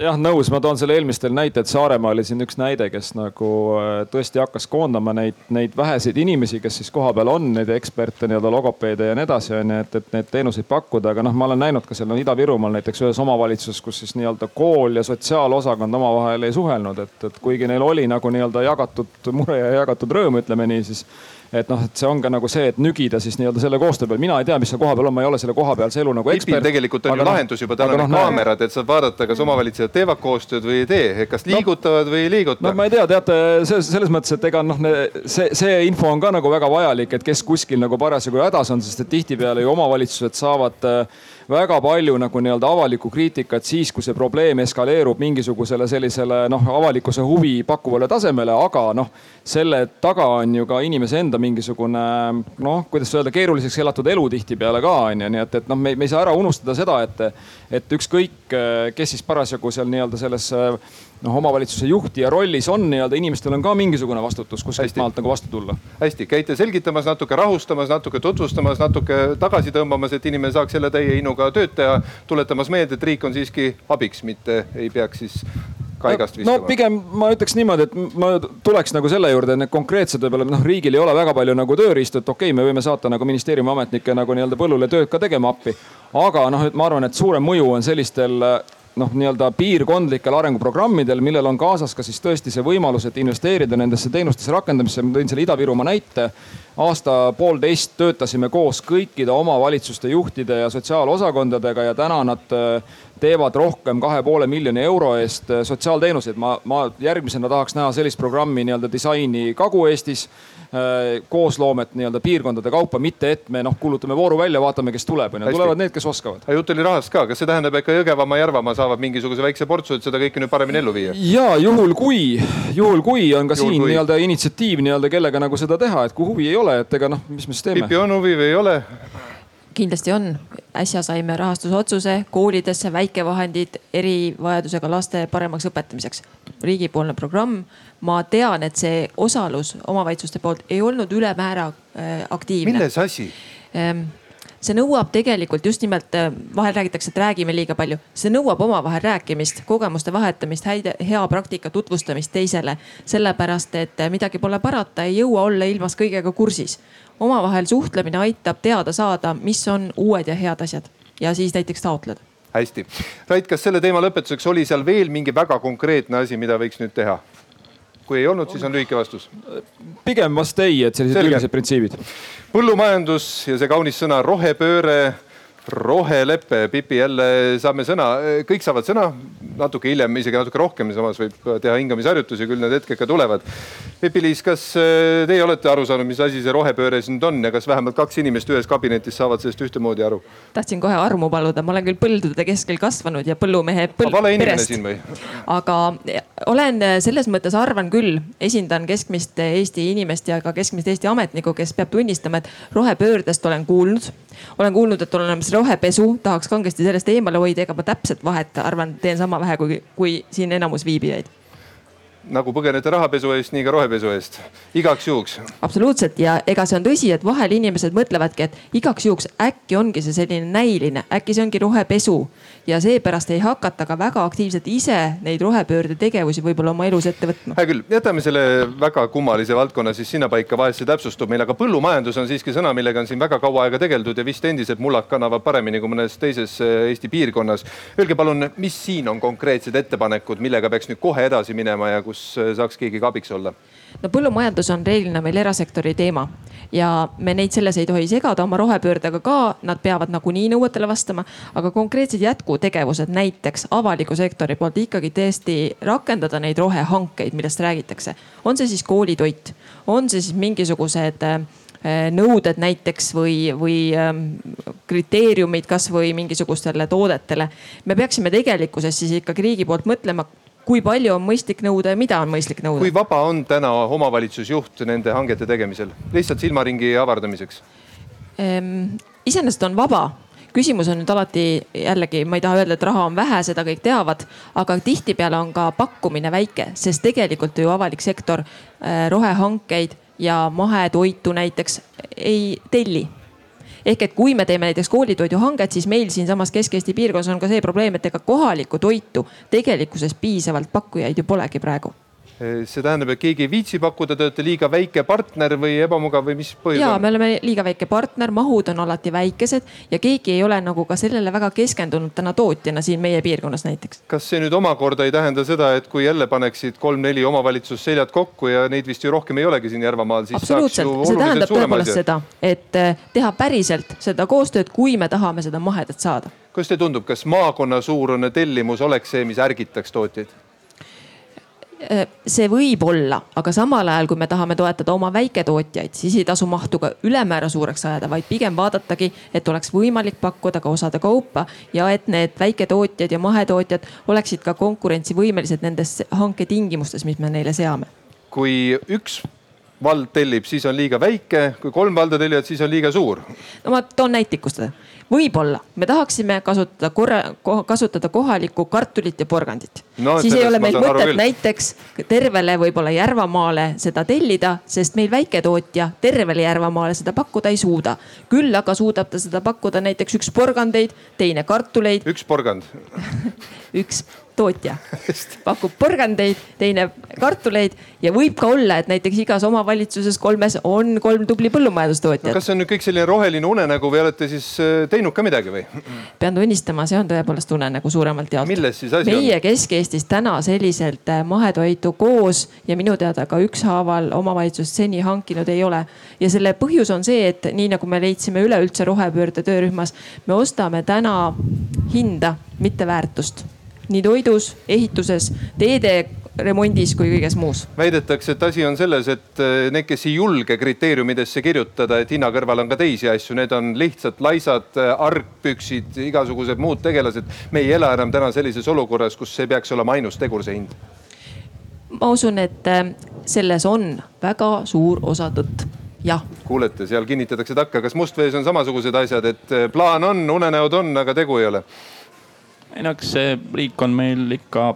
jah, nõus, ma toon selle eelmistel näited, Saaremaa oli siin üks näide, kes nagu äh, tõesti hakkas koondama neid, neid väheseid inimesi, kes siis kohapeal on, neid eksperte, nii-öelda logopeede ja nii edasi, onju, et, et neid teenuseid pakkuda. aga noh, ma olen näinud ka seal no, Ida-Virumaal näiteks ühes omavalitsuses, kus siis nii-öelda kool ja sotsiaalosakond omavahel ei suhelnud, et, et kuigi neil oli nagu nii-öelda jagatud mure ja jagatud rõõm, ütleme nii, siis et noh, et see on ka nagu see, et nügida siis nii-öelda selle koostöö peal. mina ei tea, mis seal kohapeal on, ma ei ole selle kohapealse elu nagu ekspert. tegelikult on ju noh, lahendus juba täna need noh, kaamerad, et saab vaadata, kas omavalitsejad teevad koostööd või ei tee, kas liigutavad või ei liiguta. no ma ei tea, teate selles, selles mõttes, et ega noh, see, see info on ka nagu väga vajalik, et kes kuskil nagu parasjagu hädas on, sest et tihtipeale ju omavalitsused saavad äh, väga palju nagu nii-öelda avalikku kriitikat siis, kui see probleem eskaleerub mingisugusele sellisele noh, avalikkuse huvi pakkuvale tasemele, aga noh, selle taga on ju ka inimese enda mingisugune noh, kuidas öelda, keeruliseks elatud elu tihtipeale ka on ju, nii et, et noh, me, me ei saa ära unustada seda, et, et ükskõik, kes siis parasjagu seal nii-öelda selles noh, omavalitsuse juhtija rollis on nii-öelda, inimestel on ka mingisugune vastutus kuskilt maalt nagu vastu tulla. hästi, käite selgitamas, natuke rahustamas, natuke tutvustamas, natuke tagasi tõmbamas, et inimene saaks jälle täie innuga tööd teha. tuletamas meelde, et riik on siiski abiks, mitte ei peaks siis kaigast viskama. no pigem ma ütleks niimoodi, et ma tuleks nagu selle juurde, et need konkreetsed võib-olla noh, riigil ei ole väga palju nagu tööriistu, et okei okay,, me võime saata nagu ministeeriumi ametnikke nagu nii-öelda põllule tööd ka tegema appi. aga noh, et ma arvan, et suurem mõju on sellistel noh, nii-öelda piirkondlikel arenguprogrammidel, millel on kaasas ka siis tõesti see võimalus, et investeerida nendesse teenustesse rakendamisse. ma tõin selle Ida-Virumaa näite. aasta-poolteist töötasime koos kõikide omavalitsuste juhtide ja sotsiaalosakondadega ja täna nad äh, teevad rohkem kahe poole miljoni euro eest äh, sotsiaalteenuseid. ma, ma järgmisena tahaks näha sellist programmi nii-öelda disaini Kagu-Eestis koosloomet nii-öelda piirkondade kaupa, mitte et me noh, kuulutame vooru välja, vaatame, kes tuleb, onju. tulevad need, kes oskavad. aga jutt oli rahast ka, kas see tähendab, et ka Jõgevamaa, Järvamaa saavad mingisuguse väikse portsu, et seda kõike nüüd paremini ellu viia? ja juhul kui, juhul kui on ka juhul siin nii-öelda initsiatiiv nii-öelda, kellega nagu seda teha, et kui huvi ei ole, et ega noh, mis me siis teeme. Pipi on huvi või ei ole? kindlasti on, äsja saime rahastusotsuse koolidesse väikevahendid erivajadusega laste paremaks õpetamiseks. riigipoolne programm, ma tean, et see osalus omavalitsuste poolt ei olnud ülemäära äh, aktiivne. milles asi? Ehm, see nõuab tegelikult just nimelt, äh, vahel räägitakse, et räägime liiga palju, see nõuab omavahel rääkimist, kogemuste vahetamist, häid, hea praktika tutvustamist teisele. sellepärast, et äh, midagi pole parata, ei jõua olla ilmas kõigega kursis. omavahel suhtlemine aitab teada saada, mis on uued ja head asjad ja siis näiteks taotleda hästi, Rait, kas selle teema lõpetuseks oli seal veel mingi väga konkreetne asi, mida võiks nüüd teha? Kui ei olnud, siis on lühike vastus. pigem vast ei, et sellised üldised printsiibid. põllumajandus ja see kaunis sõna rohepööre rohelepe, Pipi jälle saame sõna, kõik saavad sõna, natuke hiljem, isegi natuke rohkem, samas võib teha hingamisharjutusi, küll need hetked ka tulevad. Pipi-Liis, kas äh, teie olete aru saanud, mis asi see rohepööre siis nüüd on ja kas vähemalt kaks inimest ühes kabinetis saavad sellest ühtemoodi aru? tahtsin kohe armu paluda, ma olen küll põldude keskel kasvanud ja põllumehe põld, vale inimene siin või? aga olen selles mõttes arvan küll, esindan keskmist Eesti inimest ja ka keskmist Eesti ametnikku, kes peab tunnistama, et rohepöördest olen kuulnud. Olen kuulnud, et on olemas rohepesu, tahaks kangesti sellest eemale hoida, ega ma täpset vahet arvan, teen sama vähe kui, kui siin enamus viibijaid. Nagu põgenete rahapesu eest, nii ka rohepesu eest, igaks juhuks. absoluutselt. Ja ega see on tõsi, et vahel inimesed mõtlevadki, et igaks juhuks äkki ongi see selline näiline, äkki see ongi rohepesu. Ja seepärast ei hakata ka väga aktiivselt ise neid rohepöörde tegevusi võib-olla oma elus ette võtma. hea küll, jätame selle väga kummalise valdkonna siis sinnapaika, vahest see täpsustub meil, aga põllumajandus on siiski sõna, millega on siin väga kaua aega tegeldud ja vist endiselt mullad kannavad paremini kui mõnes teises eh, Eesti piirkonnas. Öelge palun, mis siin on konkreetsed ettepanekud, millega peaks nüüd kohe edasi minema ja kus äh, saaks keegi ka abiks olla? No põllumajandus on reeglina meil erasektori teema ja me neid selles ei tohi segada oma rohepöördega ka, nad peavad nagunii nõuetele vastama. aga konkreetsed jätkutegevused, näiteks avaliku sektori poolt ikkagi tõesti rakendada neid rohehankeid, millest räägitakse. on see siis koolitoit, on see siis mingisugused äh, nõuded näiteks või, või ähm, kriteeriumid kasvõi mingisugustele toodetele. me peaksime tegelikkuses siis ikkagi riigi poolt mõtlema, kui palju on mõistlik nõuda ja mida on mõistlik nõuda. kui vaba on täna omavalitsusjuht nende hangete tegemisel, lihtsalt silmaringi avardamiseks? Ehm, iseenesest on vaba küsimus on nüüd alati jällegi, ma ei taha öelda, et raha on vähe, seda kõik teavad, aga tihtipeale on ka pakkumine väike, sest tegelikult ju avalik sektor äh, rohehankeid ja mahetoitu näiteks ei telli ehk et kui me teeme näiteks koolitoiduhanget, siis meil siinsamas Kesk-Eesti piirkonnas on ka see probleem, et ega kohalikku toitu tegelikkuses piisavalt pakkujaid ju polegi praegu see tähendab, et keegi ei viitsi pakkuda, te olete liiga väike partner või ebamugav või mis põhjus ja, me oleme liiga väike partner, mahud on alati väikesed ja keegi ei ole nagu ka sellele väga keskendunud täna tootjana siin meie piirkonnas näiteks. kas see nüüd omakorda ei tähenda seda, et kui jälle paneksid kolm-neli omavalitsust seljad kokku ja neid vist ju rohkem ei olegi siin Järvamaal, siis absoluutselt, see tähendab tõepoolest seda, et eh, teha päriselt seda koostööd, kui me tahame seda mahedat saada. kuidas teile tundub, kas maakonna suurune tellimus oleks see, mis ärgitaks tootjaid? See võib olla, aga samal ajal, kui me tahame toetada oma väiketootjaid, siis ei tasu mahtu ka ülemäära suureks ajada, vaid pigem vaadatagi, et oleks võimalik pakkuda ka osade kaupa ja et need väiketootjad ja mahetootjad oleksid ka konkurentsivõimelised nendes hanketingimustes, mis me neile seame. kui üks vald tellib, siis on liiga väike, kui kolm valda tellivad, siis on liiga suur. no ma toon näitlikustada võib-olla me tahaksime kasutada korra, kasutada kohalikku kartulit ja porgandit no,. siis ei ole meil mõtet näiteks tervele võib-olla Järvamaale seda tellida, sest meil väiketootja tervele Järvamaale seda pakkuda ei suuda. küll aga suudab ta seda pakkuda näiteks üks porgandeid, teine kartuleid. üks porgand üks tootja pakub porgandeid, teine kartuleid ja võib ka olla, et näiteks igas omavalitsuses kolmes on kolm tubli põllumajandustootjat no,. kas see on nüüd kõik selline roheline unenägu või olete siis äh, teinud ka midagi või? pean tunnistama, see on tõepoolest unenägu suuremalt jaolt. milles siis asi meie on? meie Kesk-Eestis täna selliselt äh, mahetoitu koos ja minu teada ka ükshaaval omavalitsust seni hankinud ei ole. ja selle põhjus on see, et nii nagu me leidsime üleüldse rohepöörde töörühmas, me ostame täna hinda, mitte väärtust nii toidus, ehituses, teede remondis kui kõiges muus. väidetakse, et asi on selles, et eh, need, kes ei julge kriteeriumidesse kirjutada, et hinna kõrval on ka teisi asju, need on lihtsalt laisad eh, argpüksid, igasugused muud tegelased. me ei ela enam täna sellises olukorras, kus see peaks olema ainus tegur, see hind. ma usun, et eh, selles on väga suur osa tõtt jah. kuulete, seal kinnitatakse takka, kas Mustvees on samasugused asjad, et plaan on, unenäod on, aga tegu ei ole ei no eks see riik on meil ikka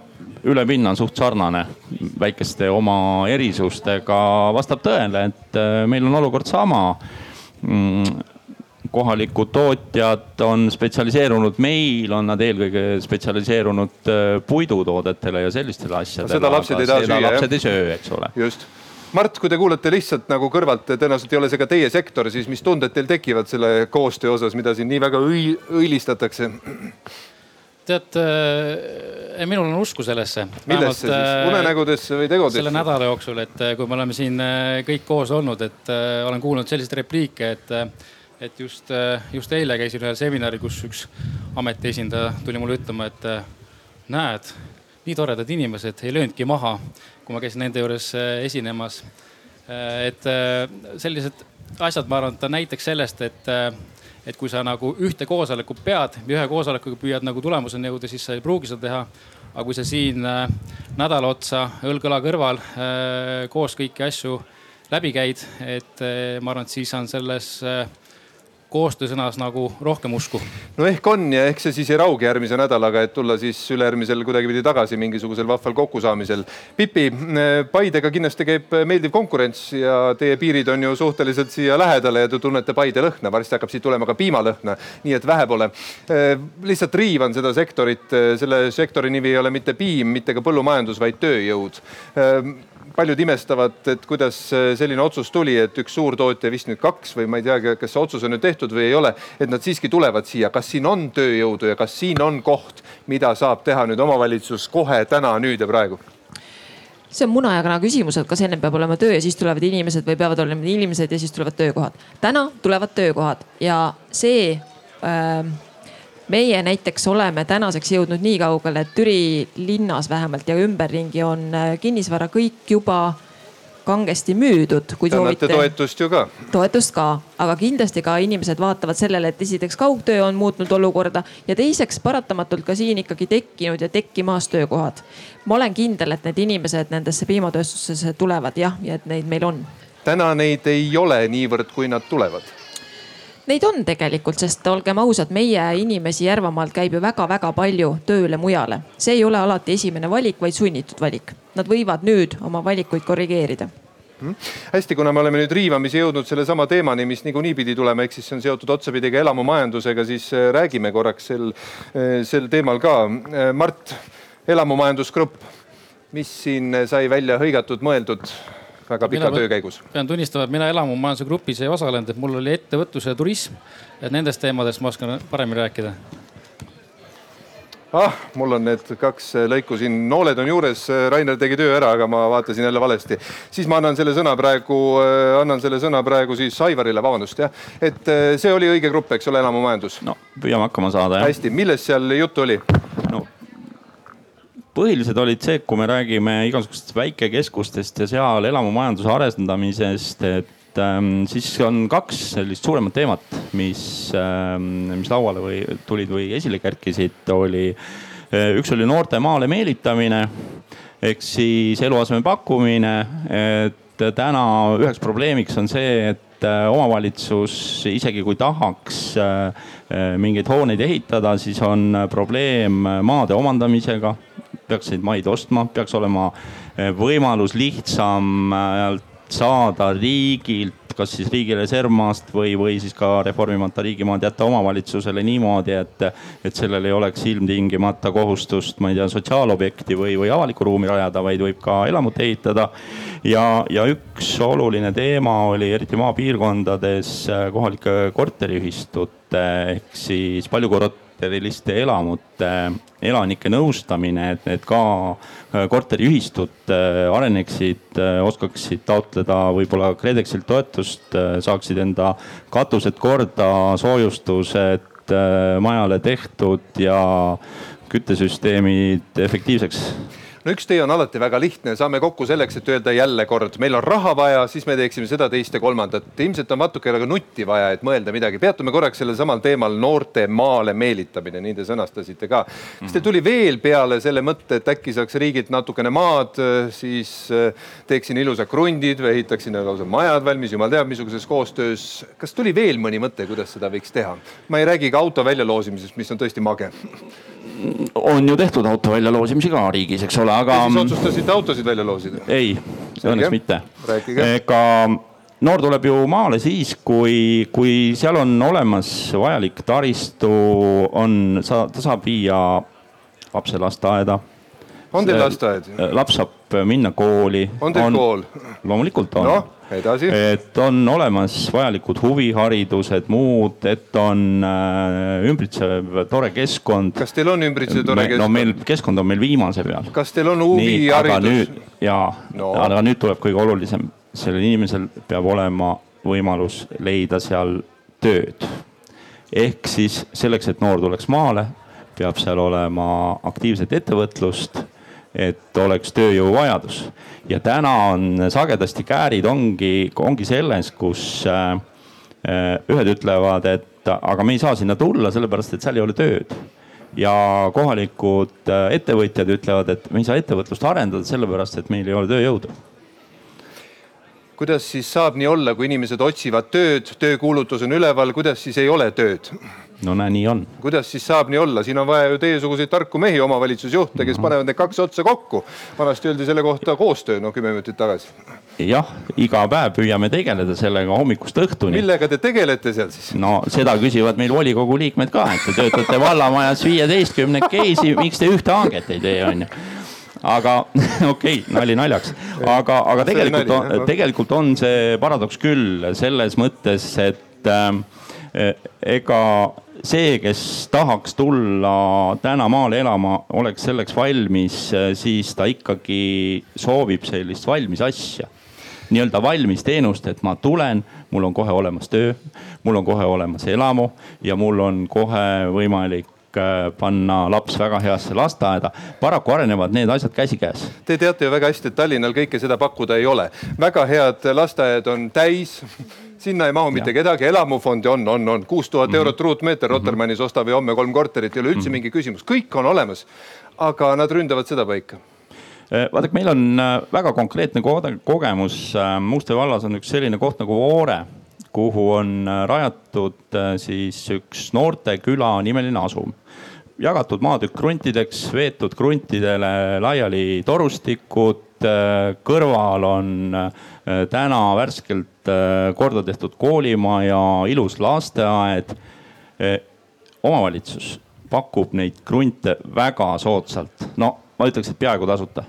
üle pinna on suht sarnane väikeste oma erisustega. vastab tõele, et äh, meil on olukord sama mm, kohalikud tootjad on spetsialiseerunud, meil on nad eelkõige spetsialiseerunud äh, puidutoodetele ja sellistele asjadele. seda lapsed ei taha süüa. lapsed ei söö, eks ole. just. Mart, kui te kuulete lihtsalt nagu kõrvalt, tõenäoliselt ei ole see ka teie sektor, siis mis tunded teil tekivad selle koostöö osas, mida siin nii väga õi, õilistatakse? Tead äh,, minul on usku sellesse. millesse siis, äh, unenägudesse või tegudesse? selle nädala jooksul, et äh, kui me oleme siin äh, kõik koos olnud, et äh, olen kuulnud selliseid repliike, et, et just, just eile käisin ühel seminaril, kus üks ameti esindaja tuli mulle ütlema, et näed, nii toredad inimesed ei löönudki maha, kui ma käisin nende juures esinemas. et sellised asjad, ma arvan, et on näiteks sellest, et et kui sa nagu ühte koosolekut pead ja ühe koosolekuga püüad nagu tulemuseni jõuda, siis sa ei pruugi seda teha. aga kui sa siin äh, nädala otsa õlg õla kõrval äh, koos kõiki asju läbi käid, et äh, ma arvan, et siis on selles koostöösõnas nagu rohkem usku. no ehk on ja ehk see siis ei raugi järgmise nädalaga, et tulla siis ülejärgmisel kuidagipidi tagasi mingisugusel vahval kokkusaamisel. Pipi, Paidega kindlasti käib meeldiv konkurents ja teie piirid on ju suhteliselt siia lähedale ja te tunnete Paide lõhna, varsti hakkab siit tulema ka piimalõhna, nii et vähe pole. lihtsalt riivan seda sektorit, selle sektori nimi ei ole mitte piim, mitte ka põllumajandus, vaid tööjõud paljud imestavad, et kuidas selline otsus tuli, et üks suurtootja, vist nüüd kaks või ma ei teagi, kas see otsus on nüüd tehtud või ei ole, et nad siiski tulevad siia. kas siin on tööjõudu ja kas siin on koht, mida saab teha nüüd omavalitsus kohe täna, nüüd ja praegu? see on muna ja kana küsimus, et kas ennem peab olema töö ja siis tulevad inimesed või peavad olema inimesed ja siis tulevad töökohad. täna tulevad töökohad ja see äh, meie näiteks oleme tänaseks jõudnud nii kaugele, et Türi linnas vähemalt ja ümberringi on äh, kinnisvara kõik juba kangesti müüdud, Te annate toetust ju ka. toetust ka, aga kindlasti ka inimesed vaatavad sellele, et esiteks kaugtöö on muutnud olukorda ja teiseks paratamatult ka siin ikkagi tekkinud ja tekkimas töökohad. ma olen kindel, et need inimesed nendesse piimatööstusesse tulevad jah, ja et neid meil on täna neid ei ole niivõrd, kui nad tulevad. Neid on tegelikult, sest olgem ausad, meie inimesi Järvamaalt käib ju väga-väga palju tööle mujale. see ei ole alati esimene valik, vaid sunnitud valik. Nad võivad nüüd oma valikuid korrigeerida Mhm. hästi, kuna me oleme nüüd riivamisi jõudnud sellesama teemani, mis niikuinii pidi tulema, ehk siis see on seotud otsapidi ka elamumajandusega, siis äh, räägime korraks sel, sel teemal ka. Mart, elamumajandusgrupp, mis siin sai välja hõigatud, mõeldud väga pika Mina töö käigus? pean tunnistama, et mina elamumajanduse grupis ei osalenud, et mul oli ettevõtlus ja turism. et nendest teemadest ma oskan paremini rääkida. ah, mul on need kaks lõiku siin, nooled on juures, Rainer tegi töö ära, aga ma vaatasin jälle valesti. siis ma annan selle sõna praegu, annan selle sõna praegu siis Aivarile, vabandust jah. et see oli õige grupp, eks ole, elamumajandus? no püüame hakkama saada jah. hästi, millest seal juttu oli? no põhilised olid see, kui me räägime igasugustest väikekeskustest ja seal elamumajanduse arendamisest, et ähm, siis on kaks sellist suuremat teemat, mis ähm,, mis lauale või tulid või esile kerkisid, oli äh, üks oli noorte maale meelitamine ehk siis eluaseme pakkumine, et täna üheks probleemiks on see, et äh, omavalitsus isegi kui tahaks äh, mingeid hooneid ehitada, siis on probleem maade omandamisega peaks neid maid ostma, peaks olema võimalus lihtsam saada riigilt, kas siis riigi reservmaast või, või siis ka reformimata riigimaad jätta omavalitsusele niimoodi, et, et sellel ei oleks ilmtingimata kohustust, ma ei tea, sotsiaalobjekti või, või avalikku ruumi rajada, vaid võib ka elamut ehitada. ja, ja üks oluline teema oli eriti maapiirkondades kohalike korteriühistute ehk siis palju korrat korteriliste elamute elanike nõustamine, et need ka korteriühistud areneksid, oskaksid taotleda võib-olla KredExilt toetust, saaksid enda katused korda, soojustused majale tehtud ja küttesüsteemid efektiivseks no üks tee on alati väga lihtne, saame kokku selleks, et öelda jälle kord, meil on raha vaja, siis me teeksime seda, teist ja kolmandat. ilmselt on natuke nagu nutti vaja, et mõelda midagi. peatume korraks sellel samal teemal noorte maale meelitamine, nii te sõnastasite ka. kas teil tuli veel peale selle mõtte, et äkki saaks riigilt natukene maad, siis teeksin ilusad krundid või ehitaksin lausa majad valmis, jumal teab, missuguses koostöös. kas tuli veel mõni mõte, kuidas seda võiks teha? ma ei räägi ka auto väljaloosimisest, mis on tõesti mage on ju tehtud auto väljaloosimisi ka riigis, eks ole, aga. siis otsustasite autosid välja loosida? ei, õnneks mitte. ega noor tuleb ju maale siis, kui, kui seal on olemas vajalik taristu, on, ta saab viia lapse lasteaeda. on teil lasteaed? laps saab minna kooli. on teil on, kool? loomulikult on no. Et on olemas vajalikud huviharidused, muud, et on äh, ümbritsev tore keskkond. kas teil on ümbritsev tore keskkond? no meil keskkond on meil viimase peal. kas teil on huviharidus? jaa no., aga nüüd tuleb kõige olulisem, sellel inimesel peab olema võimalus leida seal tööd. ehk siis selleks, et noor tuleks maale, peab seal olema aktiivset ettevõtlust et oleks tööjõuvajadus. ja täna on sagedasti käärid ongi, ongi selles, kus äh, ühed ütlevad, et aga me ei saa sinna tulla, sellepärast et seal ei ole tööd. ja kohalikud ettevõtjad ütlevad, et me ei saa ettevõtlust arendada, sellepärast et meil ei ole tööjõudu kuidas siis saab nii olla, kui inimesed otsivad tööd, töökuulutus on üleval, kuidas siis ei ole tööd? No näe, nii on. kuidas siis saab nii olla, siin on vaja ju teiesuguseid tarku mehi, omavalitsusjuhte, kes -hmm. panevad need kaks otsa kokku. vanasti öeldi selle kohta koostöö, no kümme minutit tagasi. jah, iga päev püüame tegeleda sellega hommikust õhtuni. millega te tegelete seal siis? no seda küsivad meil volikogu liikmed ka, et te töötate vallamajas viieteistkümnekesi, miks te ühte hanget ei tee, onju aga okei okay,, nali naljaks, aga, aga tegelikult on, tegelikult on see paradoks küll selles mõttes, et äh, ega see, kes tahaks tulla täna maale elama, oleks selleks valmis, siis ta ikkagi soovib sellist valmis asja nii-öelda valmis teenust, et ma tulen, mul on kohe olemas töö, mul on kohe olemas elamu ja mul on kohe võimalik äh, panna laps väga heasse lasteaeda. paraku arenevad need asjad käsikäes. Te teate ju väga hästi, et Tallinnal kõike seda pakkuda ei ole. väga head lasteaiad on täis sinna ei mahu mitte ja. kedagi, elamufondi on, on, on kuus tuhat mm -hmm. eurot ruutmeeter Rotermannis ostame homme kolm korterit, ei ole üldse -hmm. mingi küsimus, kõik on olemas. aga nad ründavad seda paika Eh, vaadake, meil on äh, väga konkreetne kogemus. Äh, Muste vallas on üks selline koht nagu Voore, kuhu on äh, rajatud siis üks noorteküla nimeline asum. jagatud maatükk kruntideks, veetud kruntidele laiali torustikud, kõrval on täna värskelt korda tehtud koolimaja, ilus lasteaed. omavalitsus pakub neid krunte väga soodsalt, no ma ütleks, et peaaegu tasuta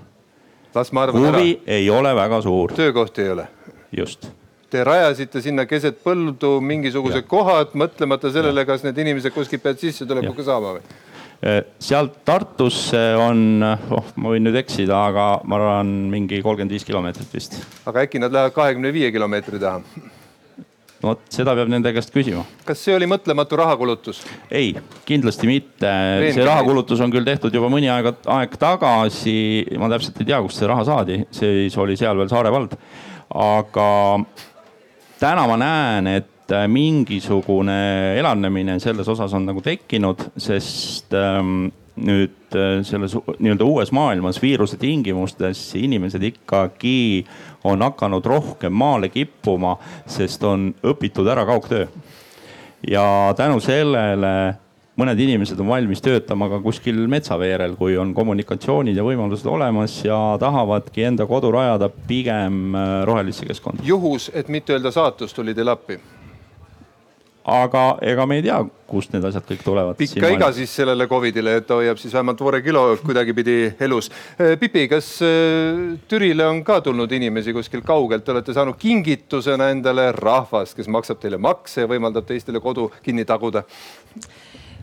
las ma arvan ära. huvi ei ole väga suur. töökohti ei ole. just. Te rajasite sinna keset põldu mingisugused ja. kohad, mõtlemata sellele, kas need inimesed kuskilt peavad sissetulekuga saama või? Eh, sealt Tartusse on, oh ma võin nüüd eksida, aga ma arvan mingi kolmkümmend viis kilomeetrit vist. aga äkki nad lähevad kahekümne viie kilomeetri taha? no vot, seda peab nende käest küsima. kas see oli mõtlematu rahakulutus? ei, kindlasti mitte. see rahakulutus on küll tehtud juba mõni aeg, aeg tagasi. ma täpselt ei tea, kust see raha saadi, siis oli seal veel Saare vald. aga täna ma näen, et mingisugune elavnemine selles osas on nagu tekkinud, sest ähm, nüüd äh, selles nii-öelda uues maailmas viiruse tingimustes inimesed ikkagi on hakanud rohkem maale kippuma, sest on õpitud ära kaugtöö. ja tänu sellele mõned inimesed on valmis töötama ka kuskil metsaveerel, kui on kommunikatsioonid ja võimalused olemas ja tahavadki enda kodu rajada pigem äh, rohelisse keskkonda. juhus, et mitte öelda saatus, tuli teile appi aga ega me ei tea, kust need asjad kõik tulevad. pikka iga siis sellele Covidile, et ta hoiab siis vähemalt voore kilo kuidagipidi elus. Äh, Pipi, kas äh, Türile on ka tulnud inimesi kuskilt kaugelt, te olete saanud kingitusena endale rahvast, kes maksab teile makse ja võimaldab teistele kodu kinni taguda?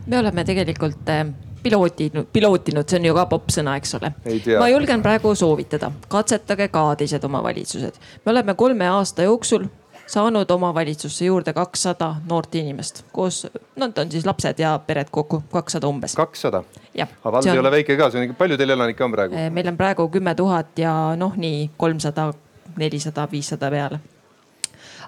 me oleme tegelikult äh, pilootinud, pilootinud, see on ju ka popp sõna, eks ole. ma julgen praegu soovitada, katsetage ka teised omavalitsused. me oleme kolme aasta jooksul saanud omavalitsusse juurde kakssada noort inimest koos, no need on siis lapsed ja pered kokku, kakssada umbes. kakssada? aga vald ei ole väike ka, see on ikka, palju teil elanikke on praegu? Eh, meil on praegu kümme tuhat ja noh, nii kolmsada, nelisada, viissada peale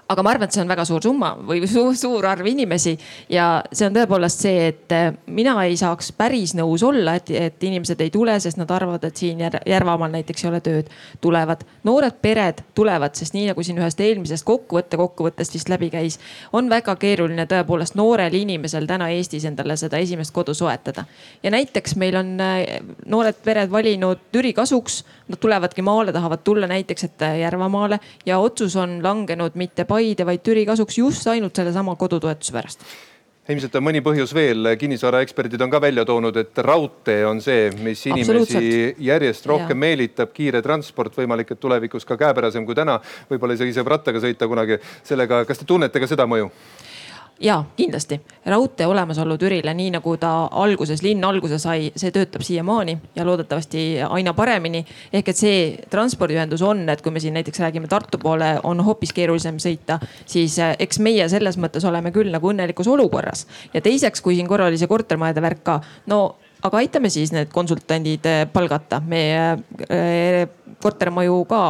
aga ma arvan, et see on väga suur summa või suur, suur arv inimesi ja see on tõepoolest see, et eh, mina ei saaks päris nõus olla, et, et inimesed ei tule, sest nad arvavad, et siin Järvamaal näiteks ei ole tööd. tulevad, noored pered tulevad, sest nii nagu siin ühest eelmisest kokkuvõtte kokkuvõttest vist läbi käis, on väga keeruline tõepoolest noorel inimesel täna Eestis endale seda esimest kodu soetada. ja näiteks meil on eh, noored pered valinud Türi kasuks, nad tulevadki maale, tahavad tulla näiteks, et eh, Järvamaale ja otsus on langenud mitte Paide, vaid Türi kasuks just ainult sellesama kodutoetuse pärast ilmselt on mõni põhjus veel, kinnisvaraeksperdid on ka välja toonud, et raudtee on see, mis inimesi järjest rohkem ja. meelitab, kiire transport, võimalik, et tulevikus ka käepärasem kui täna, võib-olla isegi saab rattaga sõita kunagi. sellega, kas te tunnete ka seda mõju? Ja kindlasti raudtee olemasolu Türile, nii nagu ta alguses, linn alguse sai, see töötab siiamaani ja loodetavasti aina paremini. ehk et see transpordiühendus on, et kui me siin näiteks räägime Tartu poole, on hoopis keerulisem sõita, siis eh, eks meie selles mõttes oleme küll nagu õnnelikus olukorras. ja teiseks, kui siin korra oli see kortermajade värk ka, no aga aitame siis need konsultandid eh, palgata, me äh, kortermaju ka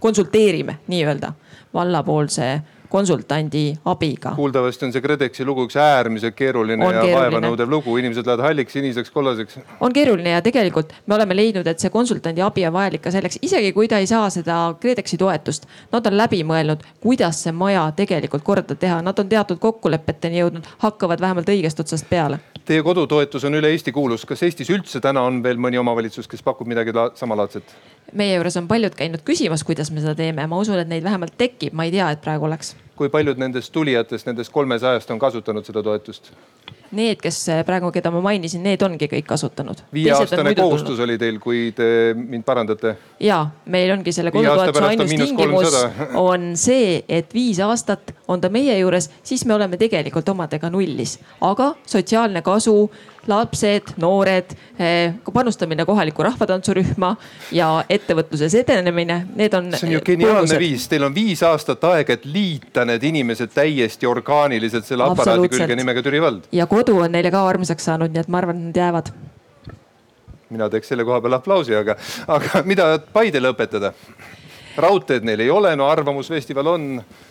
konsulteerime nii-öelda vallapoolse konsultandi abiga. kuuldavasti on see KredExi lugu üks äärmiselt keeruline on ja vaevanõudev lugu, inimesed lähevad halliks, siniseks, kollaseks. on keeruline ja tegelikult me oleme leidnud, et see konsultandi abi on vajalik ka selleks, isegi kui ta ei saa seda KredExi toetust. Nad on läbi mõelnud, kuidas see maja tegelikult korda teha, nad on teatud kokkulepeteni jõudnud, hakkavad vähemalt õigest otsast peale. Teie kodutoetus on üle Eesti kuulus, kas Eestis üldse täna on veel mõni omavalitsus, kes pakub midagi samalaadset? meie juures on paljud käinud küsimas, kuidas me seda teeme, ma usun, et neid vähemalt tekib, ma ei tea, et praegu oleks. Kui paljud nendest tulijatest, nendest kolmesajast on kasutanud seda toetust? Need, kes praegu, keda ma mainisin, need ongi kõik kasutanud. viieaastane kohustus oli teil, kui te mind parandate? ja meil ongi selle kodutoetuse ainus tingimus on see, et viis aastat on ta meie juures, siis me oleme tegelikult omadega nullis, aga sotsiaalne kasu, lapsed, noored, eh, panustamine kohalikku rahvatantsurühma ja ettevõtluses edenemine, need on. see on ju geniaalne viis, teil on viis aastat aega, et liita need inimesed täiesti orgaaniliselt selle aparaadi külge nimega Türi vald. ja kodu on neile ka armsaks saanud, nii et ma arvan, nad jäävad. mina teeks selle koha peal aplausi, aga, aga mida Paidele õpetada? raudteed neil ei ole, no Arvamusfestival on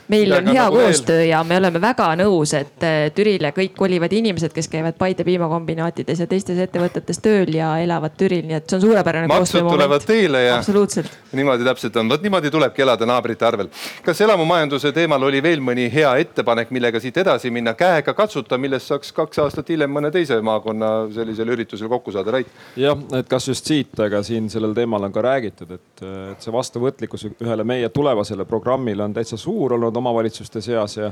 meil on hea nagu koostöö veel. ja me oleme väga nõus, et äh, Türile kõik kolivad inimesed, kes käivad Paide piimakombinaatides ja teistes ettevõtetes tööl ja elavad Türil, nii et see on suurepärane koostöö. maksud tulevad teile ja. absoluutselt. niimoodi täpselt on, vot niimoodi tulebki elada naabrite arvel. kas elamumajanduse teemal oli veel mõni hea ettepanek, millega siit edasi minna, käega katsuta, millest saaks kaks aastat hiljem mõne teise maakonna sellisel üritusel kokku saada, Rait? jah, et kas just siit, aga siin sellel teemal on ka räägitud, et, et see vastuvõtlikkus ühele meie tulevasele programmile on täitsa suur olnud omavalitsuste seas ja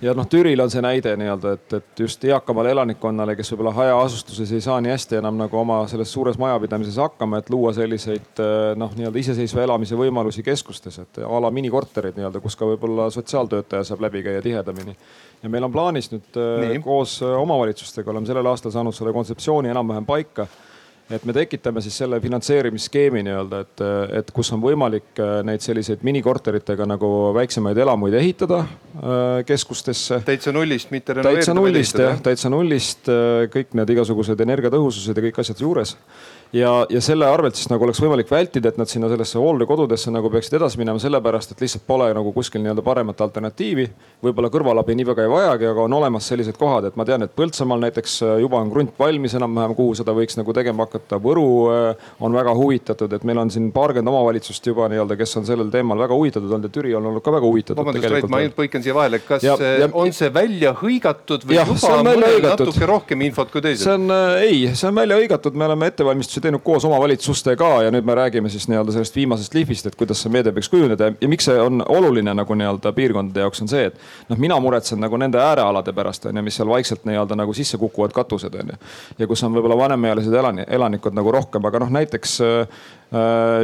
ja noh, Türil on see näide nii-öelda, et, et just eakamale elanikkonnale, kes võib-olla hajaasustuses ei saa nii hästi enam nagu oma selles suures majapidamises hakkama, et luua selliseid noh, nii-öelda iseseisva elamise võimalusi keskustes, et a la minikorterid nii-öelda, kus ka võib-olla sotsiaaltöötaja saab läbi käia tihedamini. ja meil on plaanis nüüd nii. koos omavalitsustega oleme sellel aastal saanud selle kontseptsiooni enam-vähem paika et me tekitame siis selle finantseerimisskeemi nii-öelda, et, et kus on võimalik äh, neid selliseid minikorteritega nagu väiksemaid elamuid ehitada äh, keskustesse. täitsa nullist, mitte renoveerida. täitsa nullist jah, täitsa nullist äh, kõik need igasugused energiatõhusused ja kõik asjad juures ja, ja selle arvelt siis nagu oleks võimalik vältida, et nad sinna sellesse hooldekodudesse nagu peaksid edasi minema, sellepärast et lihtsalt pole nagu kuskil nii-öelda paremat alternatiivi. võib-olla kõrvalabi nii väga ei vajagi, aga on olemas sellised kohad, et ma tean, et Põltsamaal näiteks äh, juba on krunt valmis enam-vähem, kuhu seda võiks nagu tegema hakata. Võru äh, on väga huvitatud, et meil on siin paarkümmend omavalitsust juba nii-öelda, kes on sellel teemal väga huvitatud olnud ja Türi on olnud ka väga huvitatud. vabandust, Rait, ma põikan siia vahele, kas ja, ja, on see välja hõigatud või ja, juba on mõnel natuke rohkem infot kui teised? see on äh, ei, see on välja hõigatud, me oleme ettevalmistusi teinud koos omavalitsustega valitsustega ja nüüd me räägime siis nii-öelda sellest viimasest lihvist, et kuidas see meede peaks kujuneda ja miks see on oluline nagu nii-öelda piirkondade jaoks on see, et noh, mina muretsen nagu nende äärealade pärast on ju, mis seal vaikselt nii-öelda nagu sisse kukuvad katused on ju. ja kus on võib-olla vanemaealised elani-, elanikud nagu rohkem, aga noh, näiteks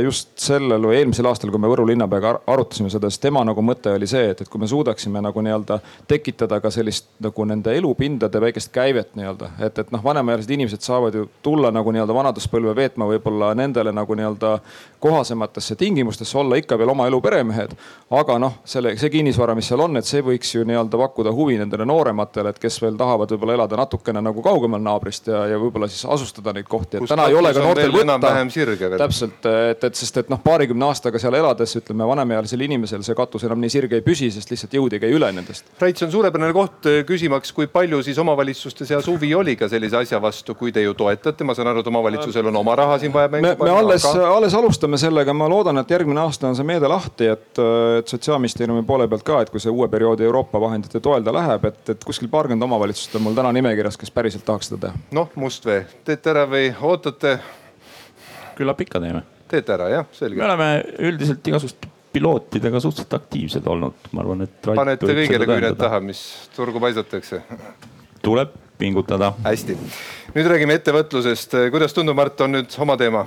just sellel või eelmisel aastal, kui me Võru linnapeaga arutasime seda, siis tema nagu mõte oli see, et, et kui me suudaksime nagu nii-öelda tekitada ka sellist nagu nende elupindade väikest käivet nii-öelda, et, et noh, vanemaealised inimesed saavad ju tulla nagu nii-öelda vanaduspõlve veetma võib-olla nendele nagu nii-öelda kohasematesse tingimustesse, olla ikka veel oma elu peremehed. aga noh, selle, see kinnisvara, mis seal on, et see võiks ju nii-öelda pakkuda huvi nendele noorematele, et kes veel tahavad võib-olla elada natukene nagu kaugemal naabrist ja, ja võib-olla siis asustada neid kohti, et Kus täna ei ole ka noortel võtta. täpselt et, et, et sest, et noh, paarikümne aastaga seal elades ütleme vanemaealisel inimesel see katus enam nii sirge ei püsi, sest lihtsalt jõud ei käi üle nendest. Rait, see on suurepärane koht eh, küsimaks, kui palju siis omavalitsuste seas huvi oli ka sellise asja vastu, kui te ju toetate, ma saan aru, et omavalitsusel on oma raha siin vaja mängu panna. me alles aga..., alles alustame sellega, ma loodan, et järgmine aasta on see meede lahti, et, et sotsiaalministeeriumi poole pealt ka, et kui see uue perioodi Euroopa vahendite toel ta läheb, et, et kuskil paarkümmend omavalitsust on mul täna nimekirjas, kes päriselt tahaks seda teha. noh, Mustvee, teete ära või ootate? Küllap ikka teeme teete ära jah, selge. me oleme üldiselt igasuguste pilootidega suhteliselt aktiivsed olnud, ma arvan, et. panete kõigele küüned taha, mis turgu paisatakse? tuleb pingutada. hästi, nüüd räägime ettevõtlusest, kuidas tundub, Mart, on nüüd oma teema?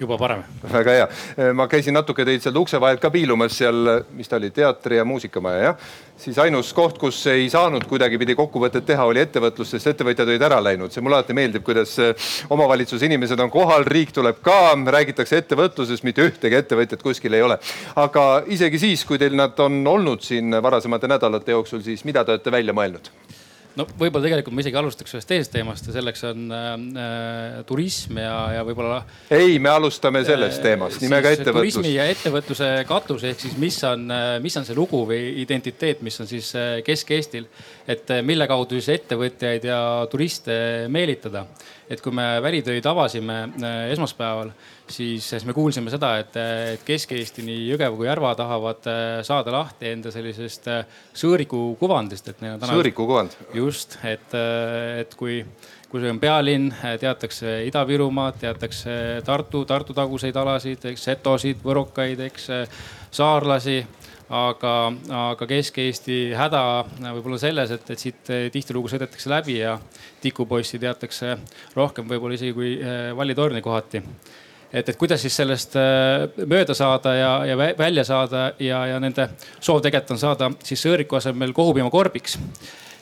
Juba parem. väga hea, ma käisin natuke teid seal ukse vahelt ka piilumas seal, mis ta oli, teatri ja muusikamaja jah. siis ainus koht, kus ei saanud kuidagipidi kokkuvõtet teha, oli ettevõtlus, sest ettevõtjad olid ära läinud. see mulle alati meeldib, kuidas omavalitsuse inimesed on kohal, riik tuleb ka, räägitakse ettevõtlusest, mitte ühtegi ettevõtjat kuskil ei ole. aga isegi siis, kui teil nad on olnud siin varasemate nädalate jooksul, siis mida te olete välja mõelnud? No võib-olla tegelikult ma isegi alustaks ühest teisest teemast ja selleks on äh, äh turism ja, ja võib-olla. ei, me alustame sellest äh, teemast nimega ettevõtlus. turismi ja ettevõtluse katus ehk siis mis on, äh, mis on see lugu või identiteet, mis on siis Kesk-Eestil, et mille kaudu siis ettevõtjaid ja turiste meelitada et kui me välitöid avasime äh, esmaspäeval, siis, siis me kuulsime seda, et, et Kesk-Eesti nii Jõgeva kui Järva tahavad äh, saada lahti enda sellisest äh, sõõriku kuvandist, et neil on täna. sõõriku kuvand. just, et, et kui kui see on pealinn, teatakse Ida-Virumaad, teatakse Tartu, Tartu taguseid alasid, eks setosid, võrokaid, eks saarlasi aga, aga Kesk-Eesti häda võib-olla selles, et, et siit tihtilugu sõidetakse läbi ja tikupoissi teatakse rohkem võib-olla isegi kui Valli torni kohati. Et, et kuidas siis sellest mööda saada ja, ja välja saada ja, ja nende soov tegelikult on saada siis sõõriku asemel kohupiimakorbiks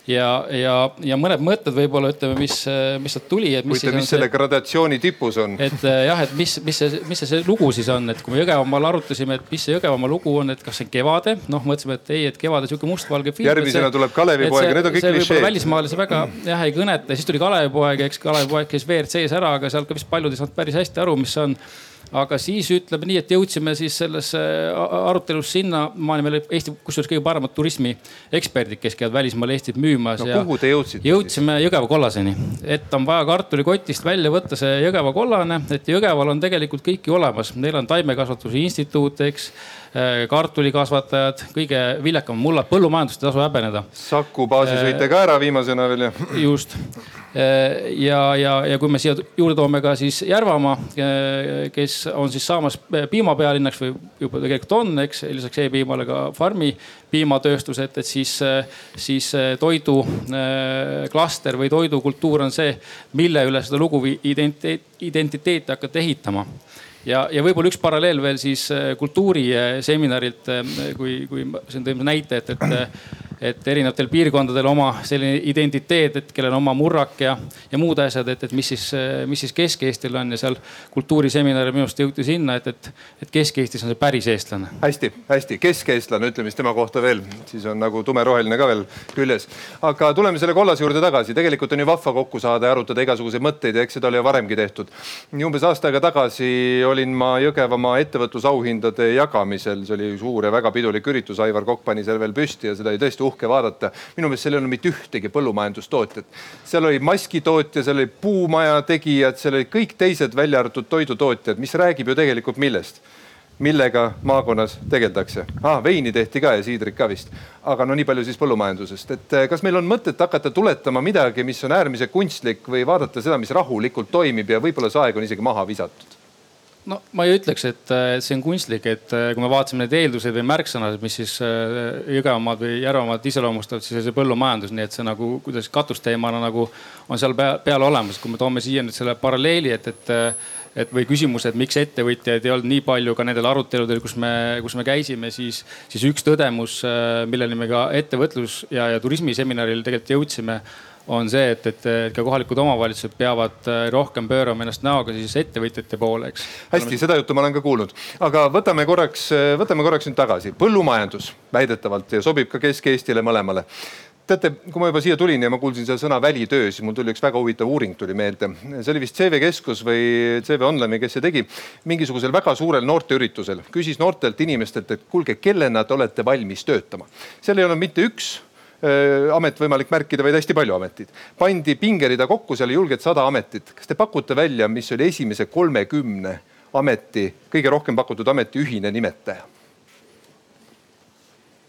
ja, ja, ja mõned mõtted võib-olla ütleme, mis, mis sealt tuli. huvitav, mis selle gradatsiooni tipus on? et äh, jah, et mis, mis see, mis see, see lugu siis on, et kui me Jõgevamaal arutasime, et mis see Jõgevamaa lugu on, et kas see on Kevade, noh mõtlesime, et ei, et Kevade sihuke mustvalge film. järgmisena tuleb Kalevipoeg need on kõik klišeed. välismaalase väga jah ei kõneta, siis tuli Kalevipoeg, eks Kalevipoeg käis WRC-s ära, aga sealt ka vist paljud ei saanud päris hästi aru, mis see on aga siis ütleme nii, et jõudsime siis selles arutelus sinnamaani, meil olid Eesti kusjuures kõige paremad turismieksperdid, kes käivad välismaal Eestit müümas. no kuhu te jõudsite? jõudsime Jõgeva kollaseni, et on vaja kartulikotist välja võtta see Jõgeva kollane, et Jõgeval on tegelikult kõik ju olemas, neil on taimekasvatuse instituut, eks Äh, kartulikasvatajad, kõige viljakam mullad, põllumajandust ei tasu häbeneda. Saku baasi sõite ka ära viimasena veel ju. just ja, ja, ja kui me siia juurde toome ka siis Järvamaa, äh, kes on siis saamas piimapealinnaks või juba tegelikult on, eks lisaks e-piimale ka farmi piimatööstused, et siis, siis toiduklaster või toidukultuur on see, mille üle seda lugu või identiteeti, identiteeti hakata ehitama. Ja, ja võib-olla üks paralleel veel siis äh, kultuuriseminarilt, äh, kui, kui siin tõime näite, et, et et erinevatel piirkondadel oma selline identiteet, et kellel on oma murrak ja, ja muud asjad, et, et mis siis, mis siis Kesk-Eestil on ja seal kultuuriseminaril minu arust jõuti sinna, et, et, et Kesk-Eestis on see päris eestlane. hästi, hästi, keskeestlane, ütleme siis tema kohta veel, siis on nagu tumeroheline ka veel küljes. aga tuleme selle kollase juurde tagasi, tegelikult on ju vahva kokku saada ja arutada igasuguseid mõtteid ja eks seda oli ju varemgi tehtud. umbes aasta aega tagasi olin ma Jõgevamaa ettevõtlusauhindade jagamisel, see oli suur ja väga pidulik üritus, Aivar Kokk pani selle veel püsti ja seda oli tõesti uhke vaadata. minu meelest seal ei olnud mitte ühtegi põllumajandustootjat. seal oli maskitootja, seal oli puumaja tegijad, seal olid kõik teised, välja arvatud toidutootjad, mis räägib ju tegelikult millest millega maakonnas tegeldakse ah,. veini tehti ka ja siidrit ka vist, aga no nii palju siis põllumajandusest, et eh, kas meil on mõtet hakata tuletama midagi, mis on äärmiselt kunstlik või vaadata seda, mis rahulikult toimib ja võib-olla see aeg on isegi maha visatud no ma ei ütleks, et see on kunstlik, et äh, kui me vaatasime neid eelduseid või märksõnad, mis siis äh, Jõgevamaad või Järvamaad iseloomustavad, siis see põllumajandus, nii et see nagu kuidas katusteemana nagu on seal peal, olemas. kui me toome siia nüüd selle paralleeli, et, et, äh, et või küsimuse, et miks ettevõtjaid ei olnud nii palju ka nendel aruteludel, kus me, kus me käisime, siis, siis üks tõdemus, milleni me ka ettevõtlus ja, ja turismiseminaril tegelikult jõudsime on see, et, et ka kohalikud omavalitsused peavad äh, rohkem pöörama ennast näoga siis ettevõtjate poole, eks. hästi, seda juttu ma olen ka kuulnud, aga võtame korraks, äh, võtame korraks nüüd tagasi. põllumajandus väidetavalt ja sobib ka Kesk-Eestile mõlemale teate, kui ma juba siia tulin ja ma kuulsin seda sõna välitöö, siis mul tuli üks väga huvitav uuring tuli meelde. see oli vist CV Keskus või CV Online, kes see tegi. mingisugusel väga suurel noorteüritusel küsis noortelt inimestelt, et kuulge, kellena te olete valmis töötama. seal ei olnud mitte üks amet võimalik märkida, vaid hästi palju ameteid. pandi pingerida kokku, seal julgelt sada ametit. kas te pakute välja, mis oli esimese kolmekümne ameti, kõige rohkem pakutud ameti ühine nimetaja?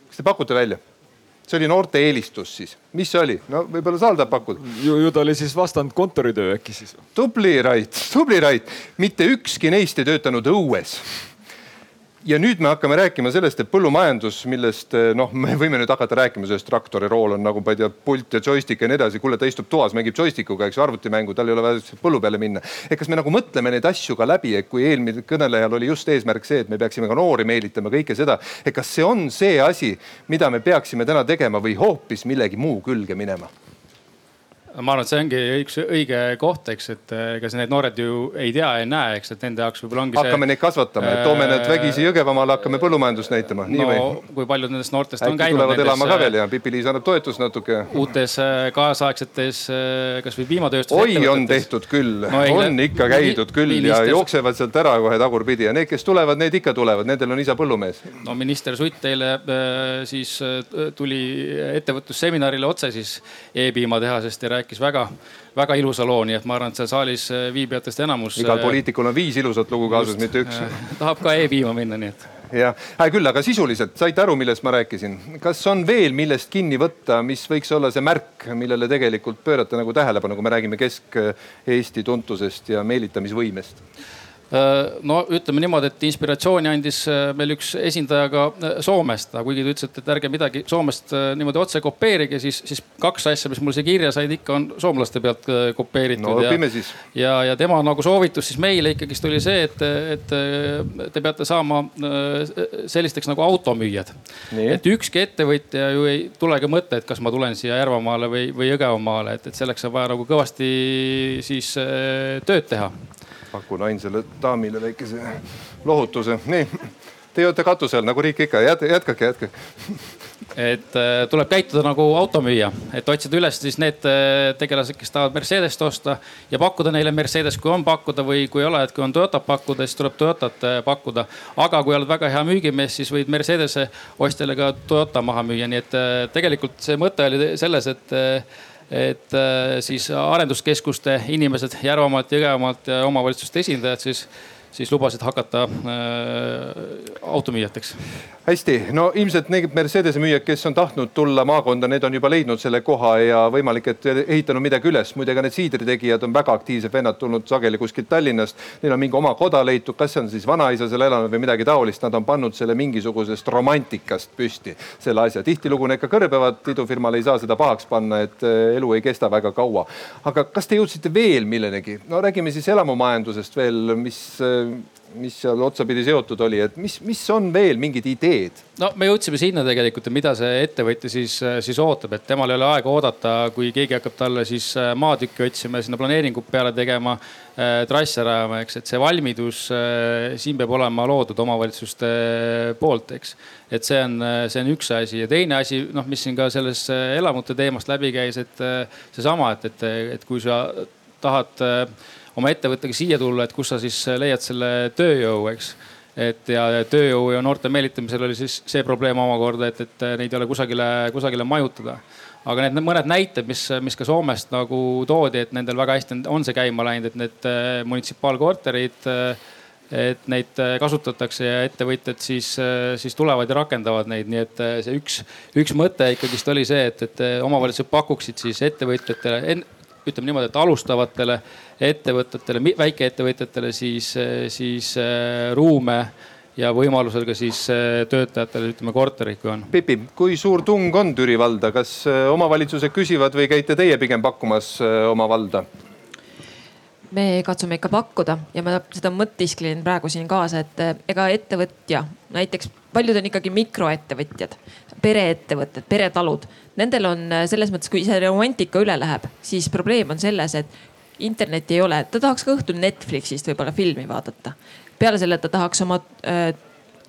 kas te pakute välja? see oli noorte eelistus siis, mis see oli? no võib-olla Saal tahab pakkuda. ju, ju ta oli siis vastand kontoritöö äkki siis. tubli Rait, tubli Rait, mitte ükski neist ei töötanud õues ja nüüd me hakkame rääkima sellest, et põllumajandus, millest eh, noh, me võime nüüd hakata rääkima sellest traktori rool on nagu ma ei tea, pult ja joystick ja nii edasi. kuule, ta istub toas, mängib joystikuga, eks ju, arvutimängu, tal ei ole vaja põllu peale minna. et kas me nagu mõtleme neid asju ka läbi, et kui eelmisel kõnelejal oli just eesmärk see, et me peaksime ka noori meelitama, kõike seda. et kas see on see asi, mida me peaksime täna tegema või hoopis millegi muu külge minema? Ma arvan, et see ongi üks õige koht, eks, et eh, ega need noored ju ei tea, ei näe, eks, et nende jaoks võib-olla ongi see. hakkame neid kasvatama, et toome need vägisi Jõgevamaale, hakkame põllumajandust näitama, no, või? kui paljud nendest noortest Äkki on käinud. tulevad elama ka veel ja Pipi-Liis annab toetust natuke. uutes eh, kaasaegsetes kasvõi piimatööstuse. oi, on tehtud küll no,, on ikka käidud küll ja jooksevad sealt ära kohe tagurpidi ja need, kes tulevad, need ikka tulevad, nendel on isa põllumees. no minister Sutt eile siis tuli ettevõtlusseminarile otse siis e-piimatehasest ja rääkis rääkis väga, väga ilusa loo, nii et ma arvan, et seal saalis viibijatest enamus. igal poliitikul on viis ilusat lugu kaasas, mitte üks. tahab ka e-piima minna, nii et jah äh,, küll, aga sisuliselt saite aru, millest ma rääkisin. kas on veel millest kinni võtta, mis võiks olla see märk, millele tegelikult pöörata nagu tähelepanu, kui me räägime Kesk-Eesti tuntusest ja meelitamisvõimest? Äh, no ütleme niimoodi, et inspiratsiooni andis äh, meil üks esindaja ka äh, Soomest, kuigi te ütlesite, et ärge midagi Soomest niimoodi otse kopeerige, siis, siis kaks asja, mis mul siia kirja said, ikka on soomlaste pealt kopeeritud. no õpime ja, siis. ja, ja tema nagu soovitus siis meile ikkagist oli see, et, et te peate saama sellisteks nagu automüüjad. et ükski ettevõtja ju ei tulegi mõte, et kas ma tulen siia Järvamaale või, või Jõgevamaale, et, et selleks on vaja nagu kõvasti siis tööd teha pakun ainsale daamile väikese lohutuse. nii, teie olete katusel nagu riik ikka, jätkake, jätkake. Et äh, tuleb käituda nagu automüüja, et otsida üles siis need äh, tegelased, kes tahavad Mercedest osta ja pakkuda neile Mercedes, kui on pakkuda või kui ei ole, et kui on Toyotat pakkuda, siis tuleb Toyotat äh, pakkuda. aga kui oled väga hea müügimees, siis võid Mercedese ostjale ka Toyota maha müüa, nii et tegelikult see mõte oli selles, et et äh, siis arenduskeskuste inimesed Järvamaalt, Jõgevamaalt ja omavalitsuste esindajad siis, siis lubasid hakata äh, automüüjateks hästi, no ilmselt need Mercedese müüjad, kes on tahtnud tulla maakonda, need on juba leidnud selle koha ja võimalik, et ehitanud midagi üles. muide, ka need siidritegijad on väga aktiivsed vennad tulnud sageli kuskilt Tallinnast. Neil on mingi oma koda leitud, kas see on siis vanaisa seal elanud või midagi taolist, nad on pannud selle mingisugusest romantikast püsti, selle asja. tihtilugu need ka kõrbevad, idufirmale ei saa seda pahaks panna, et eh, elu ei kesta väga kaua. aga kas te jõudsite veel millenegi? no räägime siis elamumajandusest veel, mis eh, mis seal otsapidi seotud oli, et mis, mis on veel mingid ideed? no me jõudsime sinna tegelikult, et mida see ettevõtja siis, siis ootab, et temal ei ole aega oodata, kui keegi hakkab talle siis äh, maatükki otsima sinna planeeringut peale tegema äh,, trasse rajama, eks, et see valmidus äh, siin peab olema loodud omavalitsuste poolt, eks. et see on, see on üks asi ja teine asi, noh, mis siin ka selles äh, elamute teemast läbi käis, et äh, seesama, et, et, et kui sa tahad äh, oma ettevõttega siia tulla, et kus sa siis leiad selle tööjõu, eks et ja tööjõu ja noorte meelitamisel oli siis see probleem omakorda, et, et neid ei ole kusagile, kusagile majutada. aga need mõned näited, mis, mis ka Soomest nagu toodi, et nendel väga hästi on see käima läinud, et need äh, munitsipaalkorterid, äh, et neid äh, kasutatakse ja ettevõtjad siis, siis tulevad ja rakendavad neid, nii et see üks, üks mõte ikkagist oli see, et, et omavalitsused pakuksid siis ettevõtjatele ütleme niimoodi, et alustavatele ettevõtetele, väikeettevõtjatele siis, siis äh, ruume ja võimalusel ka siis äh, töötajatele ütleme korterid, kui on. Pipi, kui suur tung on Türi valda, kas äh, omavalitsused küsivad või käite teie pigem pakkumas oma valda? me katsume ikka pakkuda ja ma seda mõtisklen praegu siin kaasa, et ega ettevõtja, näiteks paljud on ikkagi mikroettevõtjad, pereettevõtted, peretalud. Nendel on selles mõttes, kui see romantika üle läheb, siis probleem on selles, et internetti ei ole, ta tahaks ka õhtul Netflixist võib-olla filmi vaadata. peale selle ta tahaks oma äh,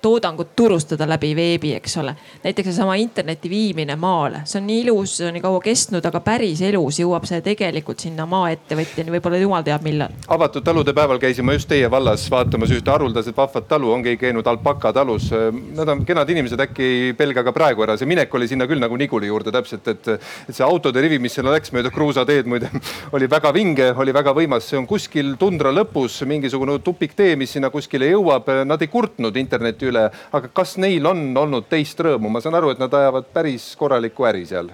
toodangut turustada läbi veebi, eks ole. näiteks seesama interneti viimine maale, see on nii ilus, see on nii kaua kestnud, aga päris elus jõuab see tegelikult sinna maaettevõtjani, võib-olla jumal teab millal. avatud talude päeval käisin ma just teie vallas vaatamas ühte haruldaselt vahvat talu, ongi käinud alpaka talus. Nad on kenad inimesed, äkki ei pelga ka praegu ära, see minek oli sinna küll nagu Niguli juurde täpselt, et, et see autode rivi, mis sinna läks mööda kruusateed muide, oli väga vinge, oli väga võimas, see on kuskil tundra lõpus mingisugune tupiktee, mis sinna kuskile jõuab. Nad ei kurtnud interneti üle, aga kas neil on olnud teist rõõmu, ma saan aru, et nad ajavad päris korralikku äri seal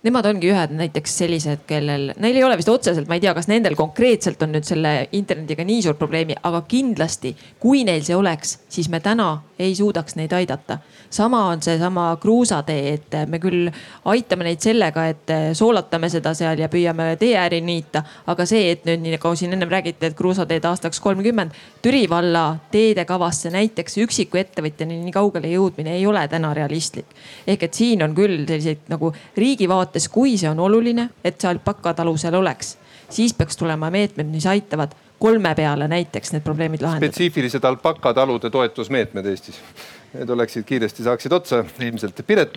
Nemad ongi ühed näiteks sellised, kellel, neil ei ole vist otseselt, ma ei tea, kas nendel konkreetselt on nüüd selle internetiga nii suurt probleemi, aga kindlasti, kui neil see oleks, siis me täna ei suudaks neid aidata. sama on seesama kruusatee, et me küll aitame neid sellega, et soolatame seda seal ja püüame teeääri niita. aga see, et nüüd nii nagu siin ennem räägiti, et kruusateed aastaks kolmkümmend, Türi valla teedekavasse näiteks üksiku ettevõtjani nii kaugele jõudmine ei ole täna realistlik. ehk et siin on küll selliseid nagu riigi vaates vaates, kui see on oluline, et see alpakatalu seal oleks, siis peaks tulema meetmed, mis aitavad kolme peale näiteks need probleemid lahendada. spetsiifilised alpakatalude toetusmeetmed Eestis need oleksid kiiresti saaksid otsa ilmselt. Piret,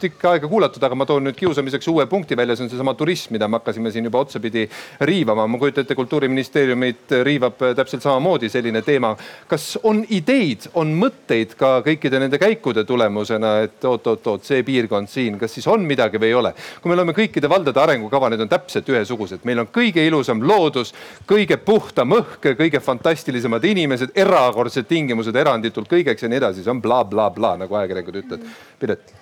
tükk aega kuulatud, aga ma toon nüüd kiusamiseks uue punkti välja, see on seesama turism, mida me hakkasime siin juba otsapidi riivama. ma kujutan ette, kultuuriministeeriumit riivab täpselt samamoodi selline teema. kas on ideid, on mõtteid ka kõikide nende käikude tulemusena, et oot-oot-oot, see piirkond siin, kas siis on midagi või ei ole? kui me loeme kõikide valdade arengukava, need on täpselt ühesugused, meil on kõige ilusam loodus, kõige puhtam õhk, kõige fantastilisemad inimesed, erakordsed tingimused eranditult kõigeks ja nii edasi, see on blablabla bla, bla, nagu ajakirjanikud ütlevad. Piret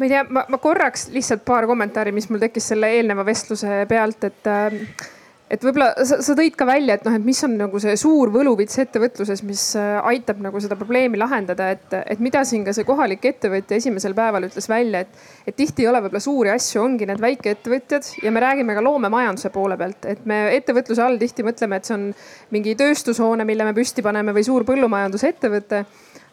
ma ei tea, ma, ma korraks lihtsalt paar kommentaari, mis mul tekkis selle eelneva vestluse pealt, et äh, et võib-olla sa, sa tõid ka välja, et noh, et mis on nagu see suur võluvits ettevõtluses, mis äh, aitab nagu seda probleemi lahendada, et, et mida siin ka see kohalik ettevõtja esimesel päeval ütles välja, et, et tihti ei ole võib-olla suuri asju, ongi need väikeettevõtjad ja me räägime ka loomemajanduse poole pealt, et me ettevõtluse all tihti mõtleme, et see on mingi tööstushoone, mille me püsti paneme või suur põllumajandusettevõte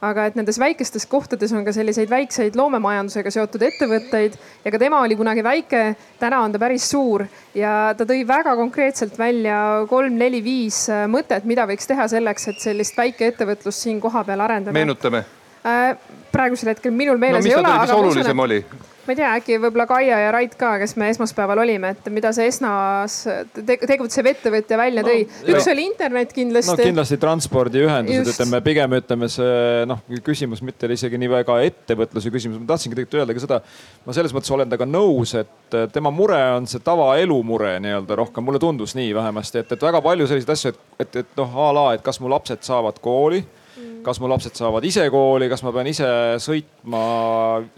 aga et nendes väikestes kohtades on ka selliseid väikseid loomemajandusega seotud ettevõtteid ja ka tema oli kunagi väike, täna on ta päris suur ja ta tõi väga konkreetselt välja kolm-neli-viis äh, mõtet, mida võiks teha selleks, et sellist väikeettevõtlust siin kohapeal arendada. meenutame äh,. praegusel hetkel minul meeles no, ei ole. mis olulisem oli? Ma ei tea, äkki võib-olla Kaia ja Rait ka, kes me esmaspäeval olime, et mida see Esnas tegutsev ettevõtja välja tõi no,. üks oli internet kindlasti. no kindlasti transpordiühendused, ütleme pigem ütleme see noh, küsimus mitte isegi nii väga ettevõtluse küsimus, ma tahtsingi tegelikult öelda ka seda. ma selles mõttes olen temaga nõus, et tema mure on see tavaelu mure nii-öelda rohkem, mulle tundus nii vähemasti, et, et väga palju selliseid asju, et, et, et noh a la, et kas mu lapsed saavad kooli kas mu lapsed saavad ise kooli, kas ma pean ise sõitma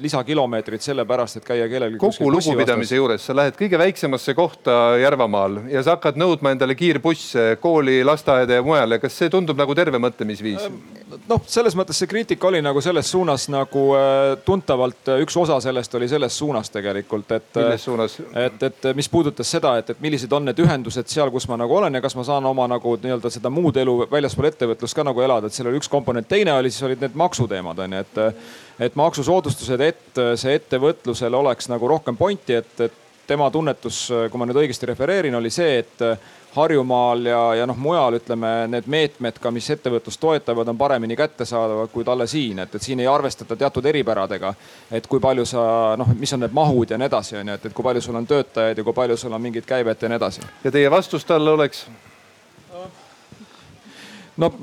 lisakilomeetrid sellepärast, et käia kellelgi. kogu lugupidamise juures, sa lähed kõige väiksemasse kohta Järvamaal ja sa hakkad nõudma endale kiirbusse kooli, lasteaeda ja mujale. kas see tundub nagu terve mõtlemisviis? Noh, selles mõttes see kriitika oli nagu selles suunas nagu äh, tuntavalt äh, üks osa sellest oli selles suunas tegelikult, et. milles suunas? et, et mis puudutas seda, et, et millised on need ühendused seal, kus ma nagu olen ja kas ma saan oma nagu nii-öelda seda muud elu väljaspool ettevõtlust ka nagu elada, et seal oli üks komponent komponent, teine oli siis olid need maksuteemad on ju, et, et maksusoodustused, et see ettevõtlusel oleks nagu rohkem pointi, et, et tema tunnetus, kui ma nüüd õigesti refereerin, oli see, et Harjumaal ja, ja noh, mujal ütleme, need meetmed ka, mis ettevõtlust toetavad, on paremini kättesaadavad kui talle siin, et, et siin ei arvestata teatud eripäradega. et kui palju sa noh, mis on need mahud ja nii edasi, on ju, et, et kui palju sul on töötajaid ja kui palju sul on mingit käivet ja nii edasi. ja teie vastus talle oleks? no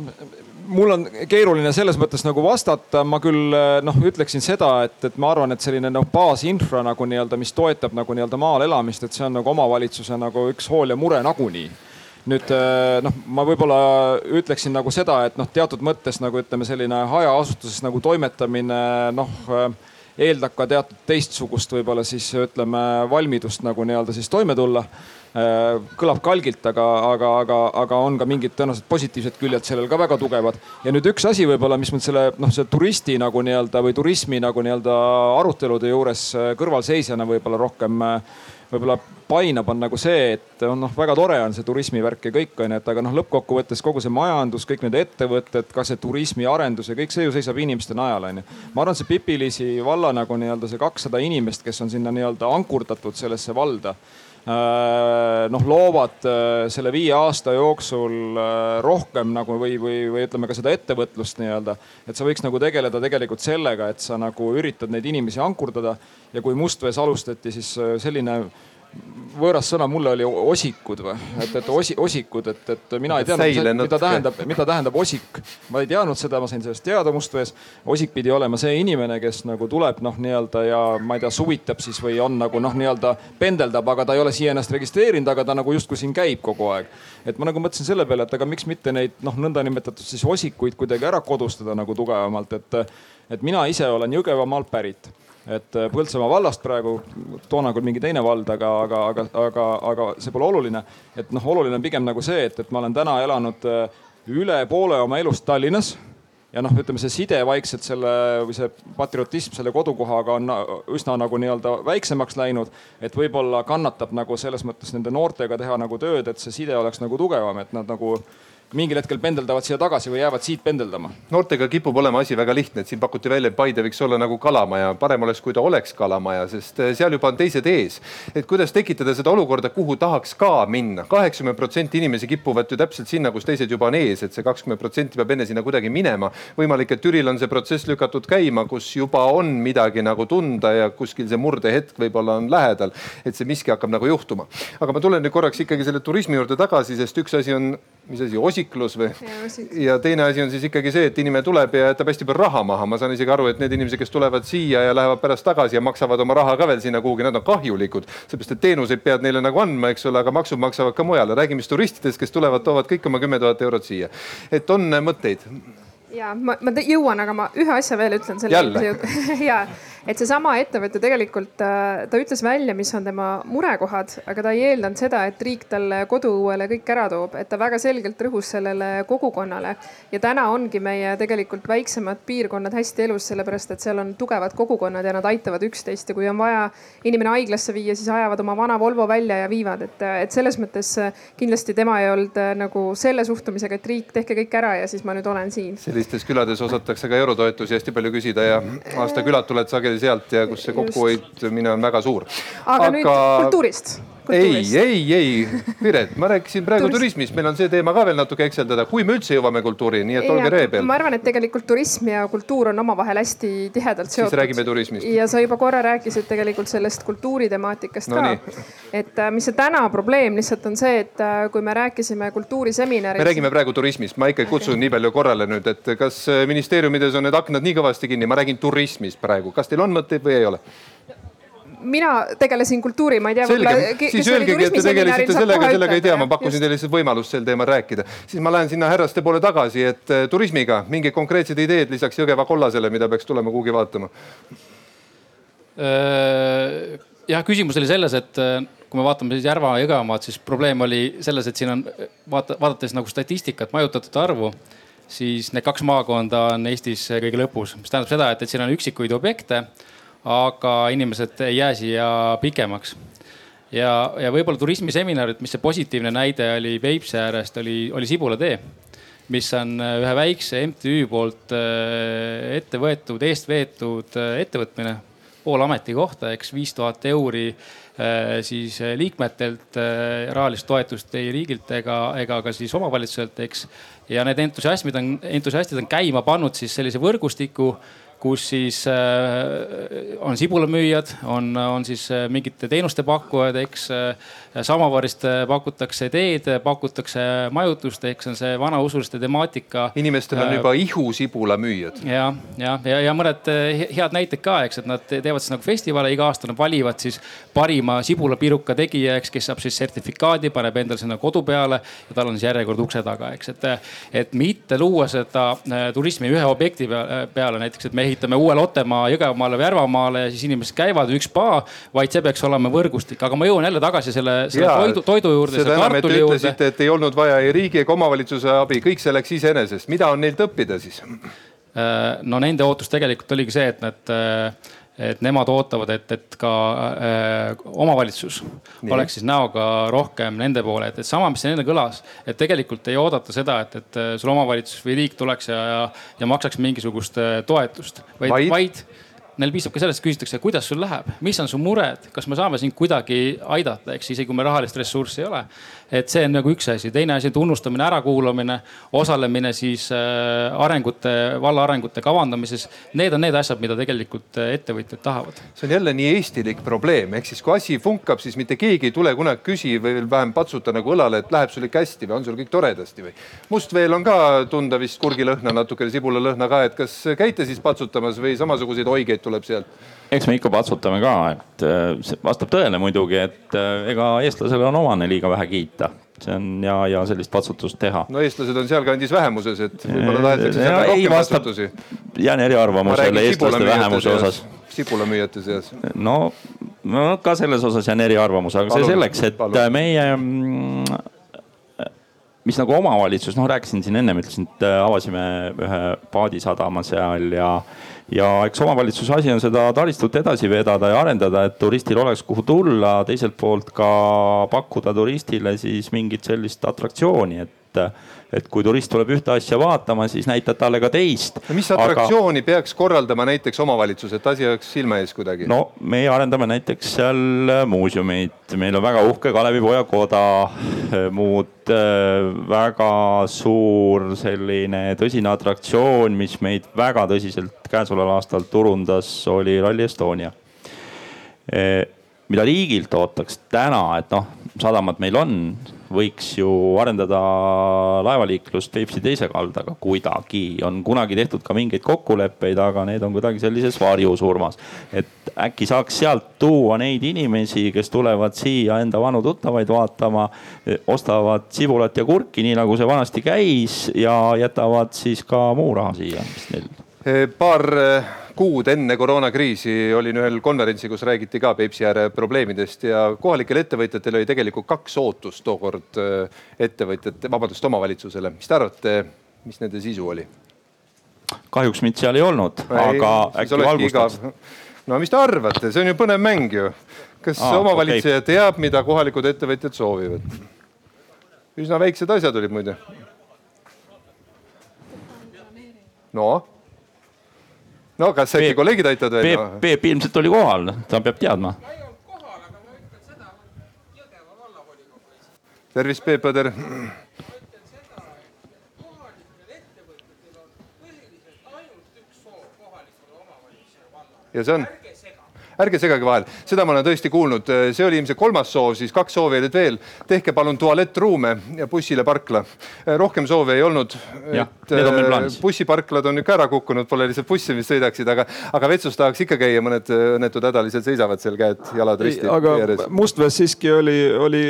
mul on keeruline selles mõttes nagu vastata, ma küll noh, ütleksin seda, et, et ma arvan, et selline noh, baasinfra nagu nii-öelda, mis toetab nagu nii-öelda maal elamist, et see on nagu omavalitsuse nagu üks hool ja mure nagunii. Nüüd noh, ma võib-olla ütleksin nagu seda, et noh, teatud mõttes nagu ütleme, selline hajaasustuses nagu toimetamine noh eeldab ka teatud teistsugust võib-olla siis ütleme valmidust nagu nii-öelda siis toime tulla kõlab kalgilt, aga, aga, aga, aga on ka mingid tõenäoliselt positiivsed küljed sellel ka väga tugevad. ja nüüd üks asi võib-olla, mis mul selle noh, see turisti nagu nii-öelda või turismi nagu nii-öelda arutelude juures äh, kõrvalseisjana võib-olla rohkem äh, võib-olla painab, on nagu see, et on noh, väga tore on see turismivärk ja kõik on ju, et aga noh, lõppkokkuvõttes kogu see majandus, kõik need ettevõtted, ka see turismiarendus ja kõik see ju seisab inimeste najal on ju. ma arvan, see Pipi-Liisi valla nagu nii-öelda see kakssada inimest, kes on sinna nii-öelda ankurdatud sellesse valda Äh, noh, loovad äh, selle viie aasta jooksul äh, rohkem nagu või, või, või ütleme ka seda ettevõtlust nii-öelda. et sa võiks nagu tegeleda tegelikult sellega, et sa nagu üritad neid inimesi ankurdada ja kui Mustvees alustati, siis selline võõras sõna mulle oli osikud või, et, et osi, osikud, et, et mina ei teadnud, mida tähendab, mida tähendab osik. ma ei teadnud seda, ma sain sellest teada Mustvees. osik pidi olema see inimene, kes nagu tuleb noh, nii-öelda ja ma ei tea, suvitab siis või on nagu noh, nii-öelda pendeldab, aga ta ei ole siia ennast registreerinud, aga ta nagu justkui siin käib kogu aeg. et ma nagu mõtlesin selle peale, et aga miks mitte neid noh, nõndanimetatud siis osikuid kuidagi ära kodustada nagu tugevamalt, et, et mina ise olen Jõgevamaalt pärit et äh, Põltsamaa vallast praegu, toona küll mingi teine vald, aga, aga, aga, aga, aga see pole oluline. et noh, oluline on pigem nagu see, et, et ma olen täna elanud äh, üle poole oma elust Tallinnas ja noh, ütleme see side vaikselt selle või see patriotism selle kodukohaga on üsna nagu nii-öelda väiksemaks läinud. et võib-olla kannatab nagu selles mõttes nende noortega teha nagu tööd, et see side oleks nagu tugevam, et nad nagu mingil hetkel pendeldavad siia tagasi või jäävad siit pendeldama? noortega kipub olema asi väga lihtne, et siin pakuti välja, et Paide võiks olla nagu kalamaja, parem oleks, kui ta oleks kalamaja, sest eh, seal juba on teised ees. et kuidas tekitada seda olukorda, kuhu tahaks ka minna, kaheksakümmend protsenti inimesi kipuvad ju täpselt sinna, kus teised juba on ees, et see kakskümmend protsenti peab enne sinna kuidagi minema. võimalik, et Türil on see protsess lükatud käima, kus juba on midagi nagu tunda ja kuskil see murdehetk võib-olla on lähedal, et see miski hakkab nagu juhtuma. aga ma tulen nüüd korraks ikkagi selle turismi juurde tagasi, sest üks asi on, mis asi, osiklus või? ja teine asi on siis ikkagi see, et inimene tuleb ja jätab hästi palju raha maha. ma saan isegi aru, et need inimesed, kes tulevad siia ja lähevad pärast tagasi ja maksavad oma raha ka veel sinna kuhugi, nad on kahjulikud. seepärast, et teenuseid pead neile nagu andma, eks ole, aga maksud maksavad ka mujale. räägime siis turistidest, kes tulevad, toovad kõik oma kümme tuhat eurot siia. et on mõtteid? ja ma, ma jõuan, aga ma ühe asja veel ütlen selle jutu ja et seesama ettevõte tegelikult äh, ta ütles välja, mis on tema murekohad, aga ta ei eeldanud seda, et riik talle koduõuele kõik ära toob, et ta väga selgelt rõhus sellele kogukonnale. ja täna ongi meie tegelikult väiksemad piirkonnad hästi elus, sellepärast et seal on tugevad kogukonnad ja nad aitavad üksteist ja kui on vaja inimene haiglasse viia, siis ajavad oma vana Volvo välja ja viivad, et, et selles mõttes äh, kindlasti tema ei olnud äh, nagu selle suhtumisega, et riik, tehke kõik ära ja siis ma nüüd olen siin. sellistes külades osatakse ka eurotoetusi hästi palju küsida ja aasta külad tuled sageli sealt ja kus see kokkuhoidmine on väga suur. aga, aga... nüüd kultuurist ei, ei, ei, Piret, ma rääkisin praegu Turist... turismist, meil on see teema ka veel natuke ekseldada, kui me üldse jõuame kultuurini, nii et olge ree peal. ma arvan, et tegelikult turism ja kultuur on omavahel hästi tihedalt seotud. siis räägime turismist. ja sa juba korra rääkisid tegelikult sellest kultuuritemaatikast no, ka. et äh, mis see täna probleem lihtsalt on see, et äh, kui me rääkisime kultuuriseminarist. me räägime praegu turismist, ma ikkagi kutsun okay. nii palju korrale nüüd, et kas äh, ministeeriumides on need aknad nii kõvasti kinni, ma räägin turismist praegu, kas teil on mõtteid või ei ole? Mina tegelesin kultuuri, ma ei tea. selge, siis öelgegi, et te tegelesite sellega, sellega ei tea, ma pakkusin teile lihtsalt võimalust sel teemal rääkida. siis ma lähen sinna härraste poole tagasi, et äh, turismiga mingid konkreetsed ideed lisaks Jõgeva kollasele, mida peaks tulema kuhugi vaatama? Äh, jah, küsimus oli selles, et äh, kui me vaatame siis Järva ja Jõgevamaad, siis probleem oli selles, et siin on vaata, vaadates nagu statistikat, majutatute arvu siis need kaks maakonda on Eestis kõige lõpus, mis tähendab seda, et, et siin on üksikuid objekte aga inimesed ei jää siia pikemaks. ja, ja võib-olla turismiseminarid, mis see positiivne näide oli Peipsi äärest, oli, oli Sibula tee, mis on äh, ühe väikse MTÜ poolt äh, ette võetud, eest veetud äh, ettevõtmine poole ametikohta, eks viis tuhat euri siis liikmetelt rahalist toetust ei riigilt ega, ega ka siis omavalitsuselt, eks. ja need entusiasmid on, entusiastid on käima pannud siis sellise võrgustiku kus siis äh, on sibulamüüjad, on, on siis äh, mingite teenuste pakkujad, eks. Äh, samavarist pakutakse teed, pakutakse majutust, ehk see on see vanausuliste temaatika. inimestel on juba ihusibulamüüjad. ja, ja, ja, ja mõned head näited ka, eks, et nad teevad siis nagu festivale, iga aasta nad valivad siis parima sibulapiruka tegija, eks, kes saab siis sertifikaadi, paneb endale sinna kodu peale ja tal on siis järjekord ukse taga, eks, et, et mitte luua seda turismi ühe objekti peale, näiteks, et me ehitame uue Lottemaa Jõgevamaale või Järvamaale ja siis inimesed käivad üks spa, vaid see peaks olema võrgustik, aga ma jõuan jälle tagasi selle, selle Jaa, toidu, toidu juurde. enam, et te ütlesite, et ei olnud vaja ei riigi ega omavalitsuse abi, kõik see läks iseenesest, mida on neilt õppida siis? Äh, no nende ootus tegelikult oligi see, et nad äh, et nemad ootavad, et, et ka äh, omavalitsus Nii. oleks siis näoga rohkem nende poole, et, et sama, mis enne kõlas, et tegelikult ei oodata seda, et, et äh, sul omavalitsus või riik tuleks ja, ja, ja maksaks mingisugust äh, toetust, vaid, vaid, vaid neil piisab ka sellest, küsitakse, kuidas sul läheb, mis on su mured, kas me saame sind kuidagi aidata, eks isegi kui meil rahalist ressurssi ei ole et see on nagu üks asi, teine asi tunnustamine, ärakuulamine, osalemine siis äh, arengute, valla arengute kavandamises. Need on need asjad, mida tegelikult äh, ettevõtjad tahavad. see on jälle nii eestilik probleem, ehk siis kui asi funkab, siis mitte keegi ei tule kunagi küsi või veel vähem patsuta nagu õlale, et läheb sul ikka hästi või on sul kõik toredasti või. Mustveel on ka tunda vist kurgilõhna, natukene sibulalõhna ka, et kas käite siis patsutamas või samasuguseid oigeid tuleb sealt? Eks me ikka patsutame ka, et äh, vastab tõele muidugi, et äh, ega eestlasele on omane liiga vähe kiita see on ja, ja sellist patsutust teha. no eestlased on sealkandis vähemuses, et võib-olla tahetakse sealt ja, rohkem patsutusi. jään eriarvamusele eestlaste vähemuse osas. sibulamüüjate seas. no, no ka selles osas jään eriarvamusele, aga see selleks, et palun. meie mm, mis nagu omavalitsus, noh rääkisin siin ennem, ütlesin, et avasime ühe paadisadama seal ja ja eks omavalitsuse asi on seda taristut edasi vedada ja arendada, et turistil oleks kuhu tulla, teiselt poolt ka pakkuda turistile siis mingit sellist atraktsiooni, et et, kui turist tuleb ühte asja vaatama, siis näitad talle ka teist. no mis atraktsiooni Aga... peaks korraldama näiteks omavalitsus, et asi oleks silme ees kuidagi? no meie arendame näiteks seal muuseumeid, meil on väga uhke Kalevipoja koda, muud väga suur selline tõsine atraktsioon, mis meid väga tõsiselt käesoleval aastal turundas, oli Rally Estonia mida riigilt ootaks täna, et noh, sadamad meil on, võiks ju arendada laevaliiklust Peipsi teise kaldaga kuidagi. on kunagi tehtud ka mingeid kokkuleppeid, aga need on kuidagi sellises varjusurmas. et äkki saaks sealt tuua neid inimesi, kes tulevad siia enda vanu tuttavaid vaatama, ostavad sibulat ja kurki, nii nagu see vanasti käis ja jätavad siis ka muu raha siia, mis neil. paar kuud enne koroonakriisi olin ühel konverentsil, kus räägiti ka Peipsi ääre probleemidest ja kohalikel ettevõtjatel oli tegelikult kaks ootust tookord äh, ettevõtjate, vabandust, omavalitsusele. mis te arvate, mis nende sisu oli? kahjuks mind seal ei olnud, aga äkki valgustaks? no mis te arvate, see on ju põnev mäng ju. kas Aa, omavalitseja okay. teab, mida kohalikud ettevõtjad soovivad? üsna väiksed asjad olid muide. no no kas äkki kolleegid aitavad veel? Peep, Peep ilmselt oli kohal, ta peab teadma. tervist, Peep Põder. ja see on? Ärge segage vahele, seda ma olen tõesti kuulnud, see oli ilmselt kolmas soov, siis kaks soovi olid veel. tehke palun tualettruume ja bussile parkla. rohkem soove ei olnud. et äh, bussiparklad on ikka ära kukkunud, pole lihtsalt bussi, mis sõidaksid, aga, aga vetsus tahaks ikka käia, mõned õnnetud hädalised seisavad seal käed-jalad risti. aga Mustvees siiski oli, oli,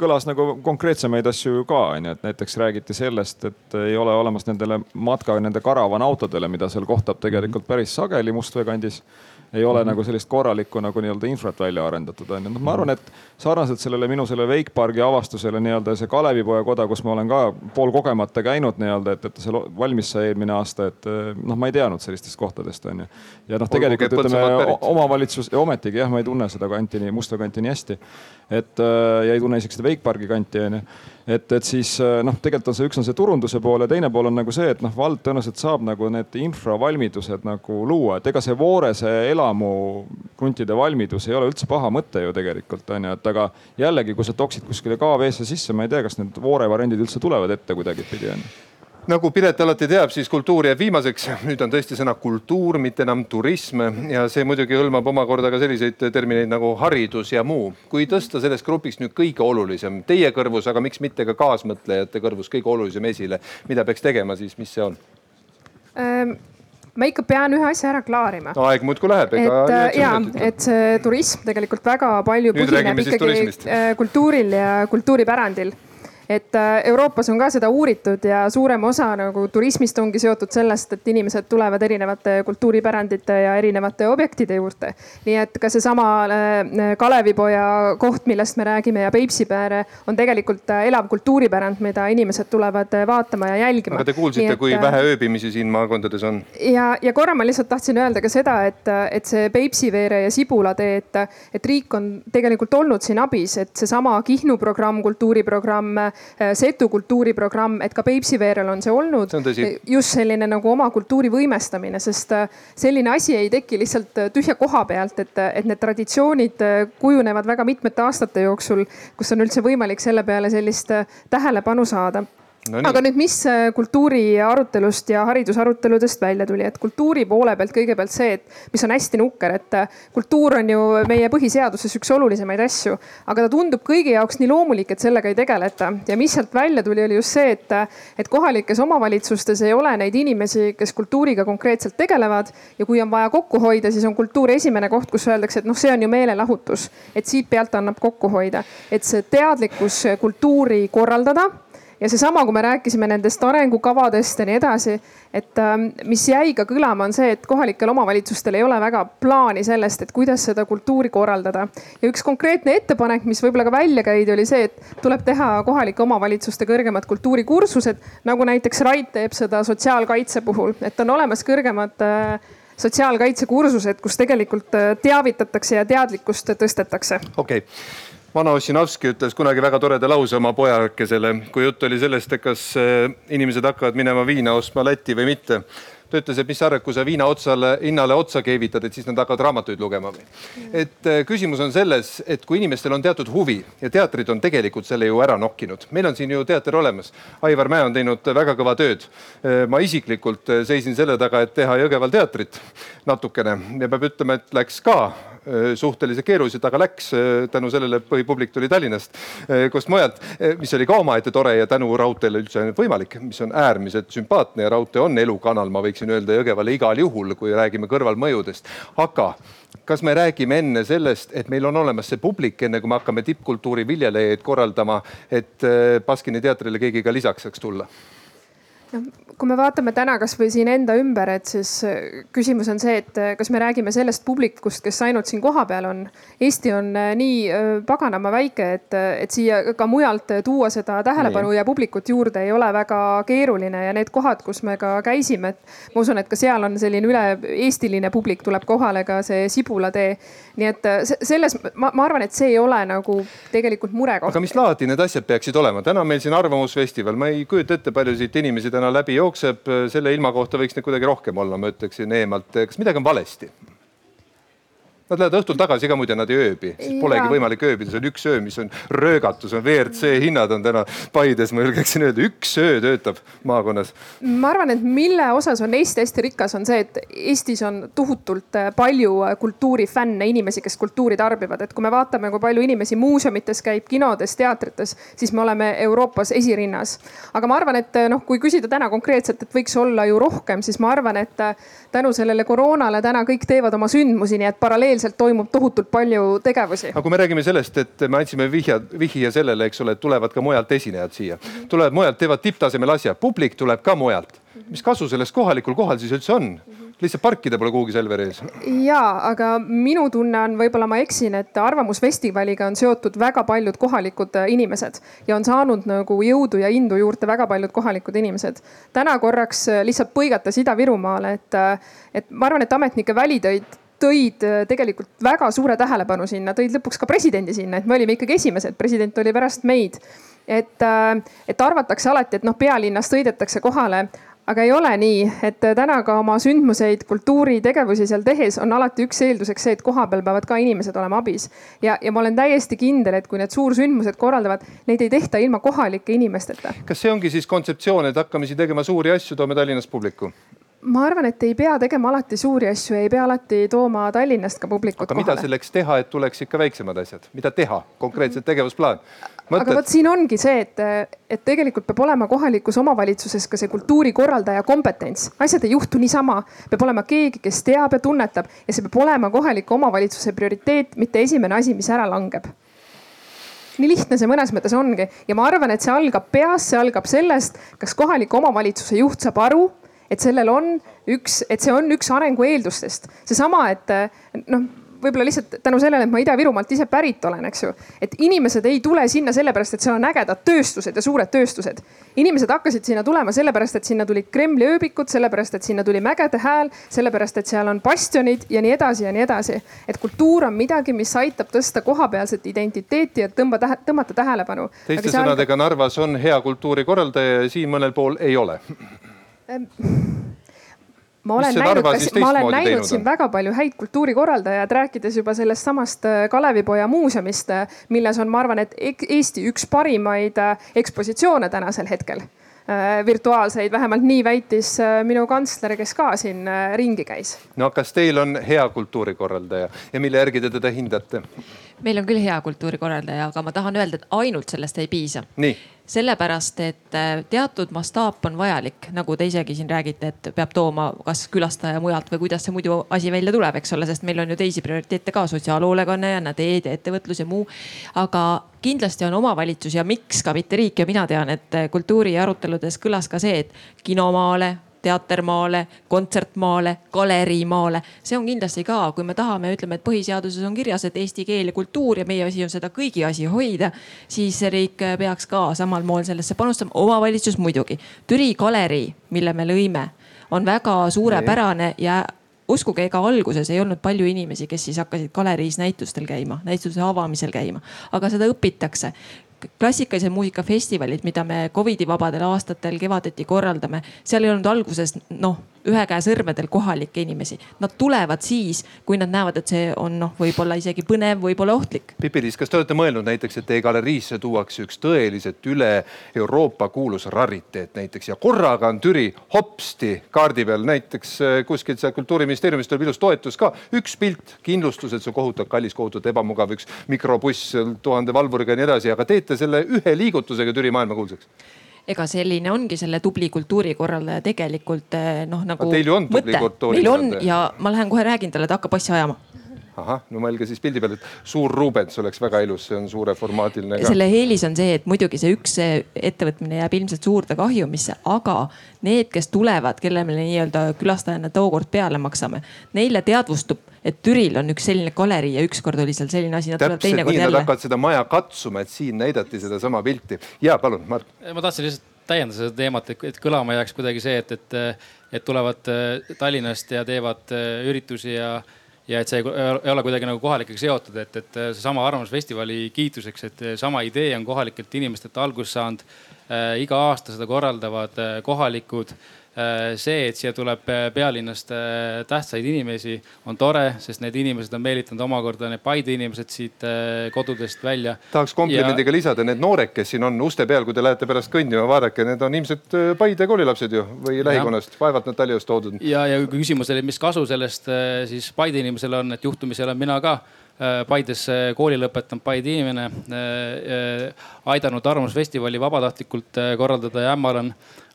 kõlas nagu konkreetsemaid asju ka onju, et näiteks räägiti sellest, et ei ole olemas nendele matka, nende karavanautodele, mida seal kohtab tegelikult päris sageli Mustvee kandis ei ole mm -hmm. nagu sellist korralikku nagu nii-öelda infrat välja arendatud on ju. noh, ma arvan, et sarnaselt sellele minu selle Wake Parki avastusele nii-öelda see Kalevipoja koda, kus ma olen ka poolkogemata käinud nii-öelda, et, et see valmis sai eelmine aasta, et noh, ma ei teadnud sellistest kohtadest on ju. ja noh, tegelikult ütleme omavalitsus ja ometigi jah, ma ei tunne seda kanti nii, Musta kanti nii hästi. et ja ei tunne isegi seda Wake Parki kanti on ju et, et siis äh, noh, tegelikult on see, üks on see turunduse pool ja teine pool on nagu see, et noh, vald tõenäoliselt saab nagu need infravalmidused nagu luua, et ega see Voorese elamu kruntide valmidus ei ole üldse paha mõte ju tegelikult on ju, et aga jällegi, kui sa toksid kuskile KV-sse sisse, ma ei tea, kas need Voore variandid üldse tulevad ette kuidagipidi on ju nagu Piret alati teab, siis kultuur jääb viimaseks. nüüd on tõesti sõna kultuur, mitte enam turism ja see muidugi hõlmab omakorda ka selliseid termineid nagu haridus ja muu. kui tõsta sellest grupist nüüd kõige olulisem teie kõrvus, aga miks mitte ka kaasmõtlejate kõrvus kõige olulisem esile, mida peaks tegema siis, mis see on ähm.? ma ikka pean ühe asja ära klaarima no,. aeg muudkui läheb. et äh, ja, et see turism tegelikult väga palju põhineb ikkagi äh, kultuuril ja kultuuripärandil et äh, Euroopas on ka seda uuritud ja suurem osa nagu turismist ongi seotud sellest, et inimesed tulevad erinevate kultuuripärandite ja erinevate objektide juurde. nii et ka seesama äh, Kalevipoja koht, millest me räägime ja Peipsipeare on tegelikult äh, elav kultuuripärand, mida inimesed tulevad vaatama ja jälgima. aga te kuulsite, kui vähe ööbimisi siin maakondades on? ja, ja korra ma lihtsalt tahtsin öelda ka seda, et, et see Peipsiveere ja Sibula tee, et, et riik on tegelikult olnud siin abis, et seesama Kihnu programm, kultuuriprogramm setu kultuuriprogramm, et ka Peipsiveerel on see olnud. just selline nagu oma kultuuri võimestamine, sest äh, selline asi ei teki lihtsalt äh, tühja koha pealt, et, et need traditsioonid kujunevad väga mitmete aastate jooksul, kus on üldse võimalik selle peale sellist tähelepanu saada No nii. aga nüüd, mis äh, kultuuri arutelust ja haridusaruteludest välja tuli, et kultuuri poole pealt kõigepealt see, et mis on hästi nukker, et äh, kultuur on ju meie põhiseaduses üks olulisemaid asju, aga ta tundub kõigi jaoks nii loomulik, et sellega ei tegeleta. ja mis sealt välja tuli, oli just see, et, äh, et kohalikes omavalitsustes ei ole neid inimesi, kes kultuuriga konkreetselt tegelevad. Ja kui on vaja kokku hoida, siis on kultuur esimene koht, kus öeldakse, et noh, see on ju meelelahutus, et siit pealt annab kokku hoida, et see teadlikkus kultuuri korraldada ja seesama, kui me rääkisime nendest arengukavadest ja nii edasi, et ähm, mis jäi ka kõlama, on see, et kohalikel omavalitsustel ei ole väga plaani sellest, et kuidas seda kultuuri korraldada. ja üks konkreetne ettepanek, mis võib-olla ka välja käidi, oli see, et tuleb teha kohalike omavalitsuste kõrgemad kultuurikursused, nagu näiteks Rait teeb seda sotsiaalkaitse puhul, et on olemas kõrgemad äh, sotsiaalkaitsekursused, kus tegelikult äh, teavitatakse ja teadlikkust tõstetakse. okei okay vana Ossinovski ütles kunagi väga toreda lause oma pojakesele, kui jutt oli sellest, et kas eh, inimesed hakkavad minema viina ostma Lätti või mitte ta ütles, et mis sa arvad, kui sa viina otsale, hinnale otsa keevitad, et siis nad hakkavad raamatuid lugema või? et äh, küsimus on selles, et kui inimestel on teatud huvi ja teatrid on tegelikult selle ju ära nokkinud, meil on siin ju teater olemas. Aivar Mäe on teinud väga kõva tööd. Äh, ma isiklikult seisin selle taga, et teha Jõgeval teatrit natukene ja peab ütlema, et läks ka suhteliselt keeruliselt, aga läks tänu sellele, põhipublik tuli Tallinnast, kust mujalt, mis oli ka omaette tore ja tänu raudteele üldse võimalik, mis on äärmiselt sümpaatne ja raudtee on elukanal, ma võiksin öelda Jõgevale igal juhul, kui räägime kõrvalmõjudest. aga kas me räägime enne sellest, et meil on olemas see publik, enne kui me hakkame tippkultuuri viljelejaid korraldama, et Baskini teatrile keegi ka lisaks saaks tulla? Kui me vaatame täna kasvõi siin enda ümber, et siis äh, küsimus on see, et äh, kas me räägime sellest publikust, kes ainult siin kohapeal on. Eesti on äh, nii paganama väike, et, et siia ka mujalt tuua seda tähelepanu ja publikut juurde ei ole väga keeruline ja need kohad, kus me ka käisime, et ma usun, et ka seal on selline üle-eestiline publik tuleb kohale, ka see Sibula tee. nii et selles ma, ma arvan, et see ei ole nagu tegelikult murekoht. aga mis laadi need asjad peaksid olema? täna meil siin Arvamusfestival, ma ei kujuta ette, palju siit inimesi täna läbi jookseb, selle ilma kohta võiks neid kuidagi rohkem olla, ma ütleksin eemalt. kas midagi on valesti? Nad lähevad õhtul tagasi ka muide, nad ei ööbi, siis polegi võimalik ööbida, see on üks öö, mis on röögatus, on WRC hinnad on täna Paides, ma julgeksin öelda, üks öö töötab maakonnas. ma arvan, et mille osas on Eesti hästi rikas, on see, et Eestis on tohutult äh, palju äh, kultuurifänne, inimesi, kes kultuuri tarbivad, et kui me vaatame, kui palju inimesi muuseumites käib, kinodes, teatrites, siis me oleme Euroopas esirinnas. aga ma arvan, et äh, noh, kui küsida täna konkreetselt, et võiks olla ju rohkem, siis ma arvan, et tänu sellele koroonale täna kõik teevad oma sündmusi, nii et paralleelselt paralleelselt toimub tohutult palju tegevusi. aga kui me räägime sellest, et me andsime vihja, vihje sellele, eks ole, et tulevad ka mujalt esinejad siia tulevad mujalt, teevad tipptasemel asja, publik tuleb ka mujalt mis kasu sellest kohalikul kohal siis üldse on lihtsalt parkida pole kuhugi Selveri ees. ja, aga minu tunne on, võib-olla ma eksin, et Arvamusfestivaliga on seotud väga paljud kohalikud äh, inimesed ja on saanud nagu jõudu ja indu juurde väga paljud kohalikud inimesed. täna korraks äh, lihtsalt põigates Ida-Virumaale, et, äh, et ma arvan, et ametnike välitöid tõid äh, tegelikult väga suure tähelepanu sinna, tõid lõpuks ka presidendi sinna, et me olime ikkagi esimesed, president oli pärast meid. et, äh, et arvatakse alati, et noh, pealinnast sõidetakse kohale, aga ei ole nii, et äh, täna ka oma sündmuseid, kultuuritegevusi seal tehes on alati üks eelduseks see, et kohapeal peavad ka inimesed olema abis. ja, ja ma olen täiesti kindel, et kui need suursündmused korraldavad, neid ei tehta ilma kohalike inimesteta. kas see ongi siis kontseptsioon, et hakkame siin tegema suuri asju, toome Tallinnas publiku? Ma arvan, et ei pea tegema alati suuri asju, ei pea alati tooma Tallinnast ka publikut aga kohale. mida selleks teha, et tuleks ikka väiksemad asjad, mida teha, konkreetselt tegevusplaan? aga vot siin ongi see, et, et tegelikult peab olema kohalikus omavalitsuses ka see kultuurikorraldaja kompetents. asjad ei juhtu niisama, peab olema keegi, kes teab ja tunnetab ja see peab olema kohaliku omavalitsuse prioriteet, mitte esimene asi, mis ära langeb nii lihtne see mõnes mõttes ongi ja ma arvan, et see algab peast, see algab sellest, kas kohaliku omavalitsuse juht saab aru, et sellel on üks, et see on üks arengu eeldustest. seesama, et noh võib-olla lihtsalt tänu sellele, et ma Ida-Virumaalt ise pärit olen, eks ju. et inimesed ei tule sinna sellepärast, et seal on ägedad tööstused ja suured tööstused. inimesed hakkasid sinna tulema sellepärast, et sinna tulid Kremli ööbikud, sellepärast, et sinna tuli Mägede hääl, sellepärast, et seal on bastionid ja nii edasi ja nii edasi. et kultuur on midagi, mis aitab tõsta kohapealset identiteeti ja tõmba tähe, tõmmata tähelepanu. teiste sõnadega Narvas on hea kultuurikorraldaja ja siin mõnel pool ei ole ma olen näinud, ma olen näinud siin väga palju häid kultuurikorraldajaid, rääkides juba sellest samast äh, Kalevipoja muuseumist, äh, milles on, ma arvan, et Eesti üks parimaid äh, ekspositsioone tänasel hetkel virtuaalseid, vähemalt nii väitis minu kantsler, kes ka siin ringi käis. no kas teil on hea kultuurikorraldaja ja mille järgi te teda hindate? meil on küll hea kultuurikorraldaja, aga ma tahan öelda, et ainult sellest ei piisa. nii sellepärast, et äh, teatud mastaap on vajalik, nagu te isegi siin räägite, et peab tooma kas külastaja mujalt või kuidas see muidu asi välja tuleb, eks ole, sest meil on ju teisi prioriteete ka, sotsiaalhoolekanne ja teed ja ettevõtlus ja muu. aga kindlasti on omavalitsus ja miks ka mitte riik ja mina tean, et kultuuri aruteludes kõlas ka see, et kinomaale teatermaale, kontsertmaale, galeriimaale. see on kindlasti ka, kui me tahame, ütleme, et põhiseaduses on kirjas, et eesti keel ja kultuur ja meie asi on seda kõigi asi hoida, siis riik peaks ka samal moel sellesse panustama, omavalitsus muidugi. Türi galerii, mille me lõime, on väga suurepärane ja uskuge, ega alguses ei olnud palju inimesi, kes siis hakkasid galeriis näitustel käima, näituse avamisel käima, aga seda õpitakse klassikalised muusikafestivalid, mida me Covidi vabadel aastatel kevadeti korraldame, seal ei olnud alguses noh, ühe käe sõrmedel kohalikke inimesi. Nad tulevad siis, kui nad näevad, et see on noh, võib-olla isegi põnev, võib-olla ohtlik. Pipi-Liis, kas te olete mõelnud näiteks, et teie galeriisse tuuakse üks tõeliselt üle Euroopa kuulus rariteet näiteks ja korraga on Türi hopsti kaardi peal, näiteks äh, kuskilt sealt kultuuriministeeriumist tuleb ilus toetus ka, üks pilt, kindlustus, et see on kohutavalt kallis, kohutavalt ebamugav, üks mikrobuss tuhande valvuriga ja nii edasi, aga teete selle ühe liigutusega Türi maailmakuulsaks ega selline ongi selle tubli kultuurikorraldaja tegelikult eh, noh, nagu. Teil ju on tubli kultuurikorraldaja. meil on ja ma lähen kohe räägin talle, ta hakkab asja ajama ahah, no mõelge siis pildi peal, et suur Rubens oleks väga ilus, see on suureformaatiline ka. selle eelis on see, et muidugi see üks ettevõtmine jääb ilmselt suurde kahjumisse, aga need, kes tulevad, kelle me nii-öelda külastajana tookord peale maksame, neile teadvustub, et Türil on üks selline galerii ja ükskord oli seal selline asi. täpselt nii, nad hakkavad seda maja katsuma, et siin näidati sedasama pilti. ja palun, Mart. ma tahtsin lihtsalt täiendada seda teemat, et kõlama jääks kuidagi see, et, et, et tulevad Tallinnast ja teevad üritusi ja ja et see ei ole kuidagi nagu kohalikega seotud, et, et seesama Arvamusfestivali kiituseks, et sama idee on kohalikelt inimestelt alguse saanud äh,. iga aasta seda korraldavad äh, kohalikud äh,. See, et siia tuleb äh, pealinnast äh, tähtsaid inimesi, on tore, sest need inimesed on meelitanud omakorda need Paide inimesed siit äh, kodudest välja. tahaks komplimendiga ja... lisada, need noored, kes siin on uste peal, kui te lähete pärast kõndima, vaadake, need on ilmselt Paide koolilapsed ju või lähikonnast, vaevalt nad Tallinnast toodud. ja, ja kui küsimus oli, mis kasu sellest siis Paide inimesel on, et juhtumisi olen mina ka Paides kooli lõpetanud Paide inimene, aidanud Arvamusfestivali vabatahtlikult korraldada ja ämmal on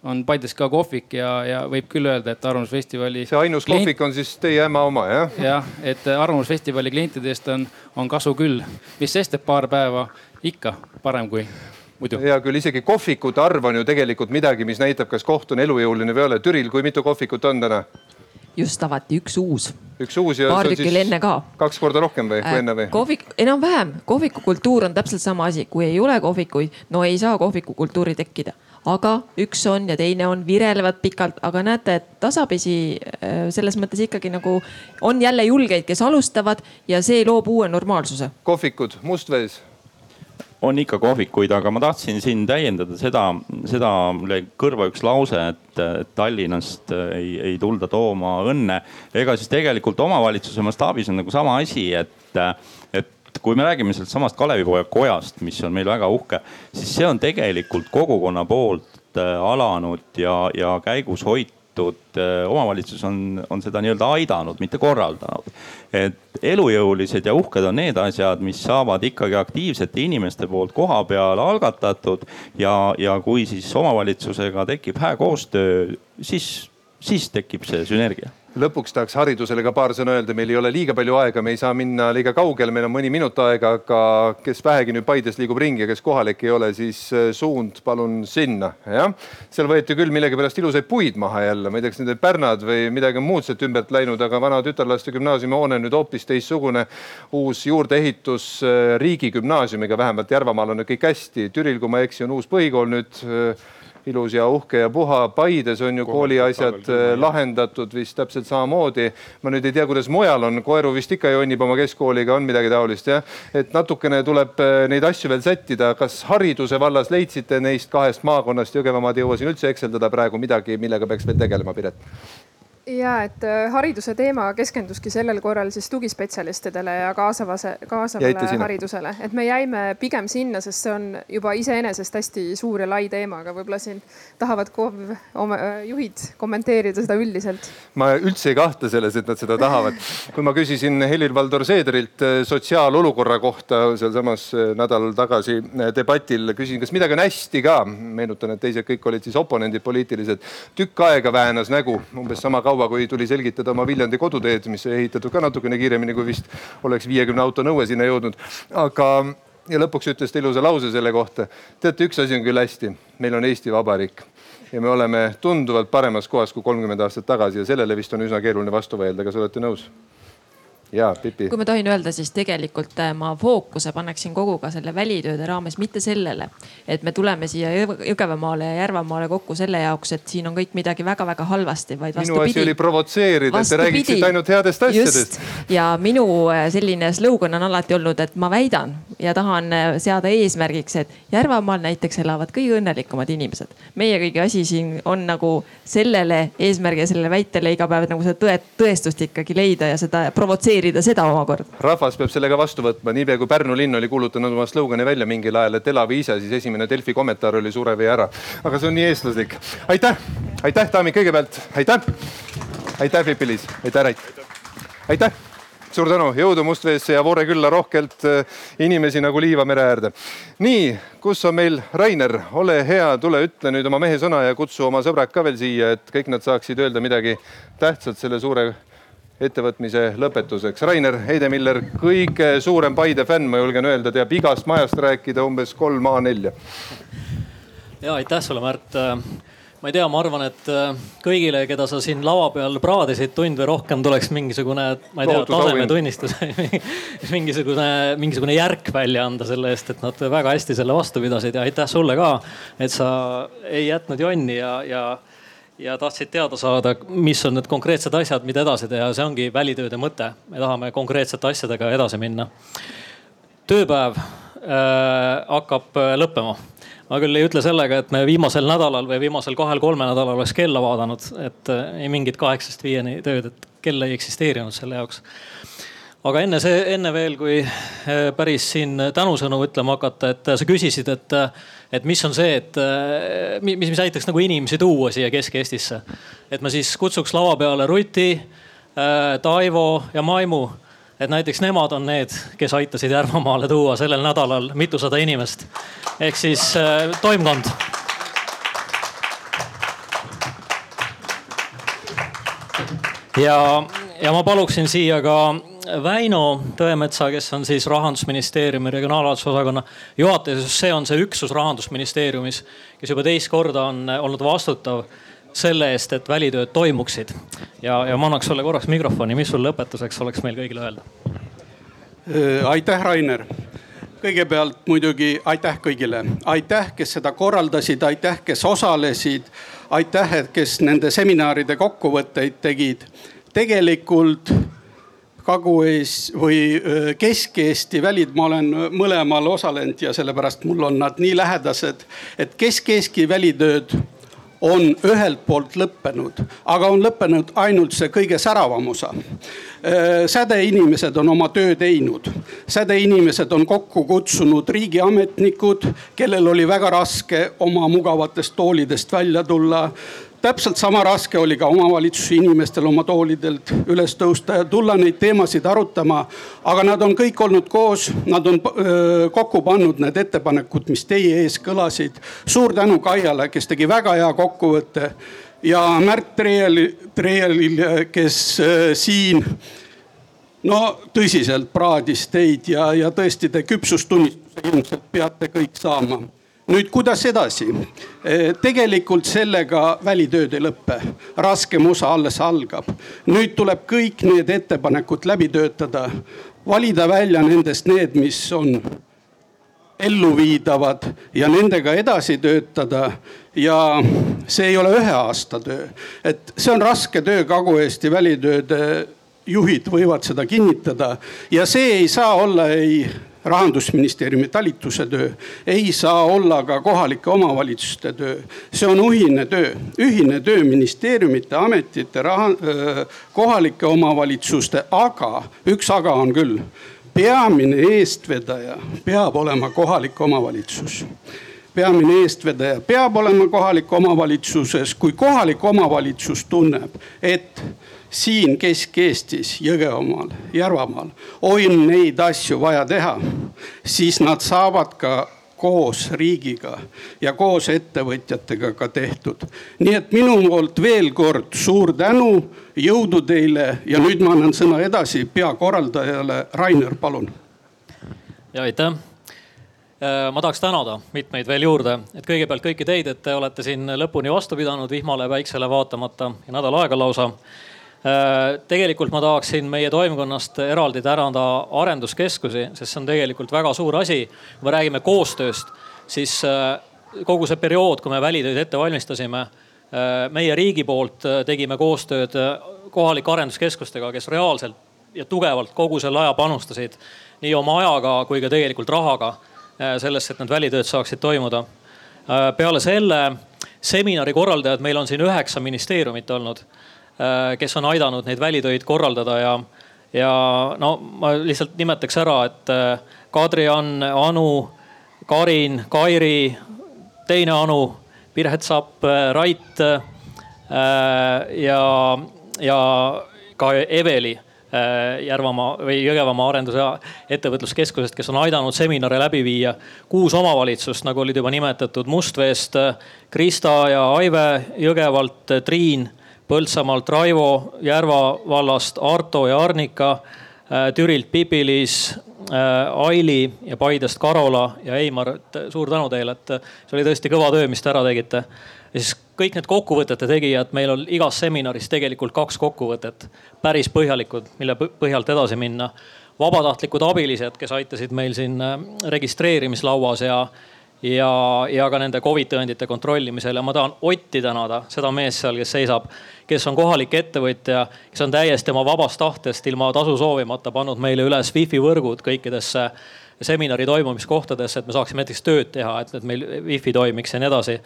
on Paides ka kohvik ja, ja võib küll öelda, et Arvamusfestivali. see ainus klient... kohvik on siis teie ämma oma jah? jah, et Arvamusfestivali klientidest on, on kasu küll, mis sest, et paar päeva ikka parem kui muidu. hea küll, isegi kohvikute arv on ju tegelikult midagi, mis näitab, kas koht on elujõuline või ei ole. Türil, kui mitu kohvikut on täna? just avati üks uus. üks uus ja. paar tükki enne ka. kaks korda rohkem või äh,, kui enne või? kohvik, enam-vähem, kohvikukultuur on täpselt sama asi, kui ei ole kohvikuid, no ei saa kohvikukultuuri tekkida aga üks on ja teine on, virelevad pikalt, aga näete, et tasapisi äh, selles mõttes ikkagi nagu on jälle julgeid, kes alustavad ja see loob uue normaalsuse. kohvikud, Mustvees on ikka kohvikuid, aga ma tahtsin siin täiendada seda, seda mulle kõrva üks lause, et Tallinnast ei, ei tulda tooma õnne. ega siis tegelikult omavalitsuse mastaabis on nagu sama asi, et, et kui me räägime sellest samast Kalevipoja kojast, mis on meil väga uhke, siis see on tegelikult kogukonna poolt äh, alanud ja, ja käigus hoitud äh, omavalitsus on, on seda nii-öelda aidanud, mitte korraldanud. et elujõulised ja uhked on need asjad, mis saavad ikkagi aktiivsete inimeste poolt koha peal algatatud ja, ja kui siis omavalitsusega tekib hää koostöö, siis, siis tekib see sünergia lõpuks tahaks haridusele ka paar sõna öelda, meil ei ole liiga palju aega, me ei saa minna liiga kaugele, meil on mõni minut aega, aga kes vähegi nüüd Paides liigub ringi ja kes kohalik ei ole, siis äh, suund palun sinna, jah. seal võeti küll millegipärast ilusaid puid maha jälle, ma ei tea, kas need olid pärnad või midagi muud sealt ümbert läinud, aga vana tütarlaste gümnaasiumi hoone nüüd hoopis teistsugune. uus juurdeehitus äh, riigigümnaasiumiga, vähemalt Järvamaal on nüüd kõik hästi. Türil, kui ma ei eksi, on uus põhikool nüüd äh, ilus ja uhke ja puha. Paides on ju kooliasjad äh, lahendatud vist täpselt samamoodi. ma nüüd ei tea, kuidas mujal on, Koeru vist ikka jonnib oma keskkooliga, on midagi taolist jah. et natukene tuleb äh, neid asju veel sättida. kas hariduse vallas leidsite neist kahest maakonnast, Jõgevamaad ei jõua siin üldse ekseldada praegu midagi, millega peaks veel tegelema, Piret? Ja et äh, hariduse teema keskenduski sellel korral siis tugispetsialistidele ja kaasavase, kaasavale haridusele, et me jäime pigem sinna, sest see on juba iseenesest hästi suur ja lai teema, aga võib-olla siin tahavad KOV oma äh, juhid kommenteerida seda üldiselt. ma üldse ei kahtle selles, et nad seda tahavad. kui ma küsisin Helir-Valdor Seederilt äh, sotsiaalolukorra kohta sealsamas nädal tagasi debatil, küsisin, kas midagi on hästi ka. meenutan, et teised kõik olid siis oponendid poliitilised. tükk aega väänas nägu, umbes sama kaua kaua, kui tuli selgitada oma Viljandi koduteed, mis ehitatud ka natukene kiiremini, kui vist oleks viiekümne auto nõue sinna jõudnud. aga, ja lõpuks ütles ta ilusa lause selle kohta. teate, üks asi on küll hästi, meil on Eesti Vabariik ja me oleme tunduvalt paremas kohas kui kolmkümmend aastat tagasi ja sellele vist on üsna keeruline vastu vaielda, kas olete nõus? Ja Pipi. kui ma tohin öelda, siis tegelikult äh, ma fookuse paneksin kogu ka selle välitööde raames mitte sellele, et me tuleme siia Jõgevamaale ja Järvamaale kokku selle jaoks, et siin on kõik midagi väga-väga halvasti, vaid minu vastupidi. asi oli provotseerida, et te räägiksite ainult headest asjadest. ja minu äh, selline slogan on alati olnud, et ma väidan ja tahan äh, seada eesmärgiks, et Järvamaal näiteks elavad kõige õnnelikumad inimesed. meie kõigi asi siin on nagu sellele eesmärgile, sellele väitele iga päev nagu seda tõe, tõestust ikkagi leida ja seda provotseerida kommenteerida seda omakorda. rahvas peab sellega vastu võtma, niipea kui Pärnu linn oli kuulutanud oma slogani välja mingil ajal, et elagu ise, siis esimene Delfi kommentaar oli sure vee ära. aga see on nii eestlaslik. aitäh, aitäh, daamid, kõigepealt aitäh. aitäh, Pipi-Liis, aitäh, Rait. aitäh suur tänu, jõudu Mustveesse ja Voore külla rohkelt äh, inimesi nagu liiva mere äärde. nii, kus on meil Rainer, ole hea, tule ütle nüüd oma mehe sõna ja kutsu oma sõbrad ka veel siia, et kõik nad saaksid öelda midagi tähtsat selle suure ettevõtmise lõpetuseks. Rainer Heidemiller, kõige suurem Paide fänn, ma julgen öelda, teab igast majast rääkida umbes kolm A4. ja aitäh sulle, Märt. ma ei tea, ma arvan, et äh, kõigile, keda sa siin lava peal praadisid tund või rohkem, tuleks mingisugune, ma ei tea, tasemetunnistus mingisugune, mingisugune järk välja anda selle eest, et nad väga hästi selle vastu pidasid ja aitäh sulle ka, et sa ei jätnud jonni ja, ja ja tahtsid teada saada, mis on need konkreetsed asjad, mida edasi teha, see ongi välitööde mõte. me tahame konkreetsete asjadega edasi minna. tööpäev äh, hakkab äh, lõppema. ma küll ei ütle sellega, et me viimasel nädalal või viimasel kahel-kolmel nädalal oleks kella vaadanud, et äh, ei mingit kaheksast viieni tööd, et kell ei eksisteerinud selle jaoks aga enne see, enne veel, kui äh, päris siin tänusõnu ütlema hakata, et sa küsisid, et et mis on see, et mis, mis aitaks nagu inimesi tuua siia Kesk-Eestisse. et ma siis kutsuks lava peale Ruti, Taivo ja Maimu. et näiteks nemad on need, kes aitasid Järvamaale tuua sellel nädalal mitusada inimest. ehk siis toimkond ja, ja ma paluksin siia ka Väino Tõemetsa, kes on siis rahandusministeeriumi regionaalhalduse osakonna juhataja, sest see on see üksus rahandusministeeriumis, kes juba teist korda on olnud vastutav selle eest, et välitööd toimuksid. ja, ja ma annaks sulle korraks mikrofoni, mis sul lõpetuseks oleks meil kõigile öelda? Äh, aitäh, Rainer kõigepealt muidugi aitäh kõigile, aitäh, kes seda korraldasid, aitäh, kes osalesid, aitäh, kes nende seminaride kokkuvõtteid tegid. tegelikult Kagu-Ees või Kesk-Eesti välid, ma olen mõlemal osalenud ja sellepärast mul on nad nii lähedased, et Kesk-Eesti välitööd on ühelt poolt lõppenud, aga on lõppenud ainult see kõige säravam osa. sädeinimesed on oma töö teinud, sädeinimesed on kokku kutsunud riigiametnikud, kellel oli väga raske oma mugavatest toolidest välja tulla täpselt sama raske oli ka omavalitsuse inimestel oma toolidelt üles tõusta ja tulla neid teemasid arutama. aga nad on kõik olnud koos, nad on öö, kokku pannud need ettepanekud, mis teie ees kõlasid. suur tänu Kaiale, kes tegi väga hea kokkuvõtte ja Märt Treiel, Treilil, kes öö, siin no tõsiselt praadis teid ja, ja tõesti te küpsustunnistuse ilmselt peate kõik saama nüüd, kuidas edasi? E, tegelikult sellega välitööd ei lõppe, raskem osa alles algab. nüüd tuleb kõik need ettepanekud läbi töötada, valida välja nendest need, mis on elluviidavad ja nendega edasi töötada. ja see ei ole ühe aasta töö, et see on raske töö, Kagu-Eesti välitööde juhid võivad seda kinnitada ja see ei saa olla ei rahandusministeeriumi talituse töö, ei saa olla ka kohalike omavalitsuste töö. see on ühine töö, ühine töö ministeeriumite, ametite, raha, kohalike omavalitsuste, aga üks aga on küll. peamine eestvedaja peab olema kohalik omavalitsus peamine eestvedaja peab olema kohalik omavalitsuses, kui kohalik omavalitsus tunneb, et siin Kesk-Eestis, Jõgevamaal, Järvamaal on neid asju vaja teha, siis nad saavad ka koos riigiga ja koos ettevõtjatega ka tehtud. nii et minu poolt veel kord suur tänu, jõudu teile ja nüüd ma annan sõna edasi peakorraldajale. Rainer, palun. ja aitäh äh, ma tahaks tänada mitmeid veel juurde, et kõigepealt kõiki teid, et te olete siin lõpuni vastu pidanud vihmale ja päiksele vaatamata ja nädal aega lausa tegelikult ma tahaksin meie toimkonnast eraldi tänada arenduskeskusi, sest see on tegelikult väga suur asi. kui me räägime koostööst, siis kogu see periood, kui me välitöid ette valmistasime, meie riigi poolt tegime koostööd kohalike arenduskeskustega, kes reaalselt ja tugevalt kogu selle aja panustasid nii oma ajaga kui ka tegelikult rahaga sellesse, et need välitööd saaksid toimuda. peale selle seminari korraldajad, meil on siin üheksa ministeeriumit olnud, kes on aidanud neid välitöid korraldada ja, ja no ma lihtsalt nimetaks ära, et Kadri-Ann, Anu, Karin, Kairi, teine Anu, Piret Sapp, Rait ja, ja ka Eveli Äh, Järvamaa või Jõgevamaa Arendus- ja Ettevõtluskeskusest, kes on aidanud seminare läbi viia. kuus omavalitsust, nagu olid juba nimetatud, Mustveest, Krista ja Aive Jõgevalt, Triin Põltsamaalt, Raivo Järva vallast, Arto ja Arnika, äh, Türilt Pipilis, äh, Aili ja Paidest Karola ja Eimar, et suur tänu teile, et see oli tõesti kõva töö, mis te ära tegite. ja siis kõik need kokkuvõtete tegijad, meil on igas seminaris tegelikult kaks kokkuvõtet, päris põhjalikud, mille põhjalt edasi minna. vabatahtlikud abilised, kes aitasid meil siin äh, registreerimislauas ja, ja, ja ka nende Covid tõendite kontrollimisel ja ma tahan Otti tänada, seda meest seal, kes seisab, kes on kohalik ettevõtja, kes on täiesti oma vabast tahtest ilma tasu soovimata pannud meile üles wifi võrgud kõikidesse seminari toimumiskohtadesse, et me saaksime näiteks tööd teha, et, et meil wifi toimiks ja nii edasi.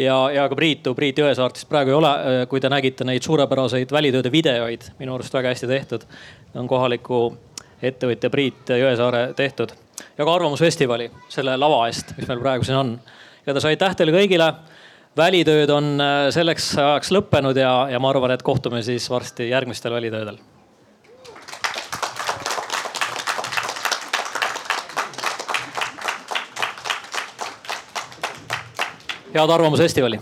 ja, ja ka Priitu, Priit Jõesaartist praegu ei ole, kui te nägite neid suurepäraseid välitööde videoid, minu arust väga hästi tehtud. on kohaliku ettevõtja Priit Jõesaare tehtud ja ka Arvamusfestivali selle lava eest, mis meil praegu siin on. igatahes aitäh teile kõigile. välitööd on äh, selleks ajaks lõppenud ja, ja ma arvan, et kohtume siis varsti järgmistel välitöödel head Arvamusfestivali.